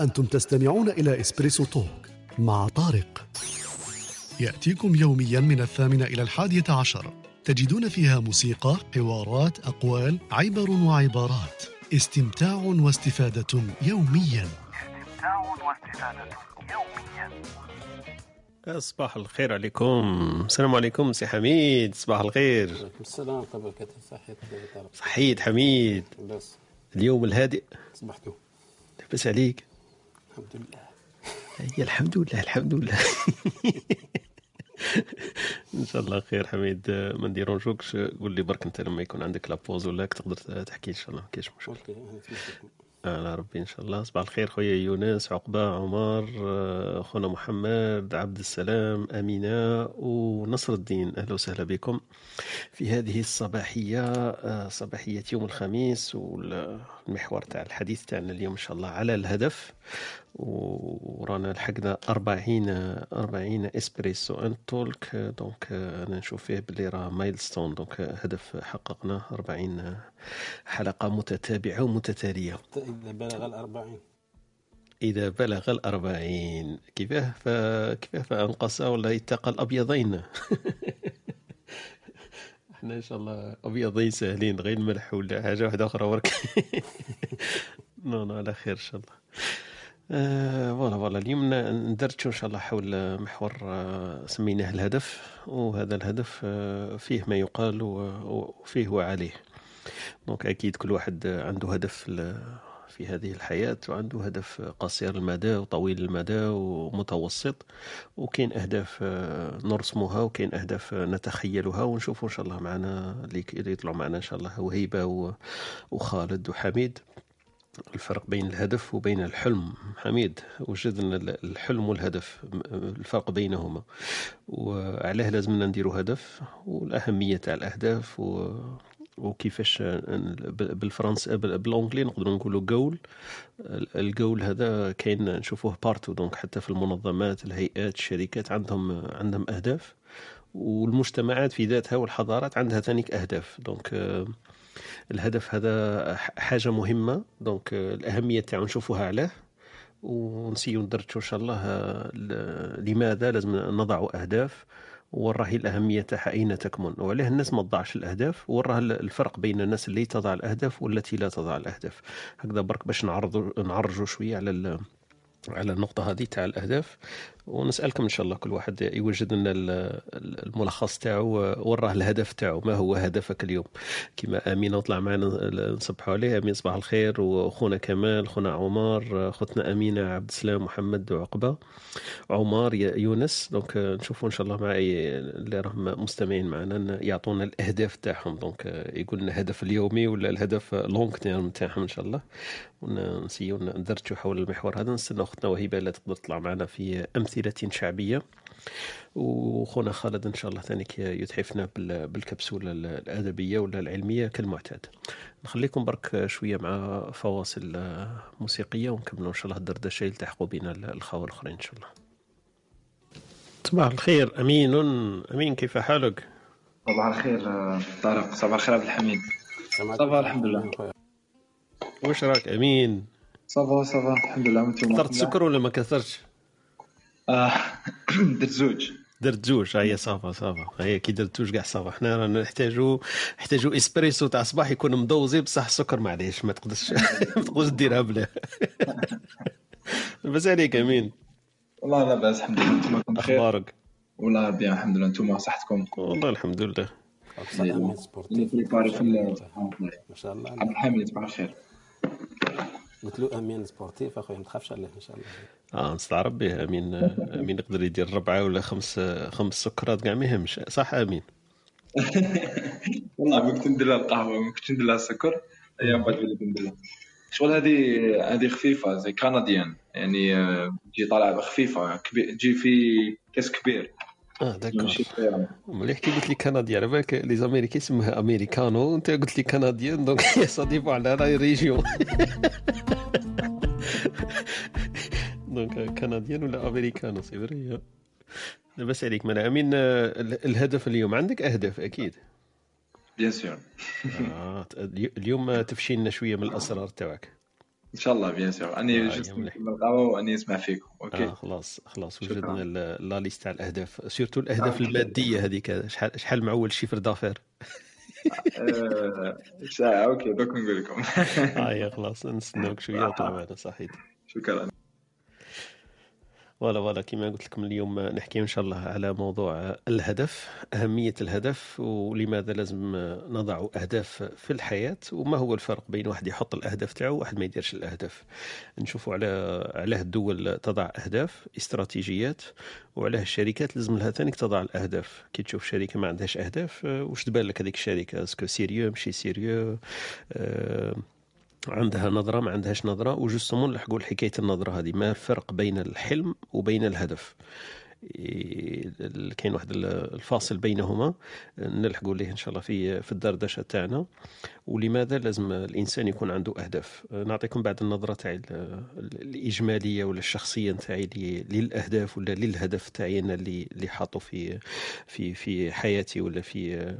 أنتم تستمعون إلى إسبريسو توك مع طارق. يأتيكم يوميا من الثامنة إلى الحادية عشر. تجدون فيها موسيقى، حوارات، أقوال، عبر وعبارات. استمتاع واستفادة يوميا. استمتاع واستفادة يوميا صباح الخير عليكم. السلام عليكم سي حميد. صباح الخير. السلام قبل كتب صحيت طارق صحيت حميد. بس. اليوم الهادئ. صبحتوا لاباس عليك. الحمد لله. هي الحمد لله الحمد لله. إن شاء الله خير حميد. ما نديرونجوكش قول لي برك أنت لما يكون عندك لابوز ولا تقدر تحكي إن شاء الله ما كاينش مشكل. على ربي إن شاء الله. صباح الخير خويا يونس عقبة عمر آه، خونا محمد عبد السلام أمينة ونصر الدين. أهلا وسهلا بكم في هذه الصباحية آه، صباحية يوم الخميس والمحور تاع الحديث تاعنا اليوم إن شاء الله على الهدف. ورانا لحقنا 40 40 إسبريسو ان Talk. donc أنا نشوف فيه باللي راه milestone. donc هدف حققناه 40 حلقة متتابعة ومتتالية. إذا بلغ الأربعين. إذا بلغ الأربعين. كيفاه؟ ف... كيفاه؟ فأنقص ولا يتقى الأبيضين؟ إحنا إن شاء الله أبيضين سهلين غير الملح ولا حاجة واحدة أخرى ورك. نو نو على خير إن شاء الله. فوالا فوالا. اليوم ندرتشو إن شاء الله حول محور آه، سميناه الهدف وهذا الهدف آه، فيه ما يقال وفيه وعليه. دونك أكيد كل واحد عنده هدف في هذه الحياة وعنده هدف قصير المدى وطويل المدى ومتوسط وكاين أهداف آه، نرسمها وكاين أهداف آه، نتخيلها ونشوفوا إن شاء الله معنا اللي يطلعوا معنا إن شاء الله وهيبة وخالد وحميد. الفرق بين الهدف وبين الحلم. حميد وجدنا ال- الحلم والهدف؟ الفرق بينهما. وعلاه لازمنا نديروا هدف والأهمية تاع الأهداف و وكيفاش ن- بال- بالفرنسي بال- بالأنجلي نقدروا نقولوا جول الجول هذا كاين نشوفوه partout donc حتى في المنظمات الهيئات الشركات عندهم عندهم أهداف. والمجتمعات في ذاتها والحضارات عندها ثانيك أهداف. donc الهدف هذا حاجة مهمة. donc آه، الأهمية تاعو نشوفوها علاه. ونسيو ندردشو إن شاء الله آه، لماذا لازم نضع أهداف. وراهي الأهمية تاعها أين تكمن؟ وعليه الناس ما تضعش الأهداف. وراه الفرق بين الناس اللي تضع الأهداف والتي لا تضع الأهداف. هكذا برك باش نعرضوا نعرجوا شوية على على النقطة هذه تاع الأهداف. ونسألكم إن شاء الله كل واحد يوجد لنا ال- ال- الملخص تاعو وراه الهدف تاعو. ما هو هدفك اليوم؟ كما أمين طلع معنا نصبحوا عليه. أمين صباح الخير. وأخونا كمال أخونا عمر أختنا أمينة عبد السلام محمد وعقبة عمر يونس. donc آه، نشوفوا إن شاء الله مع أي- اللي راهم مستمعين معنا يعطونا الأهداف تاعهم. donc آه، يقول لنا الهدف اليومي ولا الهدف long term تاعهم إن شاء الله. ونسيو ندرجوا حول المحور هذا. نستنى اختنا وهبة لا تقدر تطلع معنا في أمثلة. شعبية. وخونا خالد إن شاء الله ثانيك يتحفنا بال- بالكبسولة ال- الأدبية ولا العلمية كالمعتاد. نخليكم برك شوية مع فواصل آه، موسيقية ونكملوا إن شاء الله الدردشة يلتحقوا بنا الخوة الأخرين إن شاء الله. صباح الخير أمين أمين كيف حالك؟ صباح الخير آه، طارق. صباح الخير عبد الحميد. ça va الحمد لله. واش راك أمين؟ صافا صافا الحمد لله. وأنتم؟ كثرت سكر ولا ما كثرتش؟ آه درت زوج درت زوج هي ça va ça va. هي كي درت زوج كاع ça va. حنا رانا نحتاجو نحتاجو إسبريسو تاع الصباح يكون مدوزي بصح السكر معليش ما تقدرش ما تقدرش ديرها بلا. لاباس عليك أمين. والله لا بأس الحمد لله. أنتم بخير؟ أخبارك؟ والله bien الحمد لله. أنتم صحتكم والله الحمد لله. ما شاء الله. عبد الحميد صباح الخير. قلت له أمين sportif أخويا ما تخافش عليه إن شاء الله. آه نستعرب به آمين. آمين. يقدر يدير ربعة ولا خمس خمس سكرات كاع ما يهمش. صح آمين. والله ما كنت ندير لها القهوة ما كنت ندير لها السكر. أيام بعد وليت ندير لها شغل هذه هذه خفيفة زي canadien. يعني آه، تجي طالعة خفيفه كبير تجي في كاس كبير. آه d'accord. مليح. كي قلت لي كندي على بالك les Américains يسموها امريكانو وانت قلت لي canadien donc ça dépend على la région donc canadien ولا امريكانو c'est vrai لاباس عليك من أمين آه، الهدف اليوم عندك أهداف أكيد. bien sûr آه اليوم تفشي لنا شوية من الأسرار تاعك. إن شاء الله bien sûr اني آه،. نكمل القهوه واني نسمع فيكم OK. خلاص خلاص شكراً. وجدنا la liste تاع الأهداف. surtout الأهداف آه. المادية هذيك. شحال شحال معول chiffre d'affaires آه، ساعه OK دوك نقول لكم. آه خلاص نستناوك شوية معنا صحيت. شكرا. voilà voilà كما قلت لكم اليوم نحكي إن شاء الله على موضوع الهدف أهمية الهدف ولماذا لازم نضع أهداف في الحياة وما هو الفرق بين واحد يحط الأهداف تاعو وواحد ما يديرش الأهداف. نشوفوا على علاه الدول تضع أهداف استراتيجيات وعلاه الشركات لازم لها ثاني تضع الأهداف. كي تشوف شركه ما عندهاش أهداف آه، واش تبان لك هذيك الشركة؟ est-ce que sérieux ماشي sérieux آه، عندها نظرة ما عندهاش نظرة وجوستومون نلحقوا حكاية النظرة هذه. ما الفرق بين الحلم وبين الهدف؟ إيه، كاين واحد ال- الفاصل بينهما نلحقوا ليه إن شاء الله في في الدردشة تاعنا. ولماذا لازم الإنسان يكون عنده أهداف؟ نعطيكم بعد النظرة ال- الإجمالية ولا الشخصية تاعي للأهداف ولا للهدف تاعي أنا اللي اللي حاطه في في في حياتي ولا في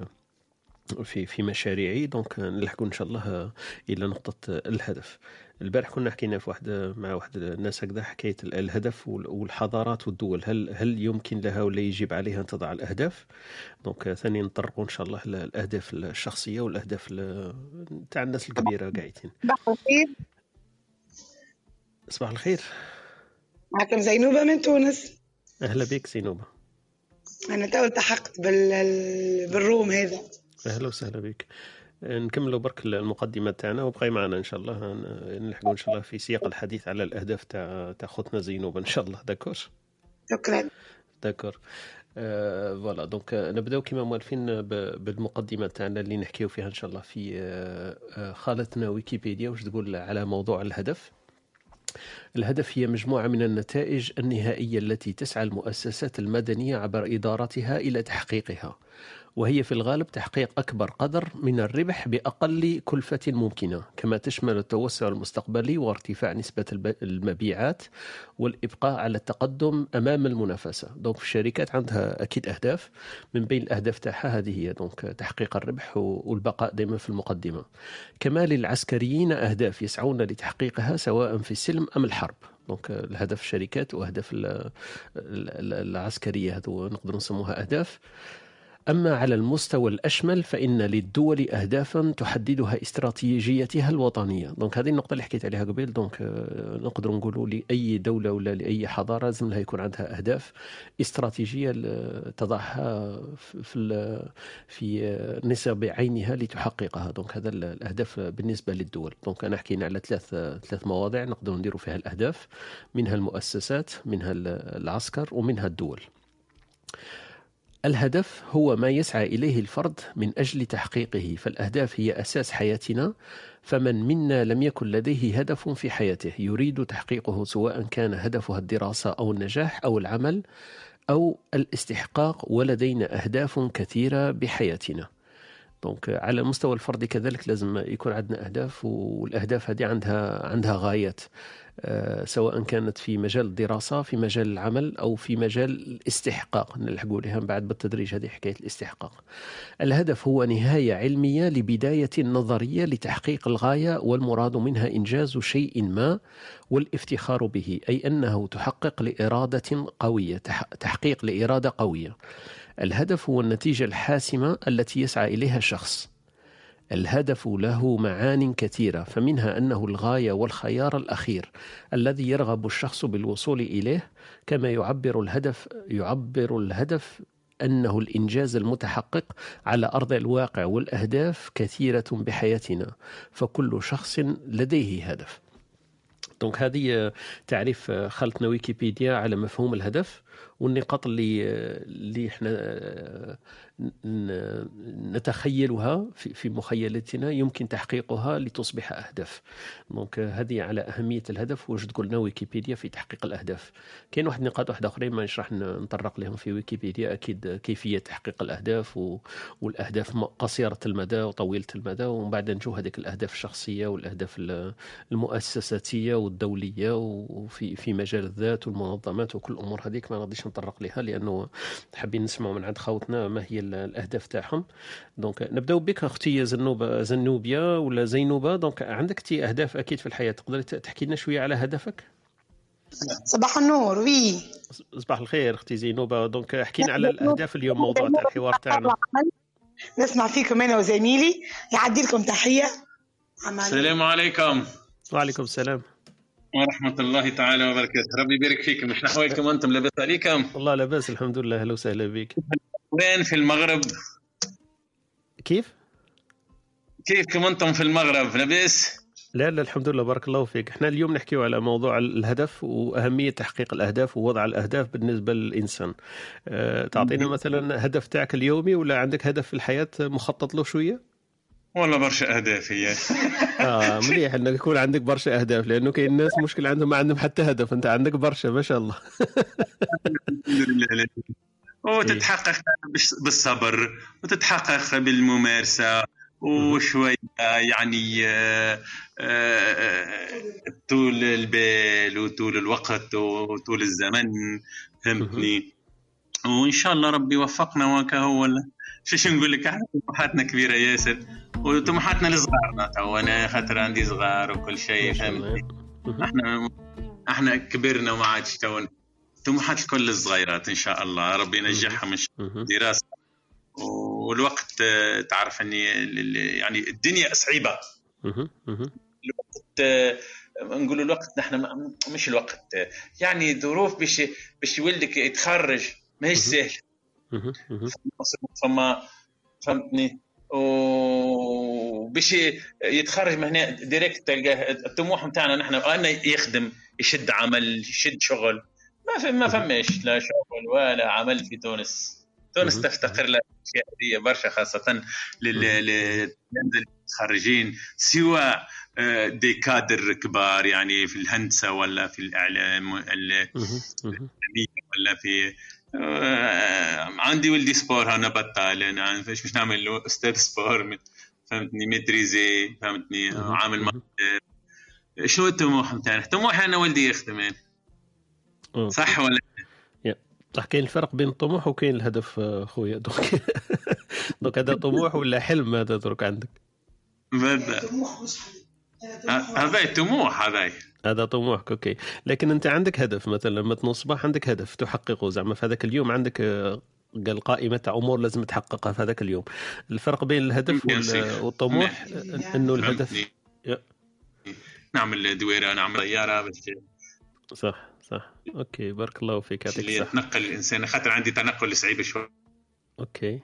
في في مشاريعي. donc نلحقوا إن شاء الله إلى نقطة الهدف. البارح كنا حكينا في واحد مع واحد الناس هكذا حكاية ال- الهدف وال- والحضارات والدول. هل هل يمكن لها ولا يجب عليها ان تضع الأهداف؟ donc ثاني نطرقوا إن شاء الله الأهداف الشخصية والأهداف ال- تاع الناس الكبيرة قاعدين. صباح الخير. صباح الخير. معكم زينوبة من تونس. أهلا بك زينوبة. أنا تو التحقت بال... بالروم هذا. أهلا وسهلا بك. نكملوا برك المقدمة تاعنا وبقي معنا إن شاء الله ن- نلحقوا إن شاء الله في سياق الحديث على الأهداف تاع تاع خوتنا زينوبه إن شاء الله. d'accord؟ شكرا. d'accord. آه، voilà. donc آه، نبداو كما موالفين بالمقدمة تاعنا اللي نحكيو فيها إن شاء الله في آه، آه، خالتنا ويكيبيديا. واش تقول على موضوع الهدف؟ الهدف هي مجموعة من النتائج النهائية التي تسعى المؤسسات المدنية عبر إدارتها إلى تحقيقها. وهي في الغالب تحقيق أكبر قدر من الربح بأقل كلفة ممكنة كما تشمل التوسع المستقبلي وارتفاع نسبة المبيعات والإبقاء على التقدم أمام المنافسة. donc الشركات عندها أكيد أهداف. من بين الأهداف تاعها هذه هي donc تحقيق الربح والبقاء دائما في المقدمة. كما للعسكريين أهداف يسعون لتحقيقها سواء في السلم أم الحرب. donc الهدف الشركات واهداف ال- ال- ال- العسكرية هذو نقدر نسموها أهداف. أما على المستوى الأشمل فإن للدول أهدافا تحددها استراتيجيتها الوطنية. donc هذه النقطة اللي حكيت عليها قبل donc آه، نقدر نقولوا لأي دولة ولا لأي حضارة لازم لها يكون عندها أهداف استراتيجية تضعها في- في نسب عينها لتحققها. donc هذا ال- الأهداف بالنسبة للدول. donc أنا حكينا على ثلاث ثلاث مواضيع نقدر نديروا فيها الأهداف منها المؤسسات منها ال- العسكر ومنها الدول. الهدف هو ما يسعى إليه الفرد من أجل تحقيقه فالأهداف هي أساس حياتنا فمن منا لم يكن لديه هدف في حياته يريد تحقيقه سواء كان هدفها الدراسة أو النجاح أو العمل أو الاستحقاق ولدينا أهداف كثيرة بحياتنا. دونك على المستوى الفردي كذلك لازم يكون عندنا أهداف والأهداف هذه عندها عندها غايات. سواء كانت في مجال الدراسة في مجال العمل أو في مجال الاستحقاق. نلحقوا لها بعد بالتدريج هذه حكاية الاستحقاق. الهدف هو نهاية علمية لبداية نظرية لتحقيق الغاية والمراد منها إنجاز شيء ما والافتخار به أي أنه تحقق لإرادة قوية تح- تحقيق لإرادة قوية. الهدف هو النتيجة الحاسمة التي يسعى إليها الشخص الهدف له معان كثيرة فمنها أنه الغاية والخيار الأخير الذي يرغب الشخص بالوصول إليه كما يعبر الهدف يعبر الهدف أنه الإنجاز المتحقق على أرض الواقع والأهداف كثيرة بحياتنا فكل شخص لديه هدف. دونك هذه تعريف خلطنا ويكيبيديا على مفهوم الهدف. والنقاط اللي اللي إحنا نتخيلها في مخيلتنا يمكن تحقيقها لتصبح أهداف. دونك هذه على أهمية الهدف واش تقول لنا ويكيبيديا في تحقيق الأهداف. كاين واحد النقاط واحدة آخرين ما راح نطرق لهم في ويكيبيديا. أكيد كيفية تحقيق الأهداف و... والأهداف قصيرة المدى وطويلة المدى ومن بعد نشوف هذيك الأهداف الشخصية والأهداف ال- المؤسساتية والدولية وفي في مجال الذات والمنظمات وكل الأمور هذيك. ما غاديش نطرق ليها لأنه حابين نسمعوا من عند خوتنا ما هي ال- الأهداف تاعهم. donc نبداو بك أختي زنوبه زنوبية ولا زينوبة. donc عندك انت أهداف أكيد في الحياة تقدري تحكي لنا شوية على هدفك؟ صباح النور oui. صباح الخير أختي زينوبة. donc احكي لنا على الأهداف اليوم موضوع تاع الحوار تاعنا. نسمع فيكم أنا وزميلي. يعدي لكم تحية. السلام عليكم. وعليكم السلام. ورحمة الله تعالى وبركاته. ربي يبارك فيكم. شنو أحوالكم أنتم لاباس عليكم؟ والله لاباس الحمد لله. أهلا وسهلا بك. وين في المغرب؟ كيف؟ كيفكم أنتم في المغرب؟ لاباس؟ لا لا الحمد لله. بارك الله فيك. إحنا اليوم نحكيو على موضوع الهدف وأهمية تحقيق الأهداف ووضع الأهداف بالنسبة للإنسان. أه تعطينا مثلا هدف تاعك اليومي ولا عندك هدف في الحياة مخطط له شوية؟ والله برشا أهداف هي. آه مليح إنك يكون عندك برشا أهداف لأنه كاين ناس مشكل عندهم ما عندهم حتى هدف أنت عندك برشا ما شاء الله. وتتحقق بالصبر وتتحقق بالممارسة وشوية يعني آه، آه، طول البال وطول الوقت وطول الزمن. فهمتني؟ وإن شاء الله ربي يوفقنا وكا هو شو نقول لك؟ أحنا طموحاتنا كبيرة ياسر. وطموحاتنا لصغارنا تو أنا خاطر عندي صغار وكل شيء مهم. أحنا أحنا كبرنا وما عادش تو طموحات الكل الصغيرات إن شاء الله. ربي ينجحهم إن شاء. الله. دراسة. والوقت آه، تعرف إني يعني الدنيا صعيبة. الوقت آه، نقولوا الوقت نحن مش الوقت. يعني ظروف باش باش ولدك يتخرج. ماهيش سهله. مهم. فما فهمتني؟ وباش يتخرج من هنا ديريكت تلقاه الطموح نتاعنا نحن انه يخدم يشد عمل يشد شغل. ما في ما فماش لا شغل ولا عمل في تونس. تونس. تفتقر لأشياء هذه برشا خاصة لل لل- المتخرجين سواء آه، des cadres كبار يعني في الهندسة ولا في الإعلام. ولا في آه، عندي ولدي sport أنا بطال أنا فاش مش نعمل له أستاذ sport فهمتني maîtrisé فهمتني. عامل مهم. شنو الطموح نتاعنا؟ طموحي أنا ولدي يخدم يعني. صح ولا صح كاين الفرق بين الطموح وكاين الهدف آه، خويا. donc donc هذا طموح ولا حلم هذا درك عندك؟ هذا هذا طموح هذا هذا طموحك okay. لكن أنت عندك هدف مثلا لما تنوض الصباح عندك هدف تحققه. زعما في هذاك اليوم عندك آه، قال قائمة تاع أمور لازم تحققها في هذاك اليوم. الفرق بين الهدف. والطموح آه، أنه الهدف. نعمل دويرة نعمل طيارة باش صح صح. okay بارك الله فيك يعطيك اللي الصحة. يتنقل الإنسان. خاطر عندي تنقل صعيب شوي. okay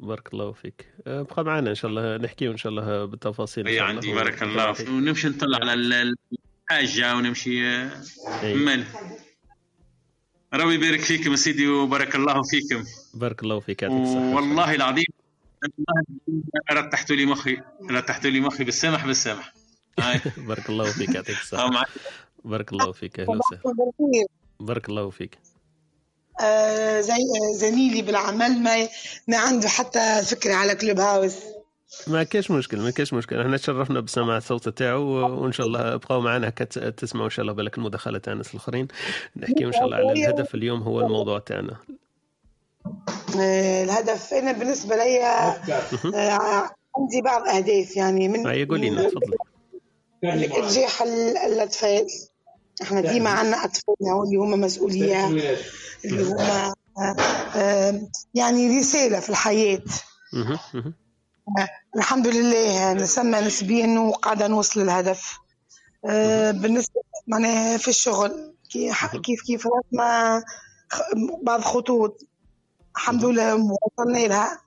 بارك الله فيك. آه، بقى معنا إن شاء الله نحكي إن شاء الله بالتفاصيل هي شاء الله. عندي بارك الله. ونمشي نطلع على الحاجة ونمشي. إيه. مال. ربي يبارك فيكم سيدي وبارك الله فيكم. بارك الله فيك يعطيك الصحة والله العظيم رتحتوا لي مخي رتحتوا لي مخي بالسمح بالسمح. هاي. بارك الله فيك يعطيك الصحة بارك الله فيك أهلا وسهلا. بارك الله فيك. آه، زي آه، زميلي بالعمل ما ما عنده حتى فكرة على كلوب هاوس ما كاش مشكل ما كاش مشكل. إحنا تشرفنا بسماع الصوت تاعو وإن شاء الله بقاو معنا هكا تسمعوا إن شاء الله بالك المداخلة تاع الناس الآخرين. نحكيو إن شاء الله على الهدف اليوم هو الموضوع تاعنا. آه، الهدف أنا بالنسبة لي آه، عندي بعض أهداف يعني من هيا قولي لنا تفضلي ارجاح ال- الاطفال إحنا ديما عندنا أطفال اللي هما مسؤولية اللي هما آه، آه، يعني رسالة في الحياة. الحمد لله نسمى نسبيا وقاعدة نوصل للهدف. آه، بالنسبة معناها في الشغل كي- كيف كيف رسمة خ- بعض خطوط الحمد لله وصلنا لها.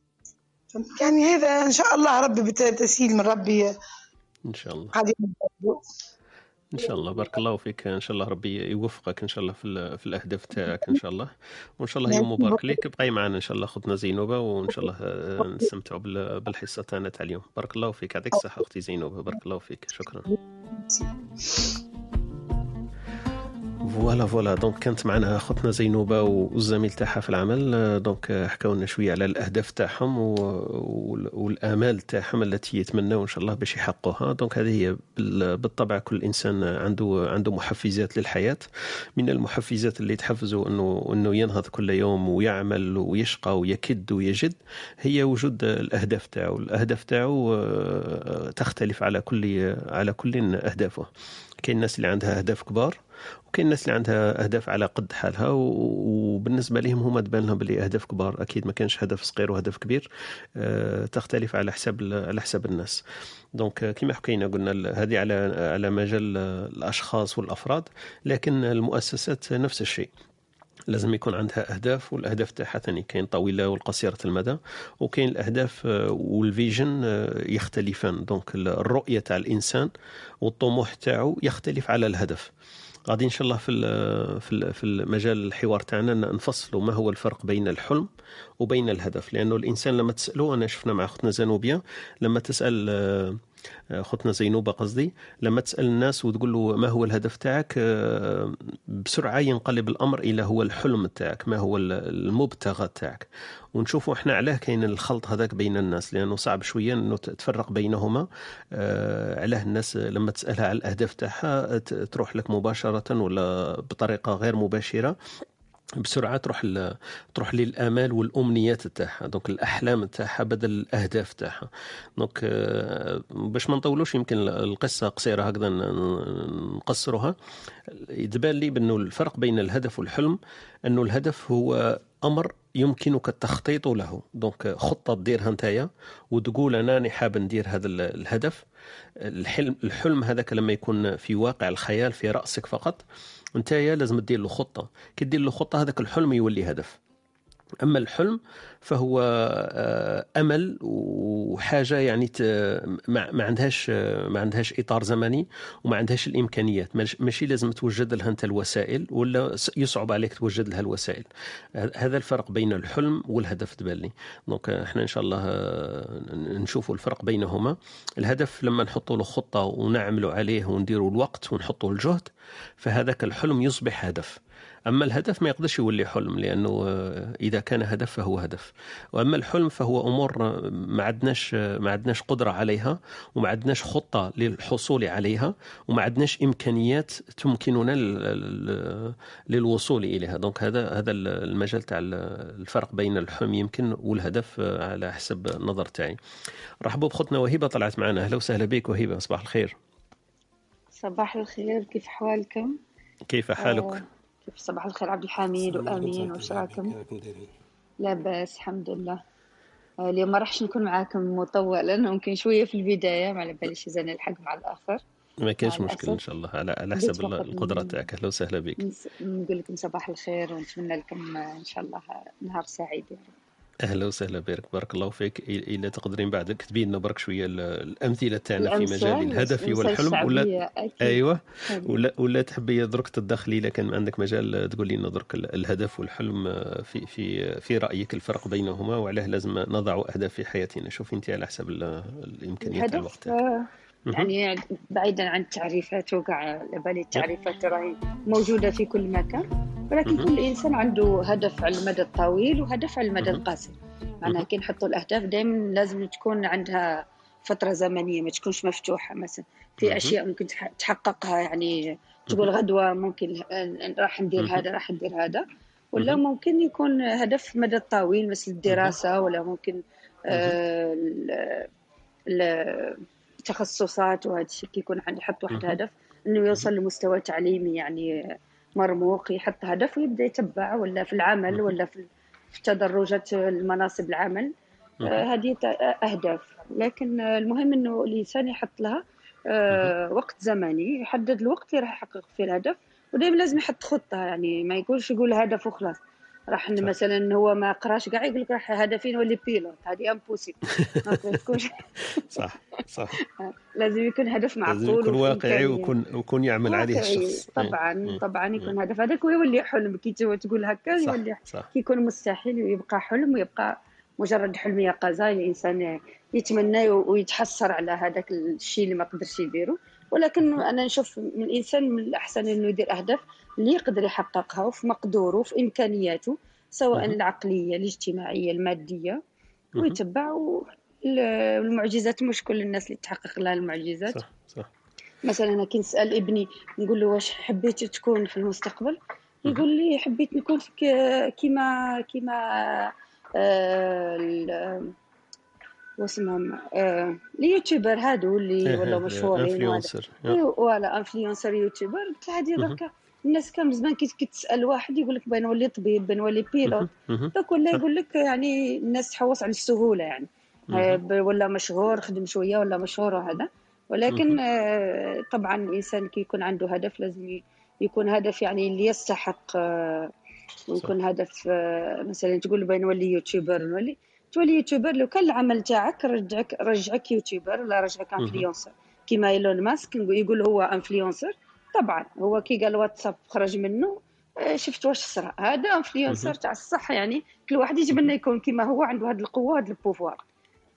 يعني هذا إن شاء الله ربي بتسهيل من ربي. إن شاء الله. إن شاء الله. بارك الله فيك. إن شاء الله ربي يوفقك إن شاء الله في, في الأهداف تاعك إن شاء الله. وإن شاء الله يوم مبارك ليك. بقاي معنا إن شاء الله اختنا زينوبة. وإن شاء الله آه، نستمتعوا بال- بالحصة تاعنا تاع اليوم. بارك الله فيك. يعطيك الصحة أختي زينوبة. بارك الله فيك. شكرا. voilà voilà. donc كانت معنا أختنا زينوبة والزميل تاعها في العمل. donc حكاو لنا شوية على الأهداف تاعهم والآمال تاعهم التي يتمنوا إن شاء الله باش يحققوها. donc هذه هي بال- بالطبع كل إنسان عنده عنده محفزات للحياة. من المحفزات اللي تحفزه انه إنه ينهض كل يوم ويعمل ويشقى ويكد ويجد هي وجود الأهداف تاعو. الأهداف تاعو آه، تختلف على كل على كل أهدافه. كاين الناس اللي عندها أهداف كبار وكاين الناس اللي عندها أهداف على قد حالها وبالنسبة لهم هما تبان لهم بلي أهداف كبار. أكيد ما كانش هدف صغير وهدف كبير آه، تختلف على حساب على حساب الناس. donc آه، كما حكينا قلنا هذه على على مجال آه، الأشخاص والأفراد لكن المؤسسات نفس الشيء. لازم يكون عندها أهداف والأهداف تاعها ثاني. كاين طويلة والقصيرة المدى وكاين الأهداف وال vision يختلفان. دونك ال- الرؤية تاع الإنسان والطموح تاعو يختلف على الهدف. غادي إن شاء الله في في في المجال الحوار تاعنا نفصلوا ما هو الفرق بين الحلم وبين الهدف. لأنه الإنسان لما تسأله أنا شفنا مع أختنا زانوبيا لما تسأل آه، اختنا زينوبة قصدي لما تسأل الناس وتقول له ما هو الهدف تاعك آه، بسرعة ينقلب الأمر إلى هو الحلم تاعك ما هو ال- المبتغى تاعك. ونشوفوا إحنا علاه كاين الخلط هذاك بين الناس لأنه صعب شوية إنه تفرق بينهما. آه، علاه الناس لما تسألها على الأهداف تاعها تروح لك مباشرة ولا بطريقة غير مباشرة. بسرعة تروح ل... تروح للآمال والأمنيات تاعها donc الأحلام تاعها بدل الأهداف تاعها. donc آه، باش ما نطولوش يمكن القصة قصيرة هكذا نقصرها يتبان لي بأنه الفرق بين الهدف والحلم أنه الهدف هو أمر يمكنك التخطيط له. donc خطة ديرها نتايا وتقول أنا حاب ندير هذا ال- الهدف. الحلم الحلم هذاك لما يكون في واقع الخيال في رأسك فقط نتايا لازم دير له خطة. كي دير له خطة هذاك الحلم يولي هدف. أما الحلم فهو آه، أمل وحاجة يعني ما عندهاش ما عندهاش إطار زمني وما عندهاش الإمكانيات. ماش- ماشي لازم توجد لها أنت الوسائل ولا يصعب عليك توجد لها الوسائل. هذا الفرق بين الحلم والهدف تبان لي. دونك إحنا إن شاء الله آه، نشوفوا الفرق بينهما. الهدف لما نحطوا له خطة ونعملوا عليه ونديروا الوقت ونحطوا الجهد فهذاك الحلم يصبح هدف. أما الهدف ما يقدرش يولي حلم لأنه آه، إذا كان هدف فهو هدف. وأما الحلم فهو أمور آه، ما عندناش آه، ما عندناش قدرة عليها وما عندناش خطة للحصول عليها وما عندناش إمكانيات تمكننا لل- لل- للوصول إليها. دونك هذا هذا المجال تاع الفرق بين الحلم يمكن والهدف على حسب النظر تاعي. رحبوا بخوتنا وهبة طلعت معنا. أهلا وسهلا بك وهبة صباح الخير. صباح الخير كيف حوالكم؟ كيف حالك؟ آه، كيف صباح الخير عبد الحميد. وامين وش راكم؟ لاباس الحمد لله. آه، اليوم ما راحش نكون معاكم مطولا ممكن شوية في البداية ما على باليش إذا نلحق مع الآخر. ما كاينش مع مشكل إن. شاء الله على على حسب القدرة تاعك. أهلا وسهلا بك نقول لكم صباح الخير ونتمنى لكم إن شاء الله نهار سعيد يا رب. أهلا وسهلا بك بارك الله فيك. الا تقدرين بعد كتبين لنا برك شوية ال- الأمثلة تاعنا في مجال الهدف والحلم. ولا أيوه. ولا ولا تحبي درك تدخلي اذا كان عندك مجال تقول لنا درك ال- الهدف والحلم آه، في في في رأيك الفرق بينهما وعلاه لازم نضع أهداف في حياتنا. شوفي أنت على حسب ال- الإمكانيات تاع الوقت يعني بعيدا عن التعريفات وقع على بالي التعريفات راهي موجودة في كل مكان ولكن. كل إنسان عنده هدف على المدى الطويل وهدف على المدى. القصير معناها. كي نحطوا الأهداف دائما لازم تكون عندها فترة زمنية ما تكونش مفتوحة مثلا في مهم. أشياء ممكن تح- تحققها يعني تقول. غدوة ممكن آه، راح ندير. هذا راح ندير هذا ولا. ممكن يكون هدف مدى الطويل مثل الدراسة ولا ممكن آه، التخصصات وهذا الشيء يكون عنده يحط واحد. هدف إنه يوصل لمستوى تعليمي يعني مرموق يحط هدف ويبدأ يتبع ولا في العمل. ولا في تدرجات المناصب العمل. آه، هذه ت- أهداف لكن آه، المهم إنه الإنسان يحط لها آه، وقت زمني يحدد الوقت اللي راح يحقق فيه الهدف ودائما لازم يحط خطة يعني ما يقولش يقول هدف وخلاص راح. مثلا هو ما قراش كاع يقول لك راح هدفي نولي pilote هذه impossible ما تكونش صح صح لازم يكون هدف لازم معقول يكون وفي واقعي. ويكون ويكون يعمل عليه الشخص. طبعا مم. طبعا مم. يكون هدف هذاك ويولي حلم كي تقول هكا يولي صح كي يكون مستحيل ويبقى حلم ويبقى مجرد حلم يقظة الإنسان يتمنى ويتحسر على هذاك الشيء اللي ما قدرش يديره ولكن أنا نشوف من الانسان من الأحسن إنه يدير أهداف اللي يقدر يحققها وفي مقدوره وفي إمكانياته سواء العقلية الاجتماعية المادية ويتبع المعجزات. مش كل الناس اللي تحقق لها المعجزات. صح صح. مثلا أنا كي نسأل ابني نقول له واش حبيت تكون في المستقبل؟ يقول لي حبيت نكون في كيما كيما آه، واسمهم آه، اليوتيوبر هادو اللي ولاو مشهورين وهذا. influenceur إيوا، voilà influenceur youtubeur هذه دركا الناس كان زمان كي كي تسال واحد يقول لك بغا نولي طبيب بغا نولي pilote. داك ولا يقول لك يعني الناس تحوس على السهولة يعني. آه، ولا مشهور خدم شوية ولا مشهور وهذا. ولكن آه، طبعا الإنسان كي يكون عنده هدف لازم يكون هدف يعني اللي يستحق آه، ويكون هدف مثلا تقول بغا نولي يوتيوبر نولي. تولي يوتيوبر لو كان العمل تاعك رجعك رجعك يوتيوبر ولا رجعك influenceur كيما إيلون ماسك يقول هو influenceur طبعا هو كي قال واتساب خرج منه آه، شفت واش صرا. هذا influenceur تاع الصح يعني كل واحد يتمنى يكون كيما هو عنده هذه القوة هذا ال pouvoir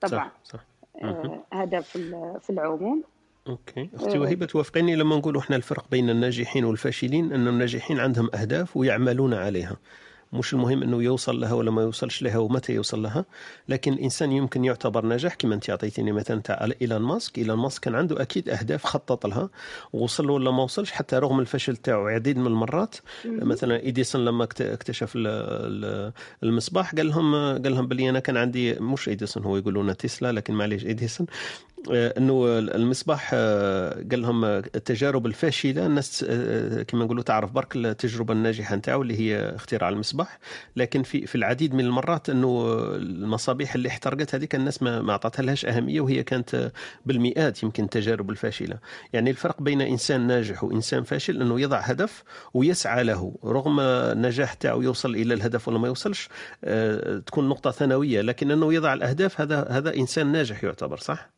طبعا. صح صح. آه، هذا في في العموم. okay. أختي وهبه توافقيني لما نقول إحنا الفرق بين الناجحين والفاشلين أن الناجحين عندهم أهداف ويعملون عليها. مش المهم إنه يوصل لها ولا ما يوصلش لها ومتى يوصل لها لكن الإنسان يمكن يعتبر ناجح كما أنت أعطيتيني مثلا تاع إيلون ماسك. إيلون ماسك كان عنده أكيد أهداف خطط لها ووصل له ولا ما وصلش حتى رغم الفشل تاعو عديد من المرات. مثلا إيديسون لما اكت- اكتشف ال- ال- المصباح قال لهم قال لهم بلي أنا كان عندي مش إيديسون هو يقولون تسلا لكن معليش إيديسون. إنه المصباح آه، قال لهم آه، التجارب الفاشلة الناس آه، كما نقولوا تعرف برك التجربة الناجحة نتاعو اللي هي اختراع المصباح. لكن في في العديد من المرات إنه المصابيح اللي احترقت هذيك الناس ما ما لهاش أهمية وهي كانت آه، بالمئات يمكن التجارب الفاشلة. يعني الفرق بين إنسان ناجح وإنسان فاشل إنه يضع هدف ويسعى له. رغم النجاح تاعو يوصل إلى الهدف ولا ما يوصلش آه، تكون نقطة ثانوية لكن إنه يضع الأهداف هذا هذا إنسان ناجح يعتبر صح؟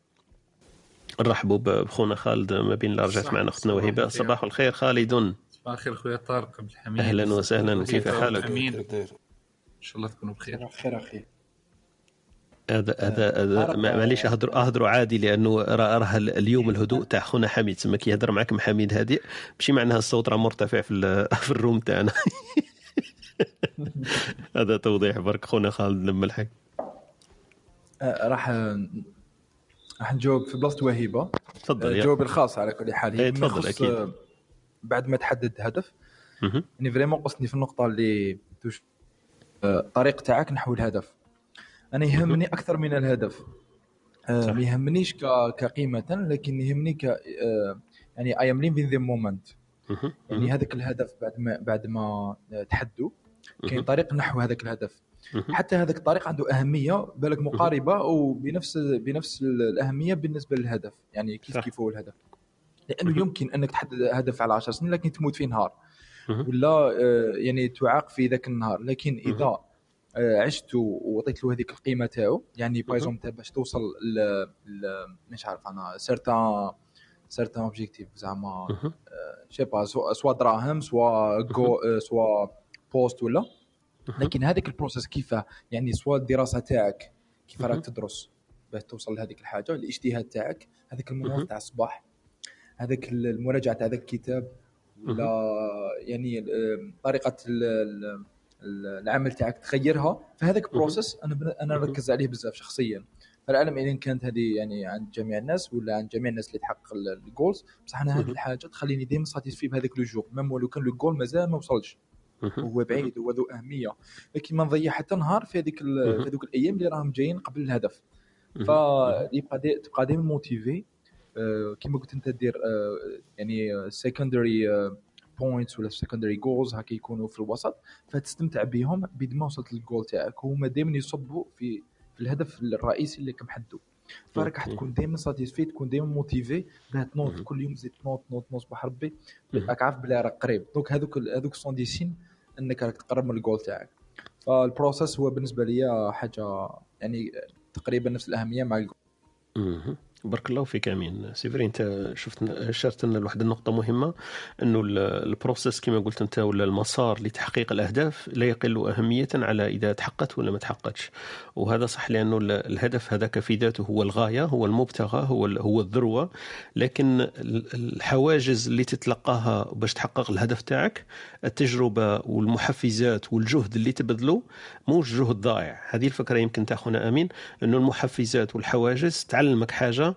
نرحبوا بخونا خالد ما بين اللي رجعت معنا أختنا صباح وهبة. الخير. صباح الخير خالد. صباح الخير خويا طارق عبد الحميد. أهلا وسهلا. كيف حالك؟ أمين. إن شاء الله تكونوا بخير. خير أخي. هذا هذا هذا ما- معليش اهدروا أهدروا عادي لأنه راه راه اليوم الهدوء تاع خونا حميد. تسمى كي يهدر معكم حميد هادئ ماشي معناها الصوت راه مرتفع في ال- في الروم تاعنا. هذا توضيح برك خونا خالد لما الحق آه، راح راح نجاوب في بلاصة وهيبة تفضل آه، جوابي الخاص على كل حال إيه، هي بما تفضل، أكيد. آه، بعد ما تحدد هدف. يعني vraiment قصدني في النقطة اللي touche آه، الطريق تاعك نحو الهدف أنا يهمني أكثر من الهدف آه،. ما يهمنيش كقيمة لكن يهمني ك آه، يعني I am living the moment. يعني هذاك الهدف بعد ما بعد ما تحدوا كاين. طريق نحو هذاك الهدف. حتى هذاك الطريق عنده أهمية بالك مقاربة وبنفس بنفس الأهمية بالنسبة للهدف يعني كيف. كيف هو الهدف. لأنه يمكن أنك تحدد هدف على 10 سنين لكن تموت في نهار. ولا آه، يعني تعاق في ذاك النهار. لكن إذا آه، عشت وعطيت له هذيك القيمة تاعو يعني exemple باش توصل ل مش عارف أنا certain certain objectif زعما. je sais pas soit soit دراهم soit je آه، soit poste ولا. لكن هذيك ال process كيف يعني soit الدراسة تاعك كيف راك تدرس باش توصل لهذيك الحاجة الاجتهاد تاعك هذاك. المناض تاع الصباح هذاك المراجعة تاع ذاك الكتاب ولا يعني طريقة ال- ال- ال- العمل تاعك تغيرها فهذاك process أنا أنا. نركز عليه بزاف شخصيا فالعلم ان كانت هذه يعني عند جميع الناس ولا عند جميع الناس اللي تحقق ال- ال goals بصح أنا هذه. الحاجة تخليني دائما satisfait بهذاك le jour même ولو كان le goal مازال ما وصلش. هو بعيد هو ذو أهمية لكن ما نضيع حتى نهار في هذيك. في هذوك الأيام اللي راهم جايين قبل الهدف. فيبقى تبقى دائما motivé آه، كيما قلت أنت دير آه، يعني secondary points ولا secondary goals هكا يكونوا في الوسط فتستمتع بهم بيد ما وصلت للجول تاعك هما دائما يصبوا في في الهدف الرئيسي اللي محدو فراك راح. تكون دائما satisfait تكون دائما motivé باه تنوض. كل يوم تزيد تنوض تنوض تنوض صباح ربي. راك عارف بلي راك قريب donc هذوك هذوك sont des signes إنك راك تقرب من الجول تاعك فال process هو بالنسبة لي حاجة يعني تقريبا نفس الأهمية مع الجول. بارك الله فيك أمين. c'est vrai أنت شفت اشرت لنا لواحد النقطة مهمة أنه ال- ال process كما قلت أنت ولا المسار لتحقيق الأهداف لا يقل أهمية على إذا تحققت ولا ما تحققتش. وهذا صح لأنه ال- الهدف هذاك في ذاته هو الغاية هو المبتغى هو هو الذروة. لكن ال- الحواجز اللي تتلقاها باش تحقق الهدف تاعك التجربة والمحفزات والجهد اللي تبذله موش جهد ضائع هذه الفكرة يمكن تاخونا أمين أنه المحفزات والحواجز تعلمك حاجة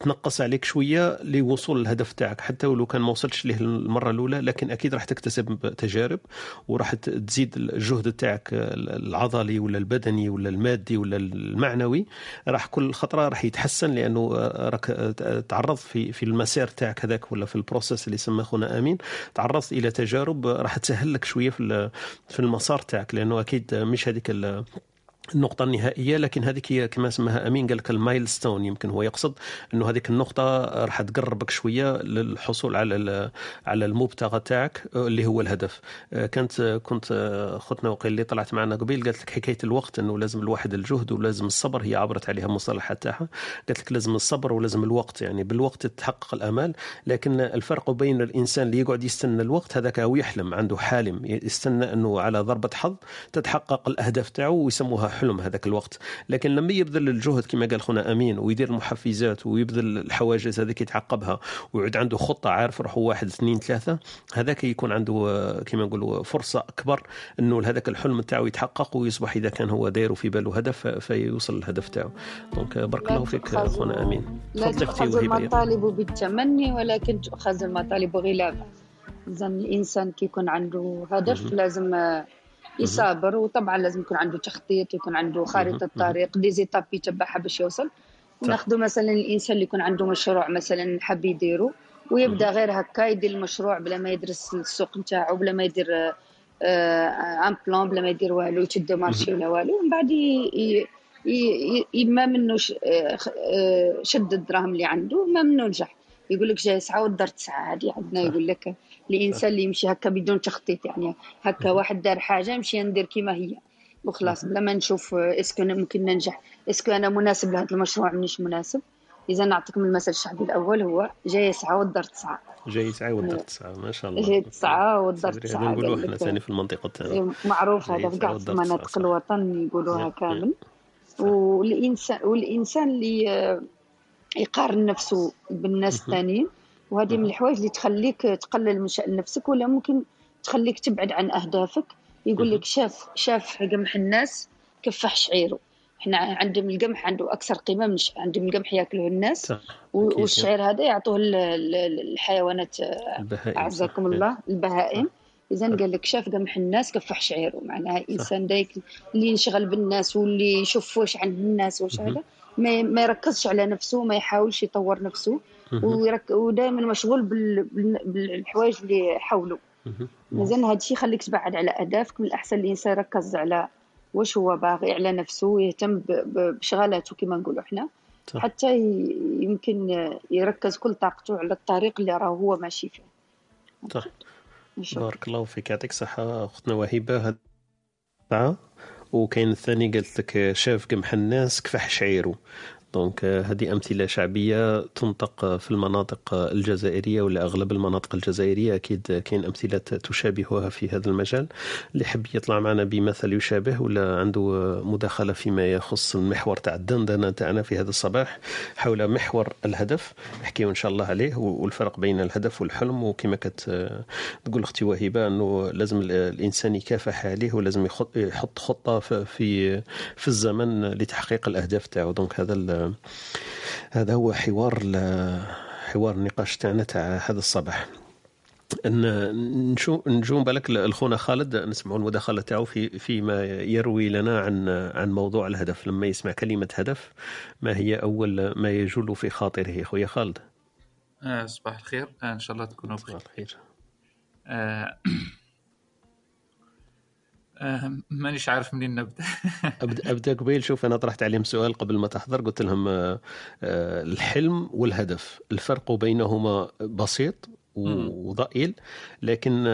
تنقص عليك شوية لوصول الهدف تاعك. حتى ولو كان ما وصلتش ليه المرة الأولى لكن أكيد راح تكتسب تجارب وراح تزيد الجهد تاعك العضلي ولا البدني ولا المادي ولا المعنوي. راح كل خطرة راح يتحسن لأنه راك تعرضت في في المسار تاعك هذاك ولا في ال process اللي سماه خونا آمين. تعرضت إلى تجارب راح تسهل لك شوية في في المسار تاعك لأنه أكيد مش هذيك النقطة النهائية لكن هذيك هي كما سماها أمين قال لك ال milestone يمكن هو يقصد أنه هذيك النقطة راح تقربك شوية للحصول على على المبتغى تاعك اللي هو الهدف. آه، كانت كنت آه، أختنا وقيل اللي طلعت معنا قبيل قالت لك حكاية الوقت أنه لازم الواحد الجهد ولازم الصبر هي عبرت عليها المصطلحات تاعها. قالت لك لازم الصبر ولازم الوقت يعني بالوقت تتحقق الآمال لكن الفرق بين الإنسان اللي يقعد يستنى الوقت هذاك هو يحلم عنده حالم يستنى أنه على ضربة حظ تتحقق الأهداف تاعه ويسموها حلم هذاك الوقت. لكن لما يبذل الجهد كما قال خونا أمين ويدير المحفزات ويبذل الحواجز هذيك يتعقبها ويعود عنده خطة عارف روحه واحد اثنين ثلاثة هذاك يكون عنده كما نقولوا فرصة أكبر إنه هذاك الحلم تاعو يتحقق ويصبح إذا كان هو داير في باله هدف فيوصل للهدف تاعو donc بارك الله فيك خونا أمين. لا تؤخذ المطالب بالتمني ولكن تؤخذ المطالب غلابة. إذا الإنسان كي يكون عنده هدف. لازم يصابر وطبعا لازم يكون عنده تخطيط ويكون عنده خارطة مهم. طريق des étapes يتبعها باش يوصل. صح. وناخذ مثلا الإنسان اللي يكون عنده مشروع مثلا حاب يديره ويبدأ غير هكا يدير المشروع بلا ما يدرس السوق نتاعو بلا ما يدير آه، آه، un plan بلا ما يدير والو يشد marché ولا والو. ومن بعد ي- ي- ي- ي- ما منه آه، آه، شد الدراهم اللي عنده ما منه نجح. يقول لك جاي ساعه ودار تسعة هذه عندنا. يقول لك الانسان اللي يمشي هكا بدون تخطيط يعني هكا واحد دار حاجة نمشي ندير كيما هي وخلاص بلا ما نشوف est-ce que أنا ممكن ننجح. est-ce que أنا مناسب لهذا المشروع مانيش مناسب. إذا نعطيكم المثل الشعبي الأول هو جاي ساعة ودار تسعة. جاي تسعه والدار تسعة ما شاء الله. جاي تسعة والدار نقولوا قال إحنا. ثاني في المنطقة تاعنا. معروف هذا جاي في كاع والدار مناطق. الوطن يقولوها كامل. والانسان والإنسان اللي آه، يقارن نفسه بالناس. الثانيين. وهذه من الحوايج اللي تخليك تقلل من شأن نفسك ولا ممكن تخليك تبعد عن أهدافك. يقول لك شاف شاف قمح الناس كفح شعيره. إحنا عندهم القمح عنده أكثر قيمة من عندهم القمح ياكله الناس. والشعير هذا يعطوه ال- ال- الحيوانات أعزكم. الله البهائم. اذا. قال لك شاف قمح الناس كفح شعيره. معناها إنسان دايك اللي ينشغل بالناس واللي يشوف واش عند الناس واش. هذا. ما ما يركزش على نفسه ما يحاولش يطور نفسه. ودائما مشغول بال... بال... بالحوايج اللي حوله. مازال هذا الشيء يخليك تبعد على أهدافك من الأحسن الإنسان يركز على واش هو باغي على نفسه ويهتم بشغلاته كما نقولوا إحنا صح. حتى. يمكن يركز كل طاقته على الطريق اللي راه هو ماشي فيه صح. بارك الله فيك يعطيك الصحة أختنا وهبة وكاين الثاني قالت لك شاف قمح الناس كفح شعيره دونك هذه أمثلة شعبية تنطق في المناطق الجزائرية ولا أغلب المناطق الجزائرية. أكيد كاين أمثلة تشابهها في هذا المجال. اللي حب يطلع معنا بمثل يشابه ولا عنده مداخلة فيما يخص المحور تاع الدندنة تاعنا في هذا الصباح حول محور الهدف نحكيو إن شاء الله عليه والفرق بين الهدف والحلم. وكما كت تقول أختي وهبه إنه لازم ال- الإنسان يكافح عليه ولازم يحط خطة ف- في في الزمن لتحقيق الأهداف تاعو. دونك هذا هذا هو حوار حوار النقاش تاعنا تاع هذا الصباح. ان نشوف نجوم بالك الخونا خالد نسمعوا المداخلة تاعو في فيما يروي لنا عن عن موضوع الهدف. لما يسمع كلمة هدف ما هي أول ما يجول في خاطره؟ خويا خالد. آه صباح الخير. آه إن شاء الله تكونوا بخير. صباح الخير. آه مانيش عارف منين نبدأ. ابدا أبدأ قبيل. شوف أنا طرحت عليهم سؤال قبل ما تحضر. قلت لهم آه، آه، الحلم والهدف. الفرق بينهما بسيط. وضئيل لكن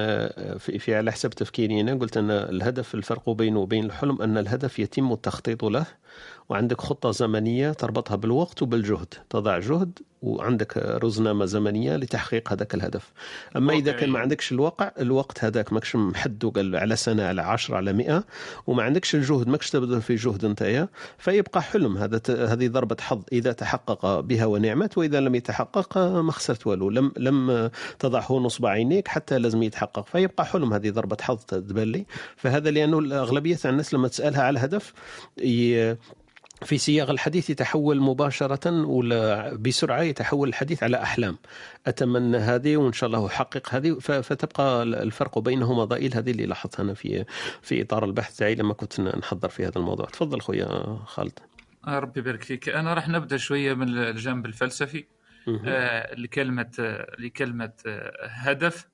في في على حسب تفكيري أنا قلت أن الهدف الفرق بينه وبين الحلم أن الهدف يتم التخطيط له وعندك خطة زمنية تربطها بالوقت وبالجهد. تضع جهد وعندك رزنامة زمنية لتحقيق هذاك الهدف. أما إذا كان ما عندكش الوقع الوقت هذاك ماكش محدو قال على سنة على 10 على 100 وما عندكش الجهد ماكش تبذل في جهد نتايا فيبقى حلم. هذا هذه ضربة حظ. إذا تحقق بها ونعمت وإذا لم يتحقق ما خسرت والو. لم لم تضعه نصب عينيك حتى لازم يتحقق. فيبقى حلم هذه ضربة حظ تبان لي. فهذا لأنه اغلبيه الناس لما تسألها على الهدف في سياق الحديث يتحول مباشرة ولا بسرعة يتحول الحديث على أحلام. أتمنى هذه وإن شاء الله أحقق هذه. فتبقى الفرق بينهما ضئيل. هذه اللي لاحظتها أنا في في إطار البحث تاعي لما كنت نحضر في هذا الموضوع. تفضل خويا خالد. ربي يبارك فيك. أنا راح نبدأ شوية من الجانب الفلسفي. آه لكلمة آه لكلمة آه هدف.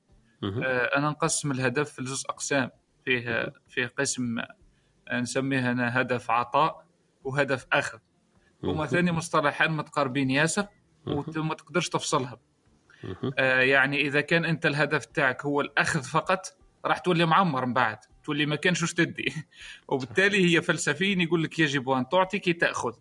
آه أنا نقسم الهدف لجزء أقسام. فيه فيه قسم نسميه أنا هدف عطاء. وهدف آخر. هما ثاني مصطلحين متقاربين ياسر وما تقدرش تفصلها آه يعني إذا كان أنت الهدف تاعك هو الأخذ فقط راح تولي معمر من بعد. تولي ما كانش وش تدي. وبالتالي هي فلسفيا يقول لك يجب أن تعطي كي تأخذ.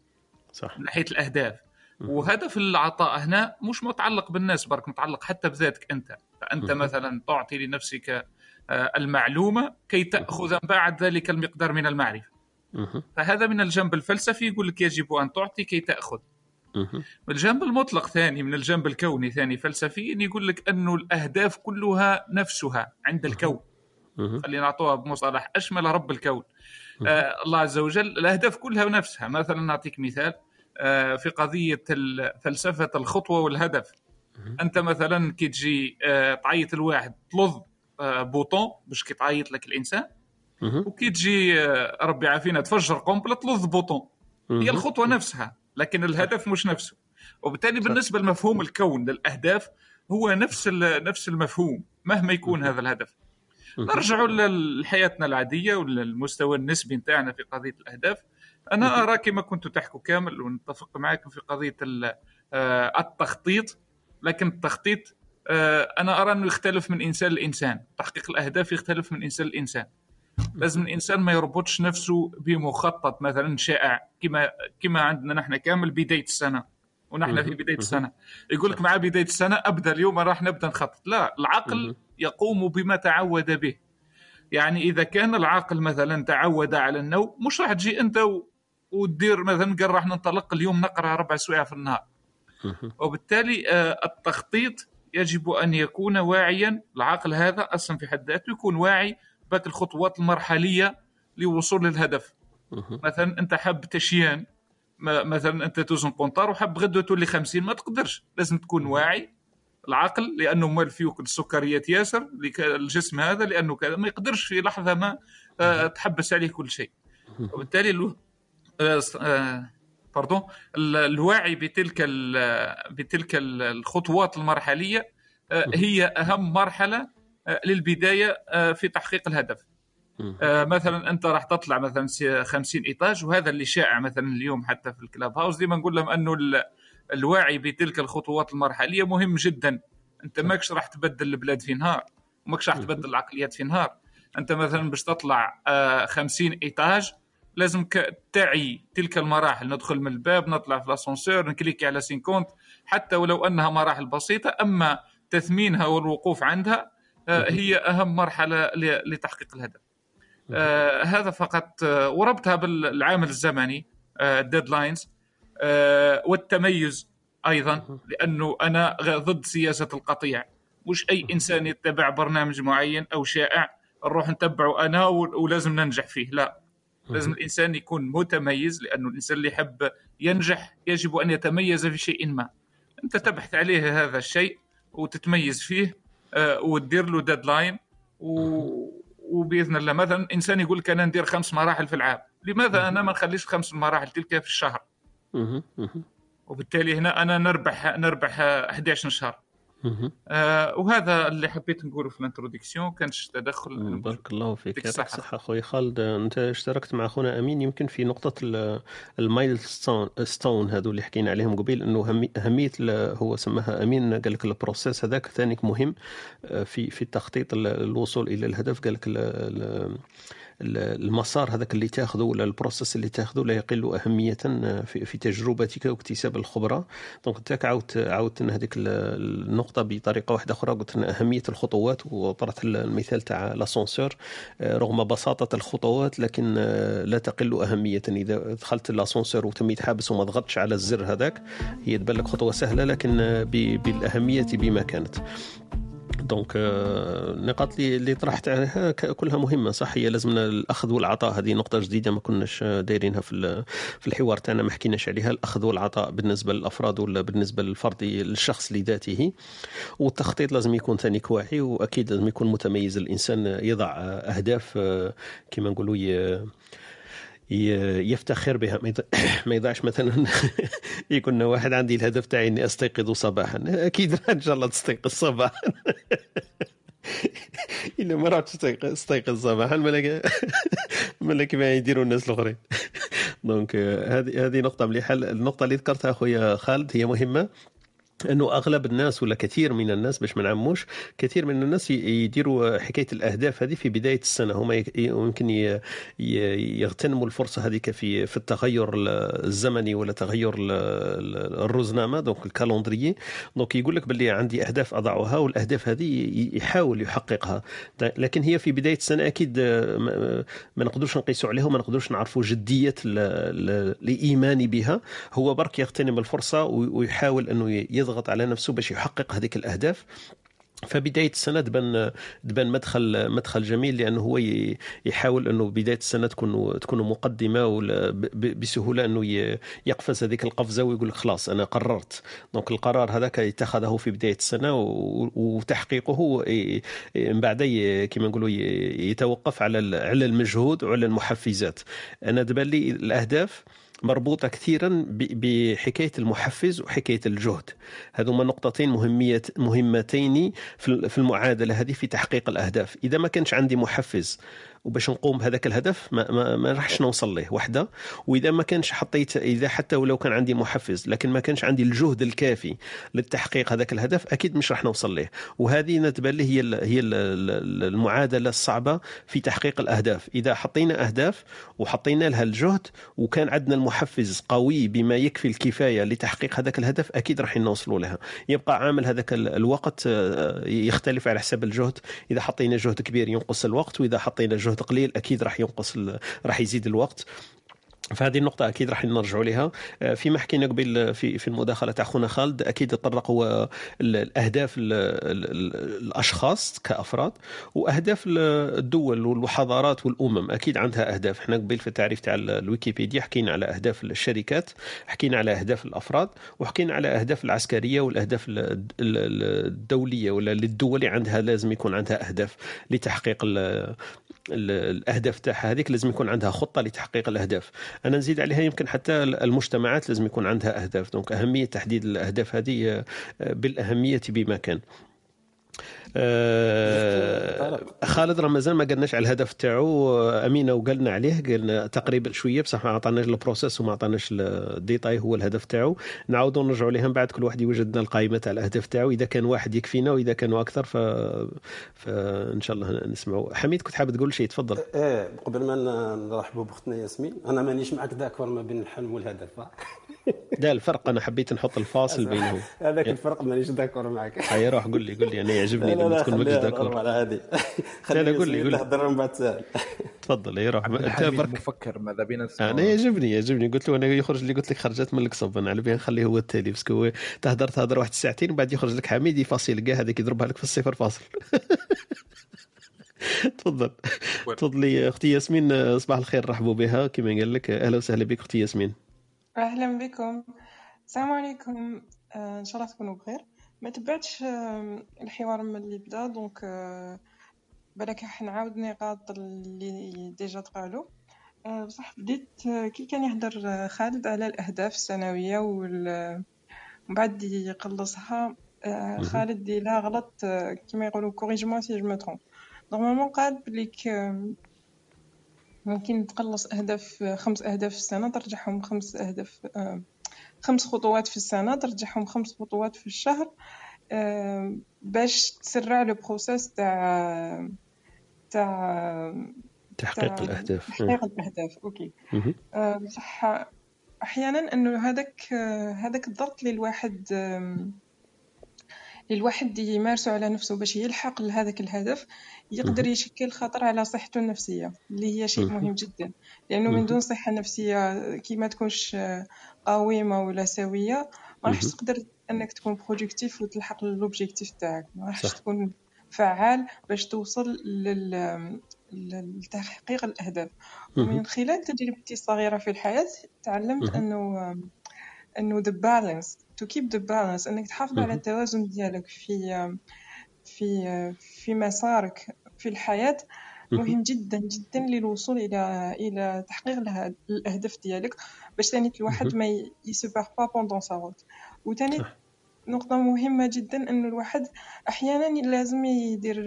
صح. من ناحية الأهداف. وهدف العطاء هنا مش متعلق بالناس برك متعلق حتى بذاتك أنت. فأنت مثلا تعطي لنفسك المعلومة كي تأخذ بعد ذلك المقدار من المعرفة. فهذا من الجنب الفلسفي يقول لك يجب أن تعطي كي تأخذ. الجنب المطلق ثاني من الجنب الكوني ثاني فلسفيا يقول لك انه الأهداف كلها نفسها عند الكون. خلينا نعطوها بمصطلح أشمل رب الكون. آه الله عز وجل الأهداف كلها نفسها. مثلا نعطيك مثال آه في قضية فلسفة الخطوة والهدف. أنت مثلا كي تجي آه تعيط الواحد تلظ آه بوطون باش كي تعيط لك الإنسان. وكي تجي ربي يعافينا تفجر قنبلة تلظ بوطون. هي الخطوة نفسها لكن الهدف مش نفسه. وبالتالي بالنسبة لمفهوم الكون للأهداف هو نفس نفس المفهوم مهما يكون هذا الهدف. نرجع لحياتنا العادية وللمستوى النسبي نتاعنا في قضية الأهداف. أنا ارى كما كنت تحكوا كامل ونتفق معكم في قضية التخطيط. لكن التخطيط أنا أرى أنه يختلف من إنسان لإنسان. تحقيق الأهداف يختلف من إنسان لإنسان. لازم الإنسان ما يربطش نفسه بمخطط مثلا شائع كما كما عندنا نحن كامل بداية السنة ونحن في بداية السنة. يقول لك مع بداية السنة أبدأ اليوم راح نبدأ نخطط. لا العقل يقوم بما تعود به. يعني إذا كان العقل مثلا تعود على النوم مش راح تجي أنت و... وتدير مثلا قال راح ننطلق اليوم نقرأ ربع ساعة في النهار. وبالتالي التخطيط يجب أن يكون واعيا. العقل هذا أصلا في حد ذاته يكون واعي باك الخطوات المرحلية للوصول للهدف. مثلا أنت حاب تشيان مثلا أنت توزن قنطار وحاب غدوة تولي 50 ما تقدرش. لازم تكون واعي العقل لأنه مال فيه السكريات ياسر الجسم هذا لأنه كذا. ما يقدرش في لحظة ما تحبس عليه كل شيء. وبالتالي له باردون الوعي بتلك بتلك الخطوات المرحلية هي أهم مرحلة للبداية في تحقيق الهدف. مثلا أنت راح تطلع مثلا 50 إيطاج وهذا اللي شائع مثلا اليوم حتى في الكلاب هاوس. ديما نقول لهم أنه الوعي بتلك الخطوات المرحلية مهم جدا. أنت ماكش راح تبدل البلاد في نهار وماكش راح تبدل العقليات في نهار. أنت مثلا باش تطلع 50 إيطاج لازم تعي تلك المراحل. ندخل من الباب نطلع في الأسانسير نكليكي على 50 حتى ولو أنها مراحل بسيطة أما تثمينها والوقوف عندها هي أهم مرحلة لتحقيق الهدف. آه هذا فقط آه وربطها بالعامل الزمني الديدلاينز آه والتميز أيضا لأنه أنا ضد سياسة القطيع. مش أي إنسان يتبع برنامج معين أو شائع نروح نتبعه أنا ولازم ننجح فيه. لا. لازم الإنسان يكون متميز لأنه الإنسان اللي يحب ينجح يجب أن يتميز في شيء ما. أنت تبحث عليه هذا الشيء وتتميز فيه وتدير له ديدلاين و... وبإذن الله. مثلا إنسان يقول لك أنا ندير خمس مراحل في العام. لماذا أنا ما نخليش خمس مراحل تلك في الشهر؟ وبالتالي هنا أنا نربح نربح 11 شهر. آه وهذا اللي حبيت نقوله في ال introduction كانش تدخل بارك الله فيك. يعطيك الصحة. أخوي خالد. أنت اشتركت مع أخونا أمين يمكن في نقطة ال milestone, هذو اللي حكينا عليهم قبيل أنه أهمية هو سماها أمين. قال لك ال process هذاك ثاني مهم في في التخطيط الوصول إلى الهدف. قال لك المسار هذاك اللي تاخذه ولا ال process اللي تاخذه لا يقل أهمية في, في تجربتك واكتساب الخبرة. donc أنت عاودت عاودت هذيك ال- النقطة بطريقة واحدة أخرى. قلت أهمية الخطوات وطرحت المثال تاع l'ascenseur آه، رغم بساطة الخطوات لكن آه، لا تقل أهمية. إذا دخلت الأسانسور وتميت حابس وما ضغطتش على الزر هذاك هي تبان لك خطوة سهلة لكن آه، بالأهمية بما كانت. donc النقاط اللي اللي طرحت عليها كلها مهمة صح؟ هي لازمنا الأخذ والعطاء. هذه نقطة جديدة ما كناش دايرينها في في الحوار تاعنا ما حكيناش عليها. الأخذ والعطاء بالنسبة للأفراد ولا بالنسبة للفرد للشخص لذاته والتخطيط لازم يكون ثاني واعي وأكيد لازم يكون متميز الإنسان يضع أهداف آه، كما نقولوا يفتخر بها. ما يض- ما يضيعش مثلا يكون واحد عندي الهدف تاعي إني أستيقظ صباحا. أكيد إن شاء الله تستيقظ صباحا. إلا ما رحتش تستيقظ صباحا مالك مالك كيما يديروا الناس الآخرين. donc آه، هذه هذه نقطة مليحة. النقطة اللي ذكرتها خويا خالد هي مهمة. إنه أغلب الناس ولا كثير من الناس باش ما نعموش كثير من الناس يديروا حكاية الأهداف هذه في بداية السنة. هما يمكن يغتنموا الفرصة هذيك في في التغير ال- الزمني ولا تغير ال- ال- الرزنامة donc ال calendrier donc يقول لك باللي عندي أهداف أضعها والأهداف هذه يحاول يحققها. لكن هي في بداية السنة أكيد ما- نقدرش نقيسوا عليها وما نقدرش نعرفوا جدية ال- ال- الإيمان بها. هو برك يغتنم الفرصة وي- ويحاول إنه يضغط على نفسه باش يحقق هذيك الأهداف. فبداية السنة تبان تبان مدخل مدخل جميل لأنه هو يحاول أنه بداية السنة تكون تكون مقدمة بسهولة أنه يقفز هذيك القفزة ويقول لك خلاص أنا قررت. donc القرار هذاك اتخذه في بداية السنة وتحقيقه من بعد كما نقولوا يتوقف على على المجهود وعلى المحفزات. أنا تبان لي الأهداف مربوطة كثيرا بحكاية المحفز وحكاية الجهد. هذوما نقطتين مهمية مهمتين في المعادلة هذه في تحقيق الأهداف. إذا ما كانش عندي محفز وباش نقوم بهذاك الهدف ما, ما, ما راحش نوصل له وحده. وإذا ما كانش حطيت إذا حتى ولو كان عندي محفز لكن ما كانش عندي الجهد الكافي للتحقيق هذاك الهدف أكيد مش راح نوصل له وهذه نتبان لي هي ال هي ال المعادلة الصعبة في تحقيق الأهداف. إذا حطينا أهداف وحطينا لها الجهد وكان عندنا المحفز قوي بما يكفي الكفاية لتحقيق هذاك الهدف أكيد راح نوصلوا لها. يبقى عامل هذاك ال- الوقت آه، يختلف على حسب الجهد. إذا حطينا جهد كبير ينقص الوقت وإذا حطينا جهد قليل أكيد راح ينقص راح يزيد الوقت. فهذه النقطة أكيد راح نرجعوا لها. آه، فيما حكينا قبل في في المداخلة تاع خونا خالد أكيد تطرق هو ال- الأهداف ال- ال- ال- الأشخاص كأفراد وأهداف ال- الدول والحضارات والأمم. أكيد عندها أهداف. إحنا قبل في التعريف تاع ال- الويكيبيديا حكينا على أهداف الشركات حكينا على أهداف الأفراد وحكينا على أهداف العسكرية والأهداف ال- ال- ال- الدولية ولا للدول عندها لازم يكون عندها أهداف لتحقيق ال- ال- الأهداف تاعها. هذيك لازم يكون عندها خطة لتحقيق الأهداف. أنا نزيد عليها يمكن حتى المجتمعات لازم يكون عندها أهداف. donc أهمية تحديد الأهداف هذه آه، بالأهمية بما كان. خالد راه مازال ما قلناش على الهدف تاعو. آه، أمينة وقالنا عليه قلنا تقريبا شوية بصح ما عطاناش ال processus وما عطاناش الديتاي هو الهدف تاعو. نعاودوا نرجعوا لها من بعد كل واحد يوجد لنا القائمة تاع الاهداف تاعو. إذا كان واحد يكفينا وإذا كانوا أكثر ف... فان شاء الله نسمعوا حميد كنت حابب تقول شيء تفضل. إيه قبل ما نرحبوا باختنا ياسمين أنا مانيش معك d'accord ما بين الحلم والهدف؟ لا الفرق أنا حبيت نحط الفاصل بينهم هذاك الفرق مانيش d'accord معك هيا روح قول لي قول لي أنا يعجبني لما لا تكون ماكش d'accord على هذه. لا لا قول لي من بعد سهل تفضل اي روح. أنت برك. مفكر ماذا بينا أنا يعجبني يعجبني. قلت له أنا يخرج لي قلت لك خرجت من القصب أنا على بالي نخليه هو التالي parce que هو تهدر تهدر واحد الساعتين وبعد يخرج لك حميد يفاصل كاع هذاك يضربها لك في الصفر فاصل. تفضل. تفضلي أختي ياسمين صباح الخير رحبوا بها. كما قال لك أهلا وسهلا بك أختي ياسمين. أهلا بكم. السلام عليكم. آه، إن شاء الله تكونوا بخير. ما تبعتش الحوار من اللي بدا donc آه، بالك راح نعاود نقاط اللي déjà تقالوا آه، بصح بديت آه، كي كان يهدر خالد على الأهداف السنوية وال- ومن بعد يقلصها. خالد ديلا غلط كيما يقولوا كوريجمون سي جو مو ترومب نورمالمون قال بليك ممكن تقلص أهداف خمس أهداف في السنة ترجعهم خمس أهداف آه، خمس خطوات في السنة ترجعهم خمس خطوات في الشهر آه، باش تسرع لو بروسيس تاع تاع تحقيق الأهداف تحقيق الأهداف أوكي مهم. آه، بصح أحيانا أنه هذاك آه، هذاك الضغط اللي الواحد الواحد يمارسه على نفسه باش يلحق لهذاك الهدف يقدر. يشكل خطر على صحته النفسية اللي هي شيء مهم. جدا لأنه من. دون صحة نفسية كي ما تكونش قويمة ولا سوية ما راحش. تقدر أنك تكون productive وتلحق ل l'objectif تاعك ما راحش. تكون فعال باش توصل لل لتحقيق الأهداف. ومن خلال تجربتي الصغيرة في الحياة تعلمت. أنه أنه the balance to keep the balance أنك تحافظ على. التوازن ديالك في في في مسارك في الحياة مهم. جدا جدا للوصول إلى إلى تحقيق الأهداف ديالك باش تاني الواحد. ما يسوبر pas pendant sa route وتاني صح. نقطة مهمة جدا أنه الواحد أحيانا لازم يدير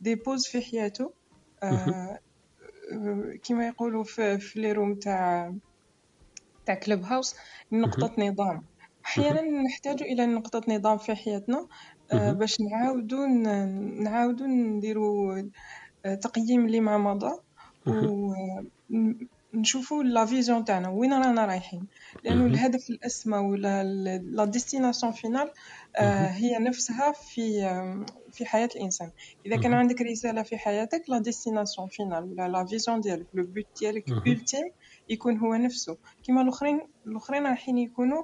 des pauses في حياته آه، كما يقولوا في, في les rooms تاع تاع Clubhouse نقطة نظام أحيانا نحتاج إلى نقطة نظام في حياتنا آه،. باش نعاودو ن- نعاودو نديرو آه، تقييم لما مضى. ونشوفوا la vision تاعنا وين رانا رايحين لأنه. الهدف الأسمى ولا la destination finale مهم. هي نفسها في آه، في حياة الإنسان إذا كان. عندك رسالة في حياتك la destination finale ولا la vision ديالك le but ديالك مهم. يكون هو نفسه كما الأخرين الأخرين رايحين يكونوا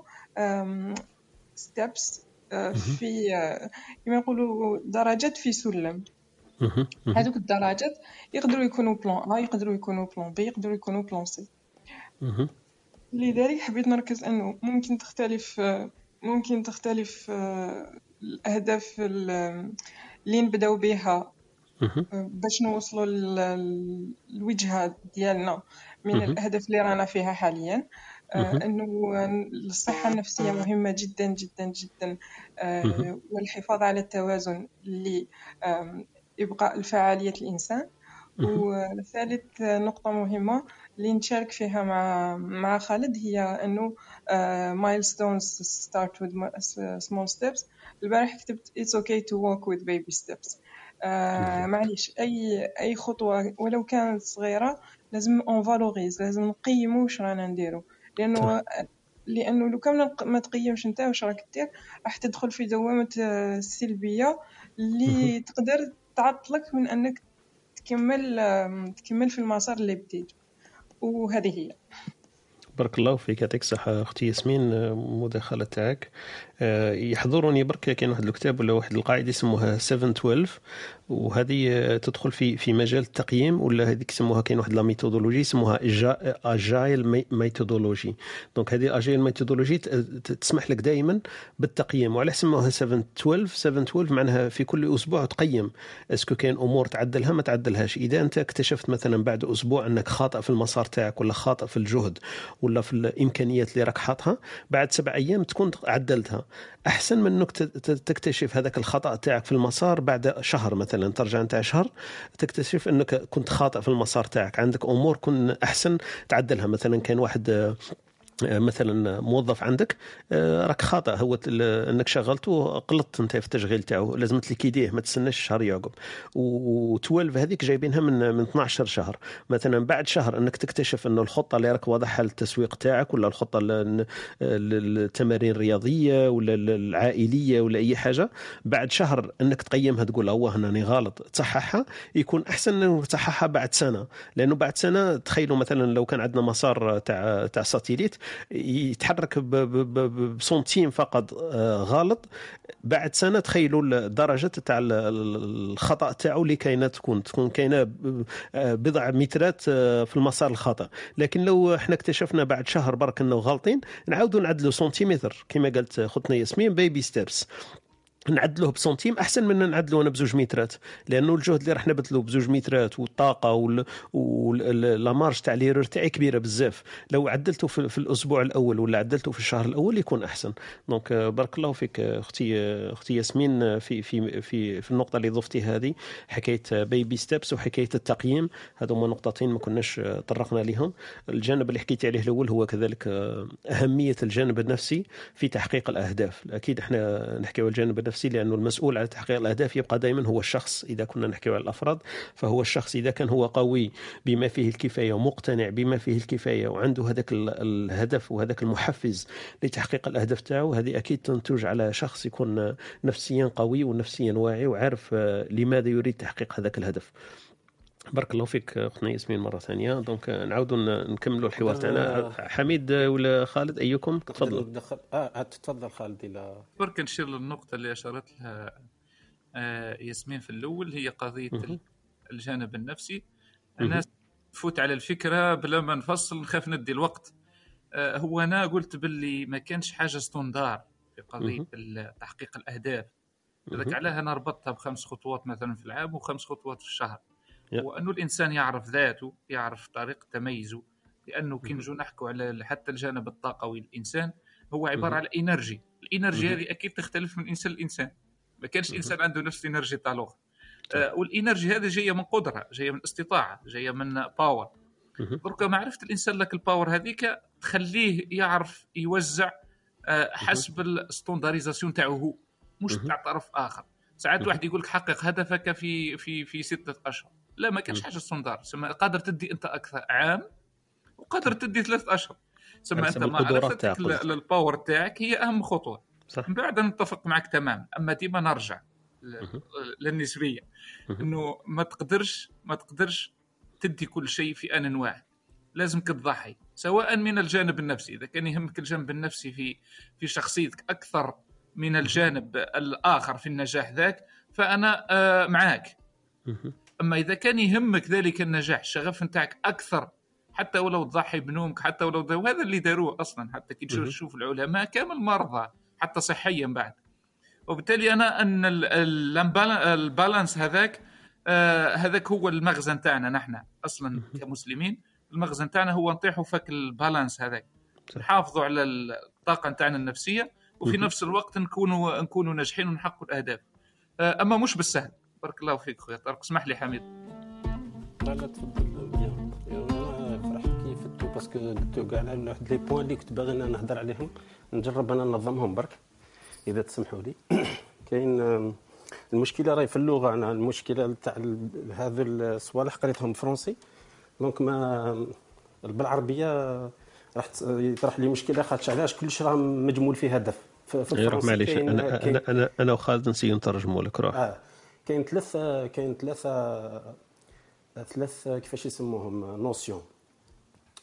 steps مهم. في آه، كما يقولوا درجات في سلم. هذوك الدرجات يقدروا يكونوا plan A يقدروا يكونوا plan B يقدروا يكونوا plan مهم. لذلك حبيت نركز إنه ممكن تختلف ممكن تختلف آه، الأهداف ال- اللي نبداو بها. باش نوصلوا لل- للوجهة ديالنا من مهم. الأهداف اللي رانا فيها حاليا آه،. إنه الصحة النفسية مهمة جدا جدا جدا آه،. والحفاظ على التوازن لإبقاء الفعالية الإنسان. وثالث نقطة مهمة اللي نشارك فيها مع مع خالد هي إنه milestones start with small steps البارح كتبت it's okay to walk with baby steps آه معليش أي أي خطوة ولو كانت صغيرة لازم on valorise لازم نقيمو واش رانا نديرو. لأنه لأنه لو كان ما تقيمش انت واش راك دير راح تدخل في دوامة آه، سلبية اللي تقدر تعطلك من أنك تكمل تكمل في المسار اللي بديت. وهذه هي. بارك الله فيك يعطيك الصحة أختي ياسمين آه، مداخلة تاعك. يحضرني برك كاين واحد الكتاب ولا واحد القاعدة يسموها 712 وهذه آه، تدخل في في مجال التقييم ولا هذيك يسموها كاين واحد la méthodologie يسموها agile methodology. donc هذه agile methodology تسمح لك دائما بالتقييم وعلى سموها 712 712 معناها في كل أسبوع تقيم اسكو كاين أمور تعدلها ما تعدلهاش. إذا أنت اكتشفت مثلا بعد أسبوع أنك خاطئ في المسار تاعك ولا خاطئ في الجهد ولا في الإمكانيات اللي راك حاطها بعد سبع أيام تكون عدلتها. أحسن من إنك تكتشف هذاك الخطأ تاعك في المسار بعد شهر مثلا ترجع أنت شهر تكتشف إنك كنت خاطئ في المسار تاعك. عندك أمور كن أحسن تعدلها. مثلا كان واحد مثلا موظف عندك آه، راك خاطئ هو انك شغلته غلطت انت في التشغيل تاعو لازم تليكيديه ما تستناش شهر يعقب و12 هذيك جايبينها من من 12 شهر. مثلا بعد شهر انك تكتشف إنه الخطة اللي راك واضحها للتسويق تاعك ولا الخطة للتمارين الرياضية ولا العائلية ولا أي حاجة بعد شهر انك تقيمها تقول هو هنا غلط تصححها يكون أحسن انك تصححها بعد سنة. لأنه بعد سنة تخيلوا مثلا لو كان عندنا مسار تاع تاع satellite يتحرك ب centimètre فقط آه، غلط بعد سنة تخيلوا الدرجة تاع ال- ال- الخطأ تاعو اللي كاينة تكون. تكون كاينة آه، بضع مترات آه، في المسار الخطا لكن لو إحنا اكتشفنا بعد شهر برك إنه غالطين نعاودوا نعدلوا centimètre. كما قالت خوتنا ياسمين baby steps نعدلوه ب centime أحسن من نعدلوه أنا بزوج مترات. لأنه الجهد اللي راح نبذلو بزوج مترات والطاقة ولا marge تاع l'erreur تاعي كبيرة بزاف. لو عدلته في, في الأسبوع الأول ولا عدلته في الشهر الأول يكون أحسن. donc آه، بارك الله فيك آه، أختي آه، أختي ياسمين في في في في النقطة اللي ضفتي هذه حكاية baby steps وحكاية التقييم. هذو هما نقطتين ما كناش طرقنا لهم الجانب اللي حكيت عليه الأول هو كذلك أهمية الجانب النفسي في تحقيق الأهداف. أكيد إحنا نحكيو الجانب النفسي النفسي لأنه المسؤول على تحقيق الأهداف يبقى دائما هو الشخص. إذا كنا نحكي على الأفراد فهو الشخص إذا كان هو قوي بما فيه الكفاية ومقتنع بما فيه الكفاية وعنده هذاك ال- الهدف وهذاك المحفز لتحقيق الأهداف تاعو هذه أكيد تنتج على شخص يكون نفسيا قوي ونفسيا واعي وعارف آه، لماذا يريد تحقيق هذاك الهدف. بارك الله فيك اختنا ياسمين مرة ثانية دونك نعاودوا نكملوا الحوار تاعنا حميد ولا خالد أيكم تفضل ندخل آه تفضل خالد إلى برك نشير للنقطة اللي أشارت لها آه، ياسمين في الأول هي قضية مهم. الجانب النفسي. الناس تفوت على الفكرة بلا ما نفصل نخاف ندي الوقت آه، هو أنا قلت باللي ما كانش حاجة ستوندار في. ال- تحقيق الأهداف مهم. لذلك علاه أنا ربطتها بخمس خطوات مثلا في العام وخمس خطوات في الشهر. وأنه الإنسان يعرف ذاته يعرف طريقة تميزه لأنه كي نجو نحكوا على حتى الجانب الطاقوي للإنسان هو عبارة. على énergie ال énergie. هذه أكيد تختلف من إنسان لإنسان ما كانش. إنسان عنده نفس ال énergie تاع الآخر آه، وال énergie هذه جاية من قدرة جاية من استطاعة جاية من power مهم. درك معرفة الإنسان لل power هذيك تخليه يعرف يوزع آه، حسب ال standardisation تاعو هو مش. تاع طرف آخر ساعات. واحد يقول لك حقق هدفك في في في ستة أشهر لا ما كانش مهم. حاجة standard سما قادر تدي أنت أكثر عام وقادر تدي ثلاث أشهر. سما معرفتك تاعك قصدك. لل- لل power تاعك هي أهم خطوة. صح. من بعد نتفق معك تمام أما ديما نرجع. للنسبية. إنه ما تقدرش ما تقدرش تدي كل شيء في أن واحد. لازمك تضحي سواء من الجانب النفسي. إذا كان يهمك الجانب النفسي في في شخصيتك أكثر من الجانب الآخر في النجاح ذاك فأنا آه، معاك. أما إذا كان يهمك ذلك النجاح الشغف نتاعك أكثر حتى ولو تضحي بنومك حتى ولو ده وهذا اللي داروه أصلا حتى كي تشوف العلماء كامل مرضى حتى صحيا بعد. وبالتالي أنا أن ال- ال- البال- البالانس هذاك آه هذاك هو المخزن تاعنا نحن أصلا كمسلمين. المخزن تاعنا هو نطيحوا فك البالانس هذاك. نحافظوا على الطاقة تاعنا النفسية وفي. نفس الوقت نكونوا نكونوا ناجحين ونحققوا الأهداف. آه أما مش بالسهل. بارك الله فيك خويا طارق اسمح لي حميد. لا لا تفضل. Bien أنا فرحت كيف فتو parce que قلتو كاع على واحد les points اللي كنت باغي نهضر عليهم. نجرب أنا ننظمهم برك إذا تسمحوا لي. كاين المشكلة راهي في اللغة. أنا المشكلة تاع ال- هذو الصوالح قريتهم فرونسي donc ما بالعربية راح يطرح لي مشكلة خاطش علاش كلش راه مجمول فيه هدف. في الفرنسي معليش أنا أنا أنا وخالد نسيو نترجموا لك روح. آه. كاين ثلاثة كاين ثلاثة ثلاث كيفاش يسموهم notions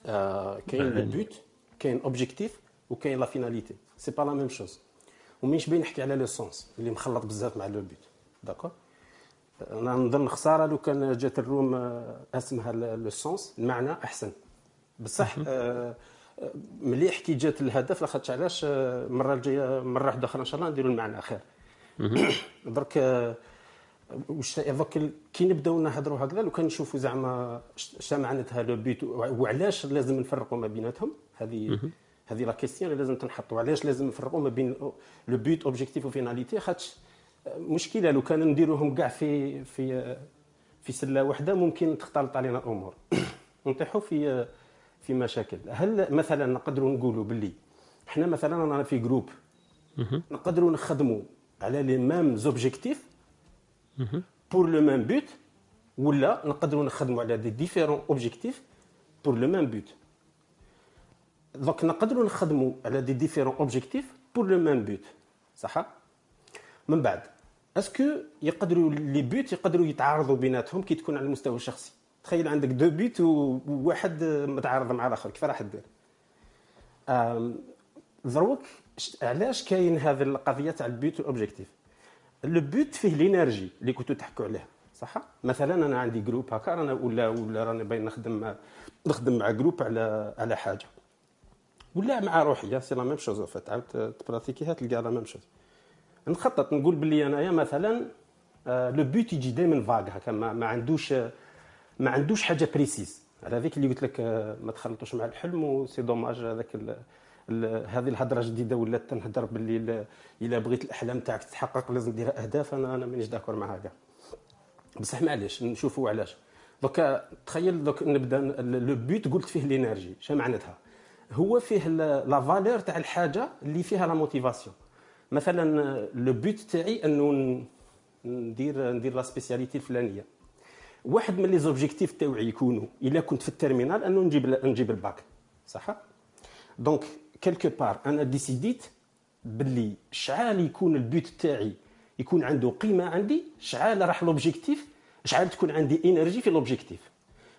آه كاين le. but كاين objectif وكاين la finalité c'est pas la même chose ومنش باين نحكي على le sens اللي مخلط بزاف مع le but d'accord أنا نظن خسارة لو كان جات الروم آه، اسمها le sens المعنى أحسن. بصح آه، مليح كي جات الهدف لاخاطش علاش المره الجاية مرة واحدة أخرى إن شاء الله نديروا المعنى خير درك واش دوك كي نبداو نهضروا هكذا لو كان نشوفوا زعما ش- ش معناتها le but وعلاش لازم نفرقوا ما بيناتهم؟ هذه هذه la question اللي لازم تنحطوا علاش لازم نفرقوا ما بين le but objectif و finalité خاطش مشكلة لو كان نديروهم كاع في في في سلة واحدة ممكن تختلط علينا الأمور. نطيحوا في في مشاكل. هل مثلا نقدروا نقولوا باللي إحنا مثلا أنا في groupe نقدروا نخدموا على les mêmes objectifs pour le même but ولا نقدروا نخدموا على des différents objectifs pour le même but donc نقدروا نخدموا على des différents objectifs pour le même but صح من بعد est-ce que يقدروا les buts يقدروا يتعارضوا بيناتهم كي تكون على المستوى الشخصي تخيل عندك deux buts وواحد متعارض مع الآخر كيف راح دير دروك علاش كاين هذه القضية تاع ال buts وال objectifs le but فيه l'énergie اللي كنتوا تحكوا عليها صح؟ مثلا أنا عندي groupe هكا أنا ولا ولا راني باين نخدم نخدم مع groupe على على حاجة. ولا مع روحي c'est la même chose تعاود تpratiquيها تلقى la même chose. نخطط نقول باللي انايا مثلا آه، le but يجي دائما vague هكا ما, ما عندوش ما عندوش حاجة précise على هذيك اللي قلت لك آه، ما تخلطوش مع الحلم و c'est dommage هذاك هذه الهضرة جديدة ولات تنهضر باللي ال- إلا بغيت الأحلام تاعك تتحقق لازم دير أهداف أنا أنا مانيش d'accord مع هذا. بصح معليش نشوفوا علاش. donc تخيل دوك نبدا le but قلت فيه l'énergie شنو معناتها؟ هو فيه la valeur تاع الحاجة اللي فيها la motivation مثلا le but تاعي انه ندير ندير la spécialité الفلانية. واحد من les objectifs تاوعي يكونوا إلا كنت في ال terminale انه نجيب نجيب الباك. صح؟ donc quelque part أنا décidيت باللي شحال يكون ال but تاعي يكون عنده قيمة عندي شحال راح l'objectif شحال تكون عندي énergie في l'objectif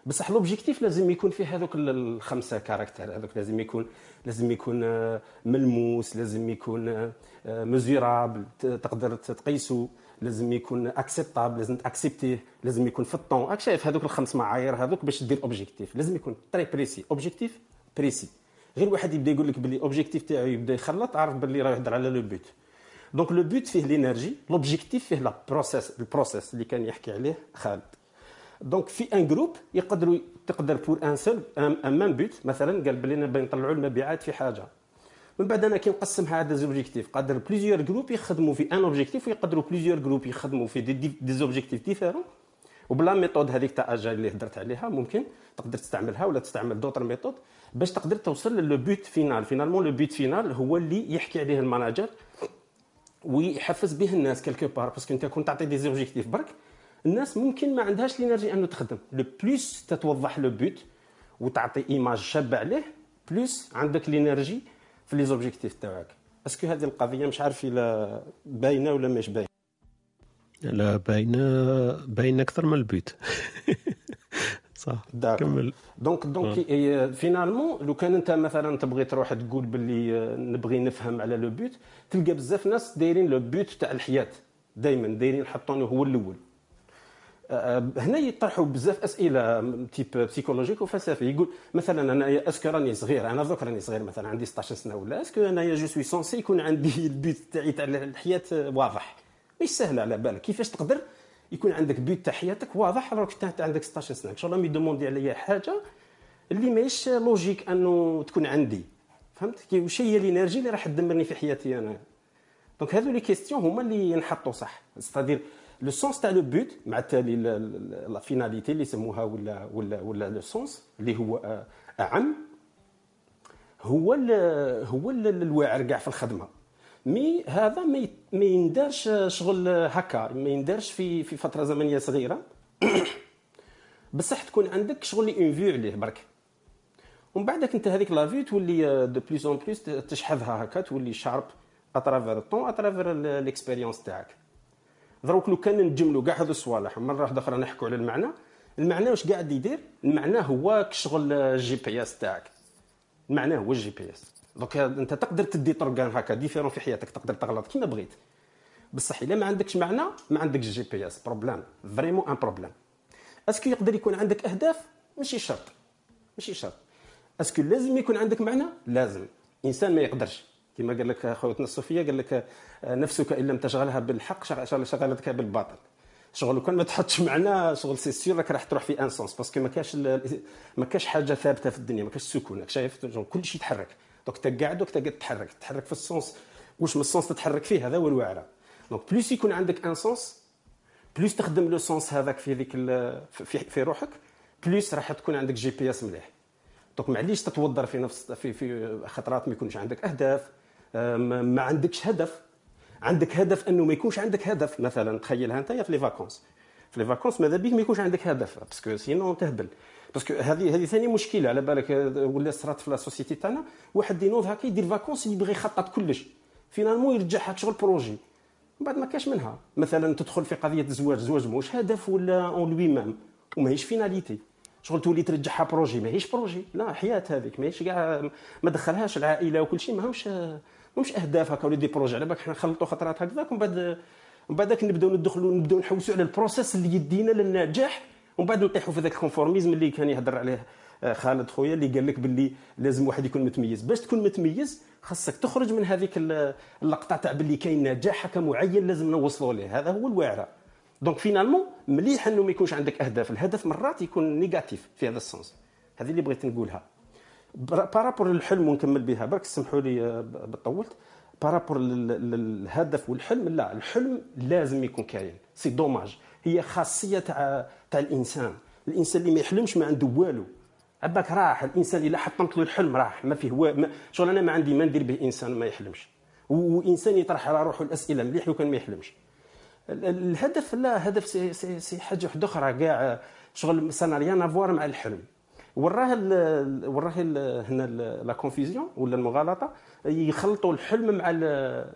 بصح l'objectif لازم يكون فيه هذوك ال- الخمسه caractères هذوك لازم يكون لازم يكون آه، ملموس لازم يكون mesurable تقدر تقيسو لازم يكون acceptable لازم تacceptيه لازم يكون في الطون. راك شايف هذوك الخمس معايير هذوك باش دير objectif لازم يكون très précis objectif précis غير واحد يبدا يقول لك باللي objectif تاعو يبدا يخلط عارف باللي راه يهضر على le but donc le but فيه l'énergie l'objectif فيه le process ال process اللي كان يحكي عليه خالد. donc في un groupe يقدروا تقدر pour un seul un même but مثلا قال بلي نبغي نطلعوا المبيعات في حاجة. من بعد أنا كي على des objectifs قادر plusieurs groupes يخدموا في un objectif ويقدروا plusieurs groupes يخدموا في des, des, des objectifs différents وب la méthode هذيك تاع agile اللي هضرت عليها ممكن تقدر تستعملها ولا تستعمل d'autres méthodes باش تقدر توصل ل le but final. finalement le but final هو اللي يحكي عليه ال manager ويحفز به الناس quelque part parce que انت كنت تعطي des objectifs برك الناس ممكن ما عندهاش l'énergie أنه تخدم. le plus تتوضح le but وتعطي image شابة عليه plus عندك l'énergie في les objectifs تاعك. est-ce que هذه القضية مش عارف إلا باينة ولا مش باينة؟ لا باينه باينه أكثر من ال but. صح كمل. donc donc إي- finalement لو كان أنت مثلا تبغي تروح تقول باللي آه، نبغي نفهم على le but تلقى بزاف ناس دايرين le but تاع الحياة دائما دايرين يحطونه هو الأول. آه، هنا يطرحوا بزاف أسئلة type psychologique وفلسفي يقول مثلا أنا est-ce que راني صغير؟ أنا donc راني صغير مثلا عندي 16 سنة ولا est-ce que أنا je suis censé يكون عندي ال but تاعي تاع الحياة آه، واضح؟ مش سهله على بالك. كيفاش تقدر يكون عندك but تاع حياتك واضح راك انت عندك 16 سنه إن شاء الله يdemandé عليا حاجة اللي ماهيش logique أنه تكون عندي. فهمت؟ كي واش هي ال énergie اللي راح تدمرني في حياتي أنا. donc هذو les questions هما اللي ينحطوا صح. c'est-à-dire le sens تاع le but مع التالي la finalité اللي يسموها ولا ولا ولا le sens اللي هو أعم هو ال هو ال الواعر كاع في الخدمة. mais هذا ما يندارش شغل هكا ما يندارش في في فترة زمنية صغيرة. بصح تكون عندك شغل une vue عليه برك. ومن بعدك انت هذيك la vue تولي de plus en plus تشحذها هكا تولي sharp à travers le temps à travers l'expérience تاعك. دروك لو كان نجملوا كاع هذو الصوالح مره واحدة أخرى نحكوا على المعنى. المعنى واش قاعد يدير؟ المعنى هو شغل ال GPS تاعك. المعنى هو ال GPS donc انت تقدر تدي طرقان هكا différents في حياتك تقدر تغلط كيما بغيت. بصح إلا ما عندكش معنى ما عندكش GPS problème vraiment un problème est-ce que يقدر يكون عندك أهداف؟ ماشي شرط. ماشي شرط. est-ce que لازم يكون عندك معنى؟ لازم. إنسان ما يقدرش. كما قال لك خوتنا الصوفية قال لك آه، نفسك إن لم تشغلها بالحق شغ- شغل- شغلتك بالباطل. شغل كان ما تحطش معنى شغل c'est sûr راك راح تروح في un sens parce que ما كاش ما كاش حاجة ثابتة في الدنيا ما كاش سكون شايف؟ كل شيء يتحرك. donc انت قاعد وقت تتحرك تتحرك في ال sens. واش من ال sens تتحرك فيه؟ هذا هو الواعره donc plus يكون عندك un sens plus تخدم le sens هذاك في ذيك في, في روحك plus راح تكون عندك GPS مليح. donc معليش تتوضر في نفس في في خطرات ما يكونش عندك اهداف آه، ما عندكش هدف. عندك هدف انه ما يكونش عندك هدف. مثلا تخيلها انت في les vacances. في les vacances ماذا بيك؟ ما يكونش عندك هدف parce que sinon تهبل. parce que هذه هذه ثاني مشكلة على بالك ولا صرات في la société تاعنا. واحد ينوض هكا يدير vacances يبغي يخطط كلش. finalement يرجعها شغل projet من بعد ما كاش منها. مثلا تدخل في قضية الزواج زواج موش هدف ولا en lui-même وماهيش finalité شغل تولي ترجعها projet ماهيش projet لا حياة هذيك. ماهيش كاع ما دخلهاش العائلة وكل شيء. ماهمش ماهمش أهداف هكا ولا des projets على بالك حنا نخلطوا خطرات هكذاك. ومن بعد ومن بعدك نبداو ندخلوا نبداو نحوسوا على ال process اللي يدينا للنجاح ومن بعد نطيحوا في ذاك ال conformisme اللي كان يهضر عليه آه، خالد خويا اللي قال لك باللي لازم واحد يكون متميز. باش تكون متميز خاصك تخرج من هذيك ال- اللقطة تاع باللي كاين نجاح معين لازم نوصلوا ليه. هذا هو الواعره donc finalement مليح انه ما يكونش عندك أهداف. الهدف مرات يكون négatif في هذا ال sens. هذه اللي بغيت نقولها. par rapport للحلم ونكمل بها. برك سمحوا لي آه، طولت par rapport لل- للهدف والحلم لا الحلم لازم يكون كاين. c'est dommage هي خاصية تاع تاع الإنسان. الإنسان اللي ما يحلمش ما عنده والو. عباك راح الإنسان إلا حطمت له الحلم راح. ما فيه. ما... شغل أنا ما عندي ما ندير به إنسان ما يحلمش. وإنسان يطرح على روحه الأسئلة مليح لو كان ما يحلمش. ال- ال- الهدف لا هدف سي, سي, سي حاجة واحدة أخرى كاع شغل ça n'a rien à voir مع الحلم. وراه ال- وراه ال- هنا la confusion ولا المغالطة يخلطوا الحلم مع ال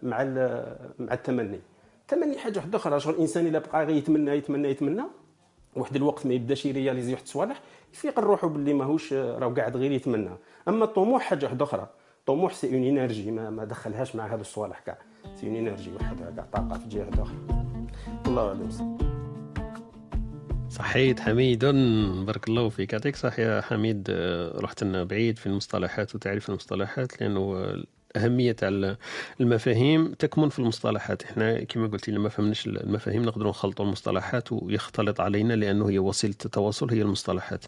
مع ال مع التمني. التمني حاجة واحدة أخرى شغل الإنسان إلا بقى غير يتمنى يتمنى يتمنى. واحد الوقت ما يبداش يréalisé واحد الصوالح يفيق روحه باللي ماهوش راه قاعد غير يتمنى. أما الطموح حاجة واحدة أخرى. الطموح c'est une énergie ما, ما دخلهاش مع هذا الصوالح كاع. c'est une énergie وحدها كاع طاقة في جهة أخرى. الله أعلم. صحيت حميد بارك الله فيك. يعطيك صح يا حميد. آه، رحت لنا بعيد في المصطلحات وتعريف المصطلحات لأنه أهمية تاع المفاهيم تكمن في المصطلحات. إحنا كما قلت لما فهمناش المفاهيم نقدروا نخلطوا المصطلحات ويختلط علينا لأنه هي وسيلة التواصل هي المصطلحات.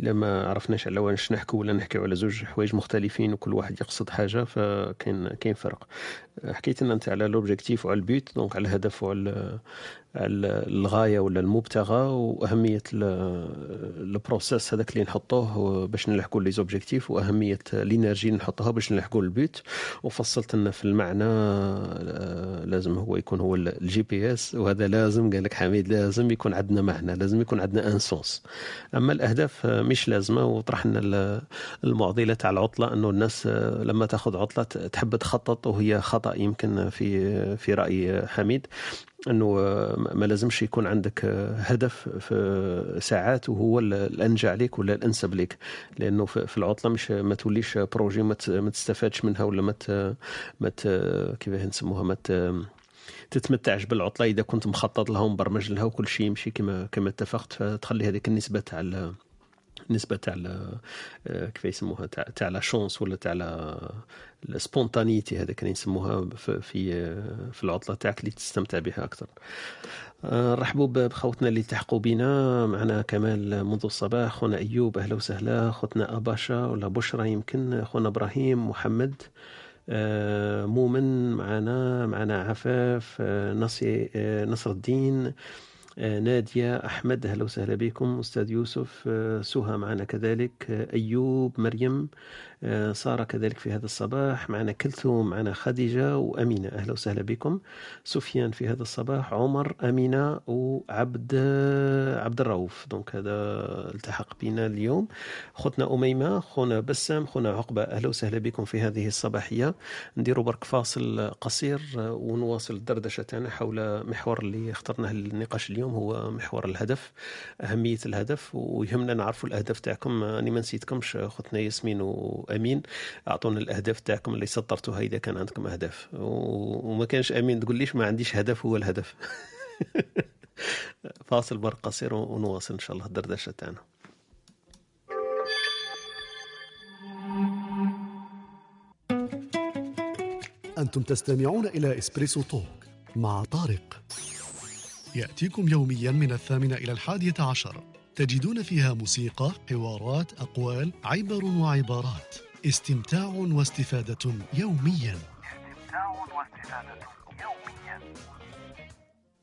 ما عرفناش على واش نحكوا ولا نحكيو على زوج حوايج مختلفين وكل واحد يقصد حاجة فكاين كاين فرق. حكيت لنا انت على l'objectif وعلى ال but donc على الهدف وعلى على الغاية ولا المبتغى وأهمية ال process هذاك اللي نحطوه باش نلحقوا les objectifs وأهمية ال énergie نحطوها باش نلحقوا ال but وفصلت لنا في المعنى آه، لازم هو يكون هو ال GPS وهذا لازم قال لك حميد لازم يكون عندنا معنى لازم يكون عندنا un sens. أما الأهداف آه، مش لازمة وطرحنا ال- المعضلة تاع العطلة إنه الناس آه، لما تأخذ عطلة تحب تخطط وهي خطأ يمكن في في رأي حميد إنه ما لازمش يكون عندك هدف في ساعات وهو ال- الأنجع لك ولا الأنسب لك لأنه في العطلة مش ما توليش projet ما تستفادش منها ولا ما ما كيفاه نسموها ما تتمتعش بالعطلة. إذا كنت مخطط لها ومبرمج لها وكل شيء يمشي كما كما اتفقت فتخلي هذيك النسبة تاع النسبة تاع آه، كيف يسموها تاع تاع la chance ولا تاع ال spontanéité هذا كان يسموها في في آه، في العطلة تاعك اللي تستمتع بها أكثر. آه، نرحبوا بخوتنا اللي التحقوا بنا معنا كمال منذ الصباح خونا أيوب أهلا وسهلا. خوتنا أباشا ولا بشرى يمكن. خونا إبراهيم محمد آه، مؤمن معنا معنا عفاف آه، آه، نصر الدين آه، نادية أحمد أهلا وسهلا بكم. أستاذ يوسف آه، سهى معنا كذلك. آه، أيوب مريم آه، سارة كذلك في هذا الصباح. معنا كلثوم معنا خديجة وأمينة. أهلا وسهلا بكم. سفيان في هذا الصباح عمر أمينة وعبد عبد الرؤوف. دونك هذا التحق بنا اليوم. خوتنا أميمة خونا بسام خونا عقبة. أهلا وسهلا بكم في هذه الصباحية. نديروا برك فاصل قصير آه، ونواصل الدردشة تاعنا حول محور اللي اخترناه للنقاش اليوم. هو محور الهدف أهمية الهدف ويهمنا نعرفوا الأهداف تاعكم. أنا ما نسيتكمش خوتنا ياسمين وأمين أعطونا الأهداف تاعكم اللي سطرتوها إذا كان عندكم أهداف. و- وما كانش أمين. تقول ليش ما عنديش هدف؟ هو الهدف. فاصل برك قصير ونواصل إن شاء الله الدردشة تاعنا. أنتم تستمعون إلى إسبريسو Talk مع طارق. يأتيكم يوميا من الثامنة إلى الحادية عشر. تجدون فيها موسيقى حوارات أقوال عبر وعبارات. استمتاع واستفادة يوميا. استمتاع واستفادة يوميا.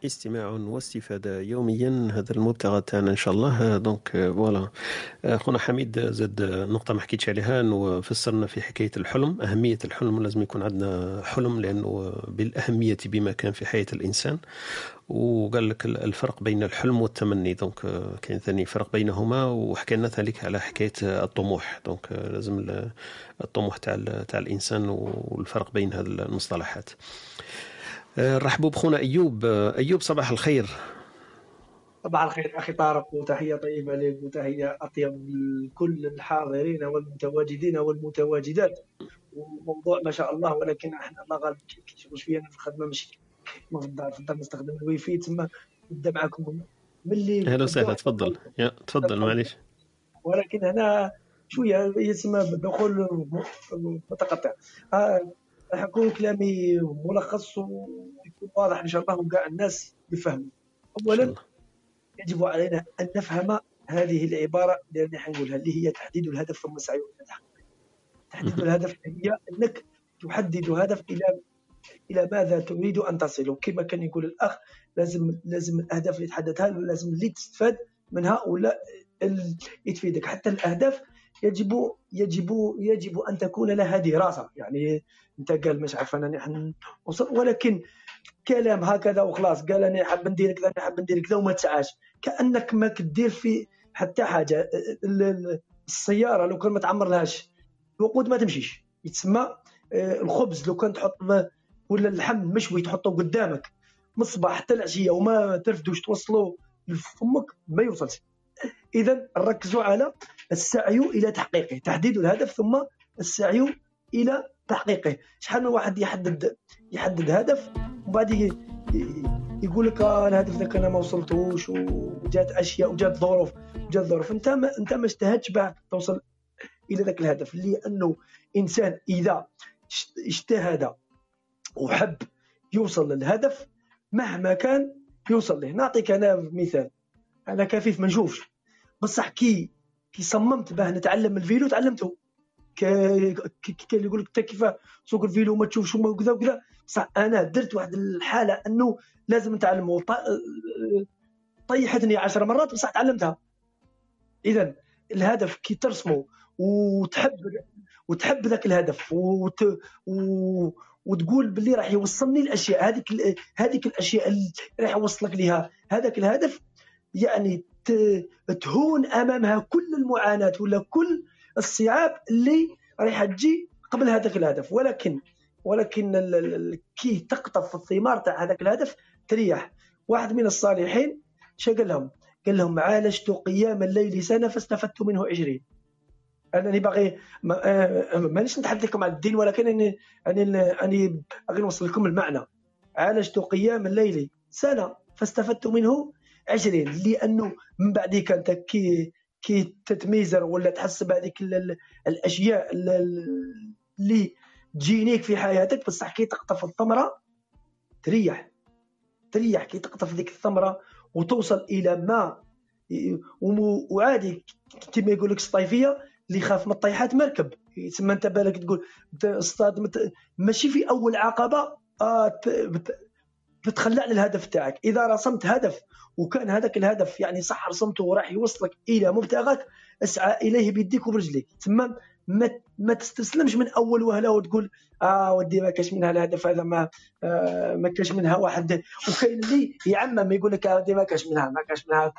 استماع واستفادة يوميا. هذا المبتغى تاعنا إن شاء الله. donc voilà آه، خونا حميد زاد نقطة ما حكيتش عليها. أنه فسرنا في حكاية الحلم أهمية الحلم. لازم يكون عندنا حلم لأنه بالأهمية بمكان في حياة الإنسان. وقال لك الفرق بين الحلم والتمني. donc آه، كاين ثاني فرق بينهما. وحكى لنا ذلك على حكاية آه، الطموح donc لازم ال- الطموح تاع تاع الإنسان والفرق بين هذه المصطلحات. آه، رحبوا بخونا أيوب. آه، أيوب صباح الخير. صباح الخير أخي طارق وتحية طيبة لك وتحية أطيب لكل الحاضرين والمتواجدين والمتواجدات. وموضوع ما شاء الله ولكن إحنا الله غالب كيشغل شوية في الخدمة ماشي. كيما في الدار في الدار نستخدم الواي فاي تما نبدأ معكم ملي أهلا وسهلا تفضل. يا تفضل معليش. ولكن هنا شوية يسمى بالدخول متقطع. آه، راح يكون كلامي ملخص ويكون واضح إن شاء الله وكاع الناس يفهموا اولا يجب علينا أن نفهم هذه العبارة اللي حنقولها اللي هي تحديد الهدف ثم السعي إلى تحقيقه. تحديد الهدف هي أنك تحدد هدف إلى إلى ماذا تريد أن تصل. وكما كان يقول الأخ لازم لازم الأهداف اللي تحددها لازم اللي تستفاد منها ولا ال- اللي تفيدك. حتى الأهداف يجب يجب يجب أن تكون لها دراسة. يعني أنت قال مش عارف أنا نحن ولكن كلام هكذا وخلاص. قال أنا حاب ندير كذا أنا حاب ندير كذا وما تسعاش. كأنك ما كدير في حتى حاجة. ال- ال- السيارة لو كان ما تعمر لهاش الوقود ما تمشيش. يتسمى آه، الخبز لو كان تحط ولا اللحم مشوي تحطه قدامك. من الصباح حتى العشية وما ترفدوش توصلوا لفمك ما يوصلش. اذا ركزوا على السعي إلى تحقيقه. تحديد الهدف ثم السعي إلى تحقيقه. شحال من واحد يحدد يحدد هدف وبعد يقول لك آه الهدف ذاك أنا ما وصلتوش وجات أشياء وجات ظروف وجات ظروف. أنت ما أنت ما اجتهدتش بعد توصل إلى ذاك الهدف لأنه إنسان إذا اجت- اجتهد وحب يوصل للهدف مهما كان يوصل له. نعطيك أنا مثال. أنا كفيف ما نشوفش. بصح كي كي صممت باه نتعلم ال vélo تعلمته ك- ك- ك- كان يقول لك انت كيف سوق ال vélo وما تشوفش وما وكذا وكذا. بصح أنا درت واحد الحالة إنه لازم نتعلمه طيحتني عشر مرات بصح تعلمتها. اذا الهدف كي ترسمه وتحب وتحب ذاك الهدف وت... و... وتقول باللي راح يوصلني الأشياء هذيك هذيك الأشياء اللي راح يوصلك لها هذاك الهدف يعني. تهون أمامها كل المعاناة ولا كل الصعاب اللي راح تجي قبل هذاك الهدف. ولكن ولكن كي تقطف الثمار تاع هذاك الهدف تريح. واحد من الصالحين شا قال لهم. قال لهم عالجت قيام الليل سنة فاستفدت منه عشرين. أنني باغي ما- آه، مانيش نتحدث لكم عن الدين ولكن اني أني أني باغي نوصل لكم المعنى. عالجت قيام الليل سنة فاستفدت منه عشرين لأنه من بعد كانت كي كي تتميزر ولا تحس بهذيك ال- ال- الأشياء ال- ال- اللي تجينيك في حياتك بصح كي تقطف الثمرة تريح. تريح كي تقطف ذيك الثمرة وتوصل إلى ما وعادي كما يقول لك الصيفية اللي يخاف من الطيحات مركب. تسمى أنت بالك تقول اصطاد ماشي في أول عقبة آه ت- بت- بتخلى على الهدف تاعك إذا رسمت هدف وكان هذاك الهدف يعني صح رسمته وراح يوصلك إلى مبتغاك اسعى إليه بيديك وبرجليك. تسمى ما ما تستسلمش من أول وهلة وتقول آه ودي ما كاش منها الهدف هذا ما آه ما كاش منها واحد. وكاين اللي يعمم يقول لك آه ودي ما كاش منها ما كاش منها.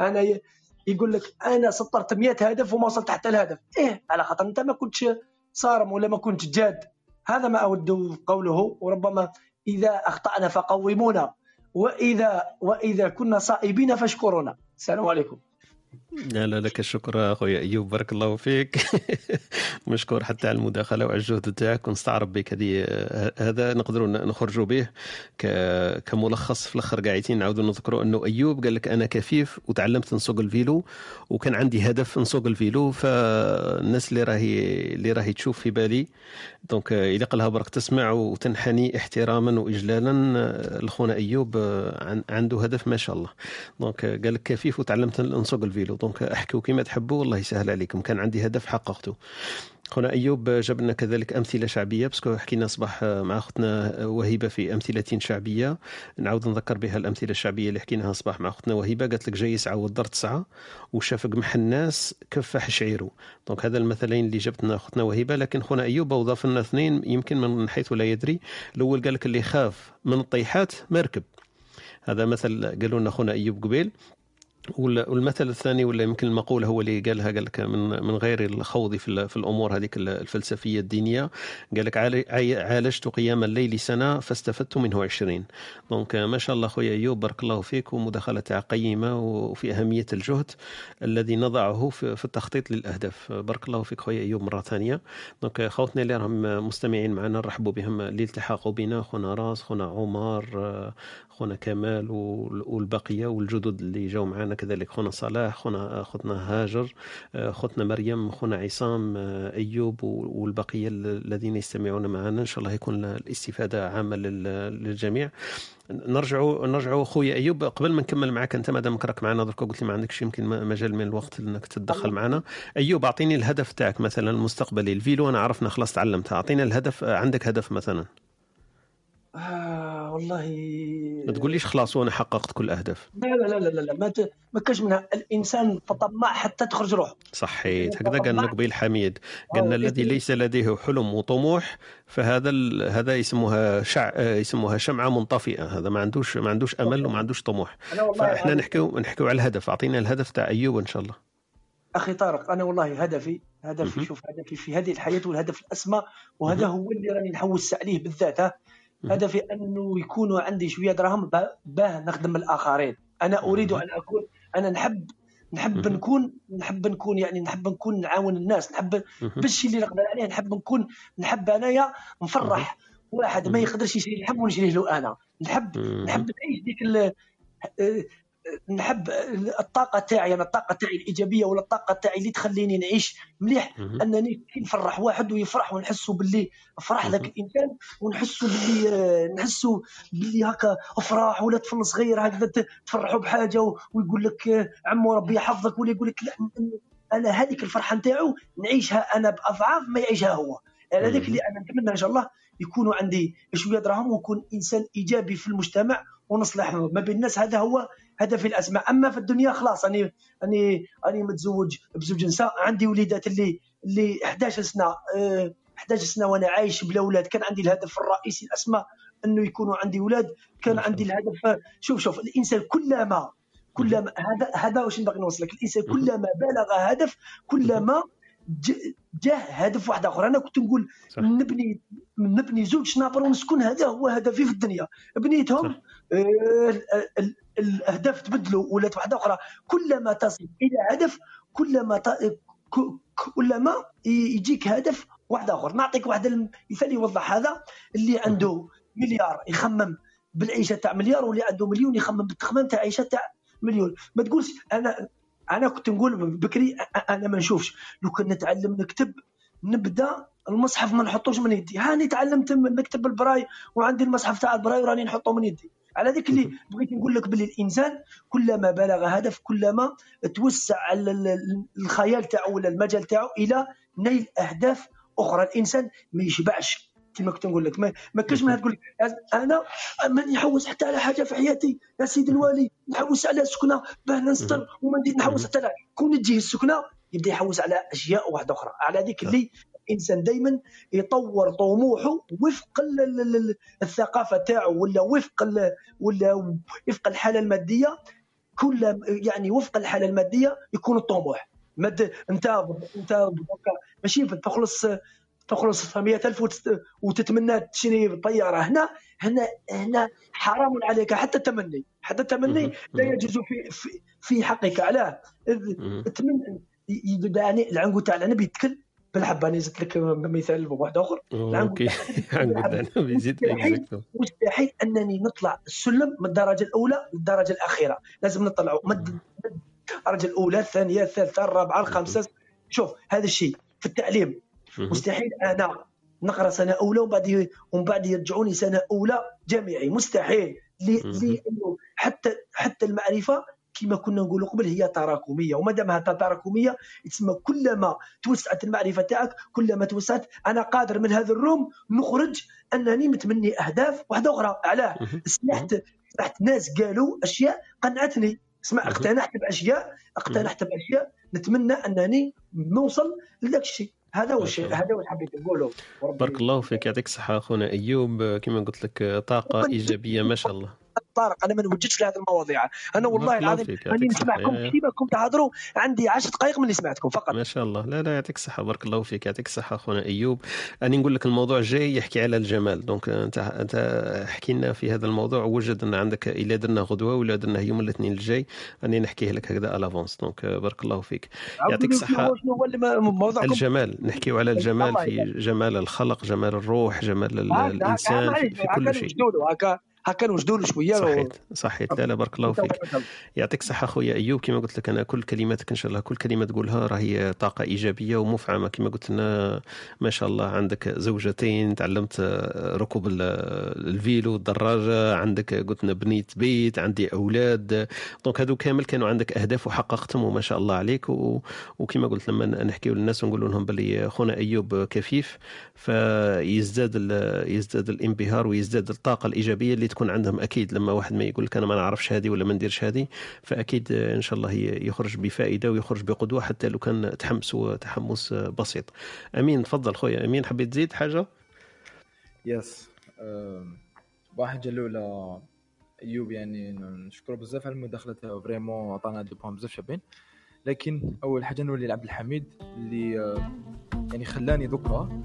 أنا يقول لك أنا سطرت 100 هدف وما وصلت حتى الهدف. إيه على خاطر أنت ما كنتش صارم ولا ما كنتش جاد. هذا ما أود قوله وربما إذا أخطأنا فقومونا. واذا وإذا كنا صائبين فاشكرونا. السلام عليكم. لا لا لك الشكر اخويا أيوب بارك الله فيك. مشكور حتى على المداخلة وعلى الجهد تاعك ونستعرب بك. هذه هذا نقدروا نخرجوا به كملخص في الأخر. قاعدين نعاودوا نذكروا أنه أيوب قال لك أنا كفيف وتعلمت نسوق ال vélo وكان عندي هدف نسوق ال vélo. فالناس اللي راهي اللي راهي تشوف في بالي donc إلى قالها برك تسمع وتنحني احتراما وإجلالا لخونا أيوب عن- عنده هدف ما شاء الله. donc قال لك كفيف وتعلمت نسوق ال vélo. donc أحكوا كما تحبوا والله يسهل عليكم. كان عندي هدف حققته. خونا أيوب جاب لنا كذلك أمثلة شعبية parce que حكينا صباح مع أختنا وهبه في أمثلة شعبية. نعاود نذكر بها الأمثلة الشعبية اللي حكيناها صباح مع أختنا وهبه قالت لك جاي يسعى والدار تسعى وشاف قمح الناس كفح شعيره. دونك هذا المثلين اللي جبت لنا أختنا وهبه لكن خونا أيوب اضاف لنا اثنين يمكن من حيث لا يدري. الأول قال لك اللي خاف من الطيحات مركب هذا مثل قالوا لنا خونا أيوب قبيل. والمثل الثاني ولا يمكن المقولة هو اللي قالها قال لك من من غير الخوض في في الأمور هذيك ال- الفلسفية الدينية. قال لك عالجت قيام الليل سنة فاستفدت منه عشرين. donc ما شاء الله خويا أيوب بارك الله فيك ومداخلة قيمة وفي أهمية الجهد الذي نضعه في التخطيط للأهداف. بارك الله فيك خويا أيوب مرة ثانية. donc خوتنا اللي راهم مستمعين معنا نرحبوا بهم اللي التحقوا بنا خونا راس خونا عمر خونا كمال وال- والبقية والجدد اللي جاوا معنا كذلك خونا صلاح خونا خوتنا هاجر آه، خوتنا مريم خونا عصام آه، أيوب والبقية ال- الذين يستمعون معنا إن شاء الله يكون الاستفادة عامة لل- للجميع. نرجعوا نرجعوا خويا أيوب. قبل ما نكمل معك أنت مادام راك معنا درك قلت لي ما عندكش يمكن مجال من الوقت إنك تتدخل معنا أيوب أعطيني الهدف تاعك مثلا المستقبلي الفيلو أنا عرفنا خلاص تعلمتها اعطينا الهدف عندك هدف مثلا؟ آه والله. ما تقوليش خلاص وأنا حققت كل الاهداف لا لا لا لا لا ما ت... ما كاش منها. الإنسان طماع حتى تخرج روحه. صحيت. هكذا قال قبيل حميد. قالنا الذي ليس لديه حلم وطموح فهذا ال... هذا يسموها شع... آه، يسموها شمعة منطفئة. هذا ما عندوش ما عندوش أمل وما عندوش طموح. فإحنا نحكيو نحكيو على الهدف. أعطينا الهدف تاع أيوب إن شاء الله. أخي طارق أنا والله هدفي هدفي شوف هدفي في هذه الحياة والهدف الأسمى وهذا هو اللي راني نحوس عليه بالذات هدفي أنه يكونوا عندي شوية دراهم باه نخدم الآخرين. أنا أريد أن اكون أنا نحب نحب نكون نحب نكون يعني نحب نكون نعاون الناس. نحب بالشيء اللي نقدر عليه نحب نكون نحب أنايا نفرح. واحد ما يقدرش يشري لحم ونشريه له أنا. نحب نحب نعيش ديك نحب الطاقة تاعي أنا الطاقة تاعي الإيجابية ولا الطاقة تاعي اللي تخليني نعيش مليح أنني كي نفرح واحد ويفرح ونحسوا باللي فرح ذاك الإنسان ونحسوا باللي نحسوا باللي هكا أفراح ولا طفل صغير هكذا تفرحوا بحاجة ويقول لك عمو ربي يحفظك ولا يقول لك لا أنا هذيك الفرحة نتاعو نعيشها أنا بأضعاف ما يعيشها هو. هذاك اللي أنا نتمنى إن شاء الله يكونوا عندي شوية دراهم ونكون إنسان إيجابي في المجتمع ونصلح ما بين الناس هذا هو هدفي الاسمى أما في الدنيا خلاص أني أني أني متزوج بزوج نساء. عندي وليدات اللي اللي 11 سنة آه 11 سنة وأنا عايش بلا أولاد كان عندي الهدف الرئيسي الاسمى أنه يكونوا عندي أولاد كان عندي الهدف شوف شوف الإنسان كلما كلما هذا هذا واش نبغي نوصل لك الانسان كلما بلغ هدف كلما جاه هدف واحد آخر. أنا كنت نقول صح. نبني نبني زوج شنابر ونسكن هذا هو هدفي في الدنيا. بنيتهم آه الأهداف تبدلوا ولات واحدة أخرى. كلما تصل إلى هدف كلما ت... كلما يجيك هدف واحد اخر نعطيك واحد المثال يوضح هذا. اللي عنده مليار يخمم بالعيشة تاع مليار واللي عنده مليون يخمم بالتخمام تاع عيشة تاع مليون. ما تقولش أنا أنا كنت نقول بكري أنا ما نشوفش. لو كان نتعلم نكتب نبدأ المصحف ما نحطوش من يدي. هاني تعلمت نكتب البراي وعندي المصحف تاع البراي وراني نحطه من يدي. على ذيك اللي بغيت نقول لك باللي الإنسان كلما بلغ هدف كلما توسع الخيال تاعو ولا المجال تاعو إلى نيل أهداف أخرى. الإنسان ما يشبعش كما كنت نقول لك. ما, ما كاش ما تقول أنا ما نحوس حتى على حاجة في حياتي. يا سيدي الوالي نحوس على سكنة. باه نستر وما نحوس حتى على كون تجيه السكنة يبدا يحوس على أشياء واحدة أخرى. على ذيك اللي الانسان دائما يطور طموحه وفق الثقافة تاعو ولا وفق ولا وفق الحالة المادية كل يعني وفق الحالة المادية يكون الطموح. مد انت انت ماشي تخلص تخلص 100000 وتتمنى تشري طياره هنا هنا هنا حرام عليك حتى التمني. حتى التمني لا يجوز في في, في حقك. علاه. تمنى يعني العنقود تاع العنب يتكل. بالحبة أنا زدت لك مثال واحد آخر. أوكي. مستحيل أنني نطلع السلم من الدرجة الأولى للدرجة الأخيرة. لازم نطلعوا من الدرجة الأولى الثانية الثالثة الرابعة الخامسة. شوف هذا الشيء في التعليم. مستحيل أنا نقرأ سنة أولى ومن بعد ومن بعد يرجعوني سنة أولى جامعي. مستحيل. لأنه حتى حتى المعرفة كما كنا نقولوا قبل هي تراكمية. وما دامها تراكمية تسمى كلما توسعت المعرفة تاعك كلما توسعت أنا قادر من هذا الروم نخرج أنني متمني أهداف واحدة أخرى. علاه. سمعت سمعت ناس قالوا أشياء قنعتني. اسمع اقتنعت بأشياء اقتنعت بأشياء نتمنى أنني نوصل لذاك الشيء. هذا هو الشيء هذا هو حبيت نقوله. بارك الله فيك يعطيك الصحة أخونا أيوب. كما قلت لك طاقة إيجابية ما شاء الله. طارق أنا ما نوجدش في هذه المواضيع. أنا والله العظيم اني نسمعكم كيما كنت تهضروا عندي 10 دقائق من اللي سمعتكم فقط. ما شاء الله. لا لا يعطيك الصحة بارك الله فيك يعطيك الصحة أخونا أيوب. اني نقول لك الموضوع الجاي يحكي على الجمال. donc أنت أنت حكي لنا في هذا الموضوع. وجد أن عندك الا درنا غدوة ولا درنا يوم الاثنين الجاي أني نحكيه لك هكذا à l'avance donc بارك الله فيك. يعطيك الصحة. الجمال. نحكيو على الجمال. في جمال الخلق جمال الروح جمال الإنسان في كل شيء. هكا نوجدوا له شوية صحيت صحيت. لا لا بارك الله فيك. يعطيك الصحة خويا أيوب. كما قلت لك أنا كل كلماتك إن شاء الله كل كلمة تقولها راهي طاقة إيجابية ومفعمة. كما قلت لنا ما شاء الله عندك زوجتين تعلمت ركوب ال- ال vélo الدراجة عندك قلت لنا بنيت بيت عندي أولاد. donc هادو كامل كانوا عندك أهداف وحققتهم وما شاء الله عليك. و... وكما قلت لما نحكيو للناس ونقول لهم باللي خونا أيوب كفيف فيزداد ال... يزداد الانبهار ويزداد الطاقة الإيجابية اللي تكون عندهم أكيد لما واحد ما يقول لك أنا ما نعرفش هذه ولا ما نديرش هذه فأكيد إن شاء الله يخرج بفائدة ويخرج بقدوة حتى لو كان تحمس تحمس بسيط. أمين تفضل خويا. أمين حبيت تزيد حاجة؟ yes واحد الأولى أيوب يعني نشكره بزاف على المداخلة تاعو. vraiment عطانا des points بزاف شابين. لكن أول حاجة نولي لعبد الحميد اللي يعني خلاني ذكرى